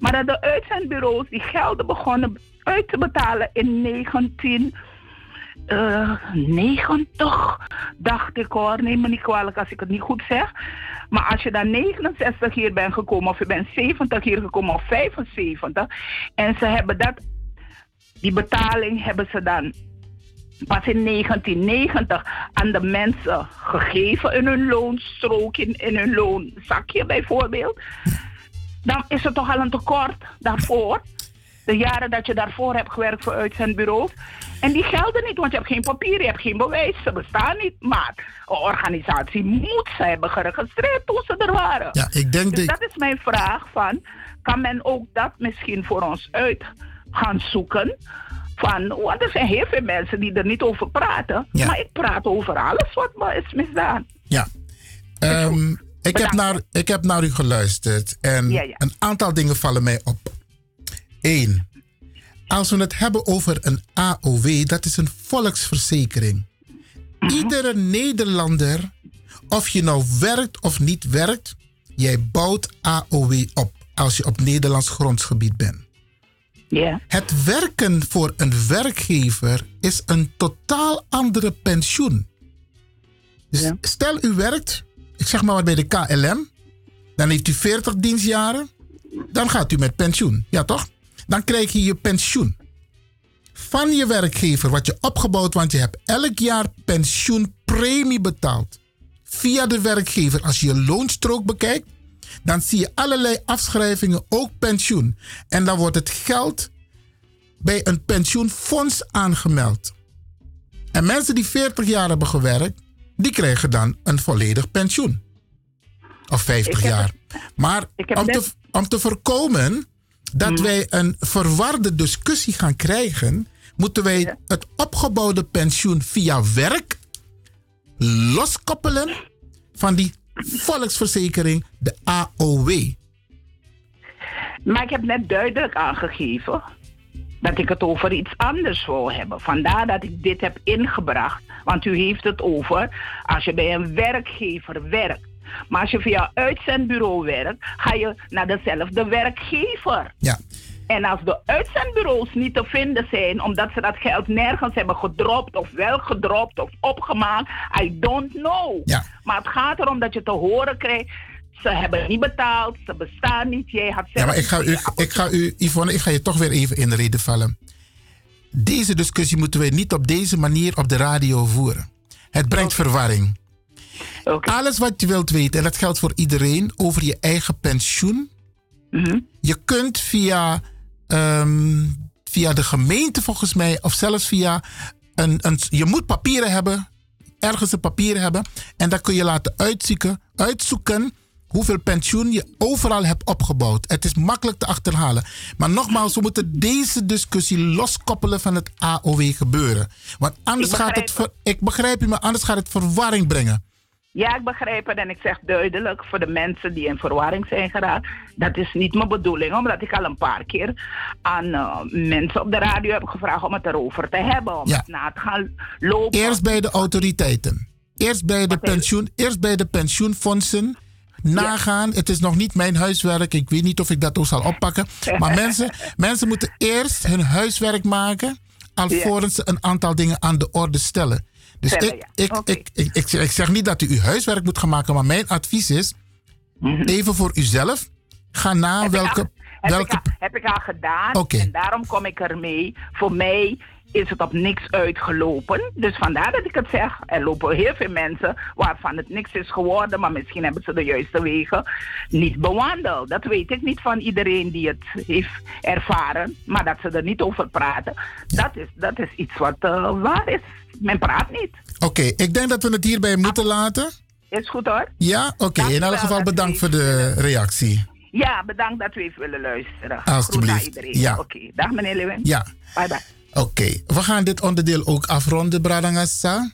Maar dat de uitzendbureaus die gelden begonnen uit te betalen in 1990, dacht ik hoor. Neem me niet kwalijk als ik het niet goed zeg. Maar als je dan 69 hier bent gekomen, of je bent 70 hier gekomen, of 75, en ze hebben dat, die betaling hebben ze dan pas in 1990 aan de mensen gegeven in hun loonstrook, in, in hun loonzakje bijvoorbeeld. Dan is er toch al een tekort daarvoor. De jaren dat je daarvoor hebt gewerkt voor uitzendbureaus. En die gelden niet, want je hebt geen papier, je hebt geen bewijs, ze bestaan niet. Maar een organisatie moet ze hebben geregistreerd toen ze er waren. Ja, ik denk dus dat- dat is mijn vraag van, kan men ook dat misschien voor ons uit gaan zoeken? Van, want er zijn heel veel mensen die er niet over praten. Ja. Maar ik praat over alles wat me is misdaan. Ja. Ehm, ik, heb naar, ik heb naar u geluisterd en Ja, ja. een aantal dingen vallen mij op. Eén, als we het hebben over een AOW, dat is een volksverzekering. Iedere Nederlander, of je nou werkt of niet werkt, jij bouwt AOW op als je op Nederlands grondsgebied bent. Ja. Het werken voor een werkgever is een totaal andere pensioen. Dus stel u werkt, ik zeg maar wat bij de KLM, dan heeft u 40 dienstjaren, dan gaat u met pensioen, ja toch? Dan krijg je je pensioen van je werkgever, wat je opgebouwd, want je hebt elk jaar pensioenpremie betaald via de werkgever. Als je je loonstrook bekijkt, dan zie je allerlei afschrijvingen, ook pensioen. En dan wordt het geld bij een pensioenfonds aangemeld. En mensen die 40 jaar hebben gewerkt, die krijgen dan een volledig pensioen. Of 50 Ik heb jaar. Maar om te, om te voorkomen dat Mhm. wij een verwarde discussie gaan krijgen, moeten wij het opgebouwde pensioen via werk loskoppelen van die volksverzekering, de AOW. Maar ik heb net duidelijk aangegeven dat ik het over iets anders wil hebben. Vandaar dat ik dit heb ingebracht. Want u heeft het over als je bij een werkgever werkt. Maar als je via uitzendbureau werkt, ga je naar dezelfde werkgever. Ja. En als de uitzendbureaus niet te vinden zijn, omdat ze dat geld nergens hebben gedropt, of wel gedropt of opgemaakt, I don't know. Ja. Maar het gaat erom dat je te horen krijgt, ze hebben niet betaald, ze bestaan niet. Jij had Ja, maar ik ga, u, ik ga u, Yvonne, ik ga je toch weer even in de reden vallen. Deze discussie moeten wij niet op deze manier op de radio voeren. Het brengt verwarring. Alles wat je wilt weten, en dat geldt voor iedereen, over je eigen pensioen. Je kunt via, ehm, via de gemeente volgens mij, of zelfs via een, een. Je moet papieren hebben, ergens een papieren hebben. En dan kun je laten uitzoeken, uitzoeken hoeveel pensioen je overal hebt opgebouwd. Het is makkelijk te achterhalen. Maar nogmaals, we moeten deze discussie loskoppelen van het AOW gebeuren. Want anders gaat het. ver- ik begrijp u, maar anders gaat het verwarring brengen. Ja, ik begrijp het en ik zeg duidelijk voor de mensen die in verwarring zijn geraakt. Dat is niet mijn bedoeling, omdat ik al een paar keer aan eh, mensen op de radio heb gevraagd om het erover te hebben. Om Ja. het na te gaan lopen. Eerst bij de autoriteiten. Eerst bij de, pensioen, eerst bij de pensioenfondsen. Nagaan. Het is nog niet mijn huiswerk. Ik weet niet of ik dat ook zal oppakken. Maar mensen, mensen moeten eerst hun huiswerk maken. Alvorens ze een aantal dingen aan de orde stellen. Dus ik, ik, ik, ik, ik, zeg- niet dat u uw huiswerk moet gaan maken. Maar mijn advies is. Even voor uzelf. Ga na welke. Mhm. Heb, welke ik al, heb ik al gedaan en daarom kom ik ermee. Voor mij is het op niks uitgelopen. Dus vandaar dat ik het zeg. Er lopen heel veel mensen waarvan het niks is geworden, maar misschien hebben ze de juiste wegen niet bewandeld. Dat weet ik niet van iedereen die het heeft ervaren, maar dat ze er niet over praten, dat, is, dat is iets wat eh, waar is. Men praat niet. Oké, ik denk dat we het hierbij moeten laten. Is goed hoor. Ja, oké. In elk geval bedankt voor de reactie. Ja, bedankt dat u even willen luisteren. Alsjeblieft. Iedereen. Ja. Oké, dag meneer Lewin. Ja. Bye bye. Oké, we gaan dit onderdeel ook afronden, Bradangassa.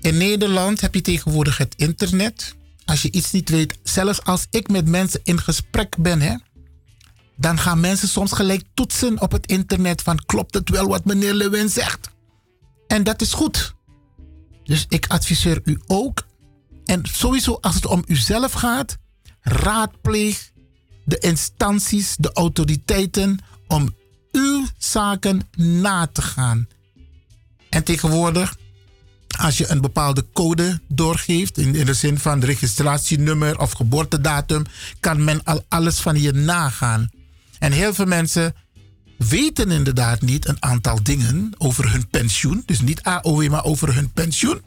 In Nederland heb je tegenwoordig het internet. Als je iets niet weet, zelfs als ik met mensen in gesprek ben, hè, dan gaan mensen soms gelijk toetsen op het internet van klopt het wel wat meneer Lewin zegt. En dat is goed. Dus ik adviseer u ook. En sowieso als het om uzelf gaat, raadpleeg de instanties, de autoriteiten om uw zaken na te gaan. En tegenwoordig, als je een bepaalde code doorgeeft, in, de zin van registratienummer of geboortedatum, kan men al alles van je nagaan. En heel veel mensen weten inderdaad niet een aantal dingen over hun pensioen. Dus niet AOW, maar over hun pensioen.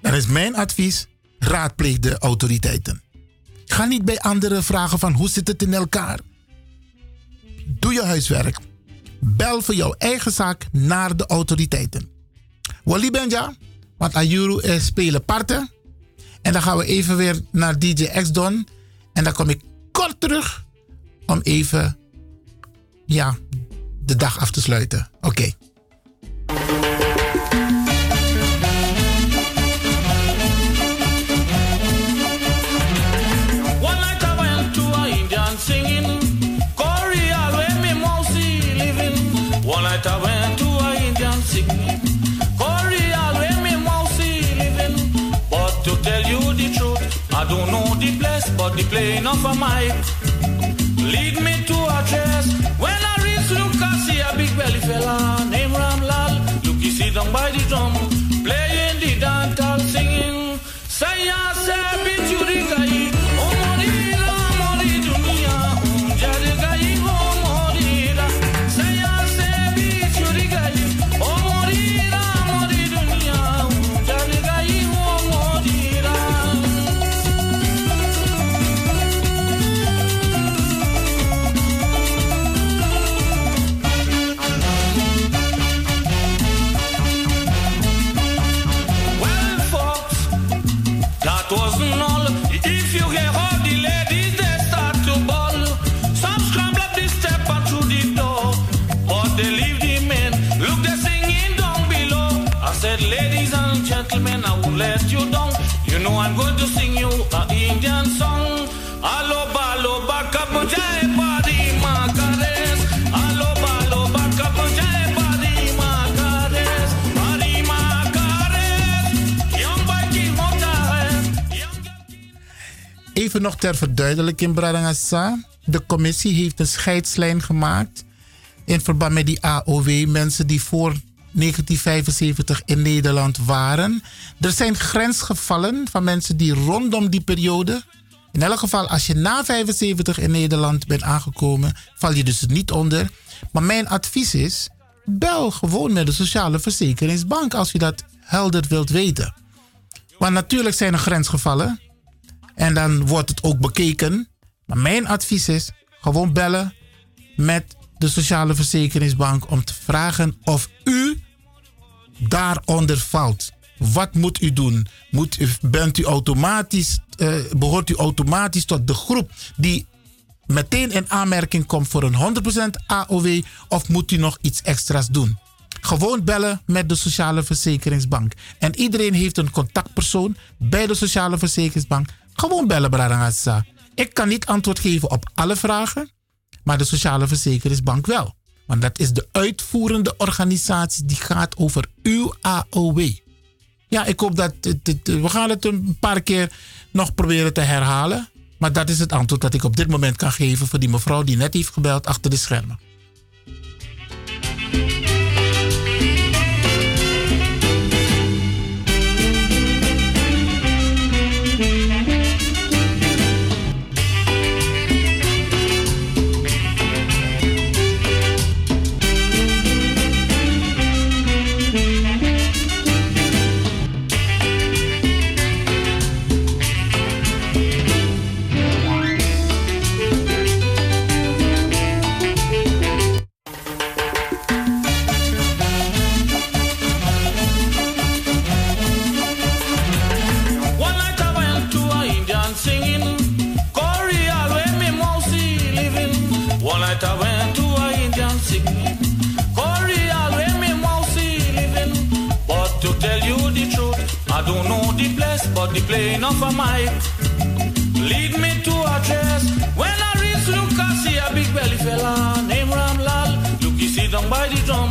Dan is mijn advies: raadpleeg de autoriteiten. Ga niet bij anderen vragen van hoe zit het in elkaar. Doe je huiswerk. Bel voor jouw eigen zaak naar de autoriteiten. Wally Benja, want Ayuru eh, spelen parten. En dan gaan we even weer naar DJ X Don. En dan kom ik kort terug om even ja, de dag af te sluiten. Oké. The playing of a mic lead me to a dress. When I reach Lucas, see a big belly fella named Ramlal. Look, he sit down by the drum, Nog ter verduidelijking, Bradangasa. De commissie heeft een scheidslijn gemaakt in verband met die AOW. Mensen die voor 1975 in Nederland waren. Er zijn grensgevallen van mensen die rondom die periode. In elk geval, als je na 75 in Nederland bent aangekomen, val je dus niet onder. Maar mijn advies is: bel gewoon met de Sociale Verzekeringsbank als je dat helder wilt weten. Want natuurlijk zijn er grensgevallen. En dan wordt het ook bekeken. Maar mijn advies is gewoon bellen met de Sociale Verzekeringsbank om te vragen of u daaronder valt. Wat moet u doen? Moet, bent u automatisch, eh, behoort u automatisch tot de groep die meteen in aanmerking komt voor een 100% AOW of moet u nog iets extra's doen? Gewoon bellen met de Sociale Verzekeringsbank. En iedereen heeft een contactpersoon bij de Sociale Verzekeringsbank. Gewoon bellen, Bradangasa. Ik kan niet antwoord geven op alle vragen, maar de Sociale Verzekeringsbank wel. Want dat is de uitvoerende organisatie die gaat over uw AOW. Ja, ik hoop dat. We gaan het een paar keer nog proberen te herhalen. Maar dat is het antwoord dat ik op dit moment kan geven voor die mevrouw die net heeft gebeld achter de schermen. But the playing of a mic lead me to a dress. When I reach Lucas, see a big belly fella named Ramlal. Look, he sit down by the drum,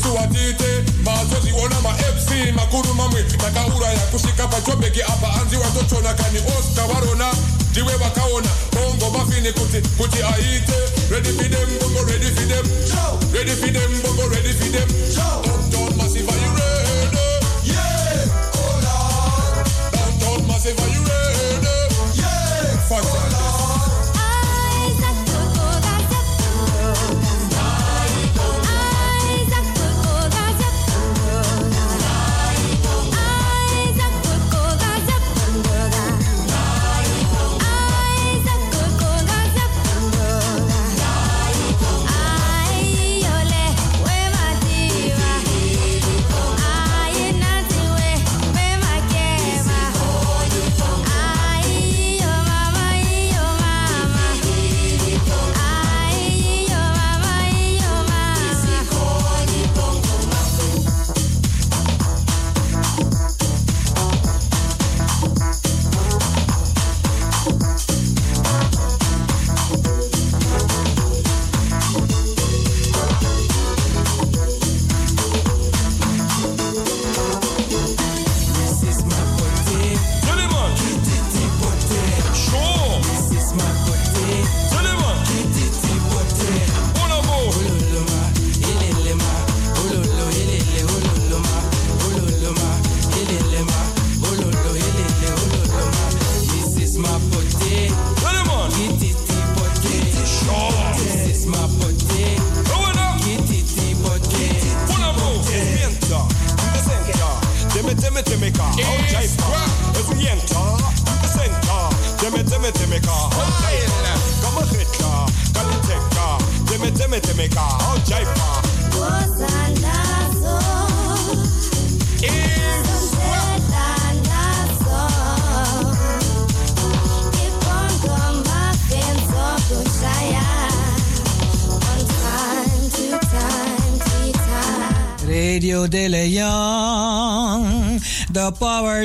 kisiwatite mazo ziona mafc makuru mamwe takauraya kusvika pachobheki apa anzi watotona kani osta varona ndiwe vakaona bongo mafini kuti kuti aite. Redi fidem bongo redi fidem. Redi fidem bongo redi fidem.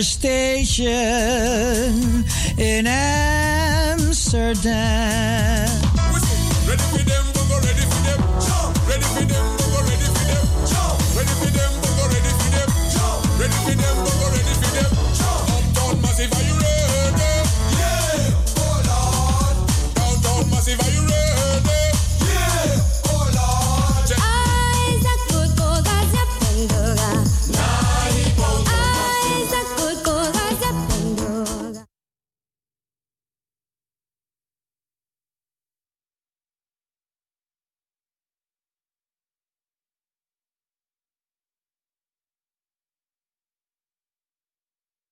Station in Amsterdam.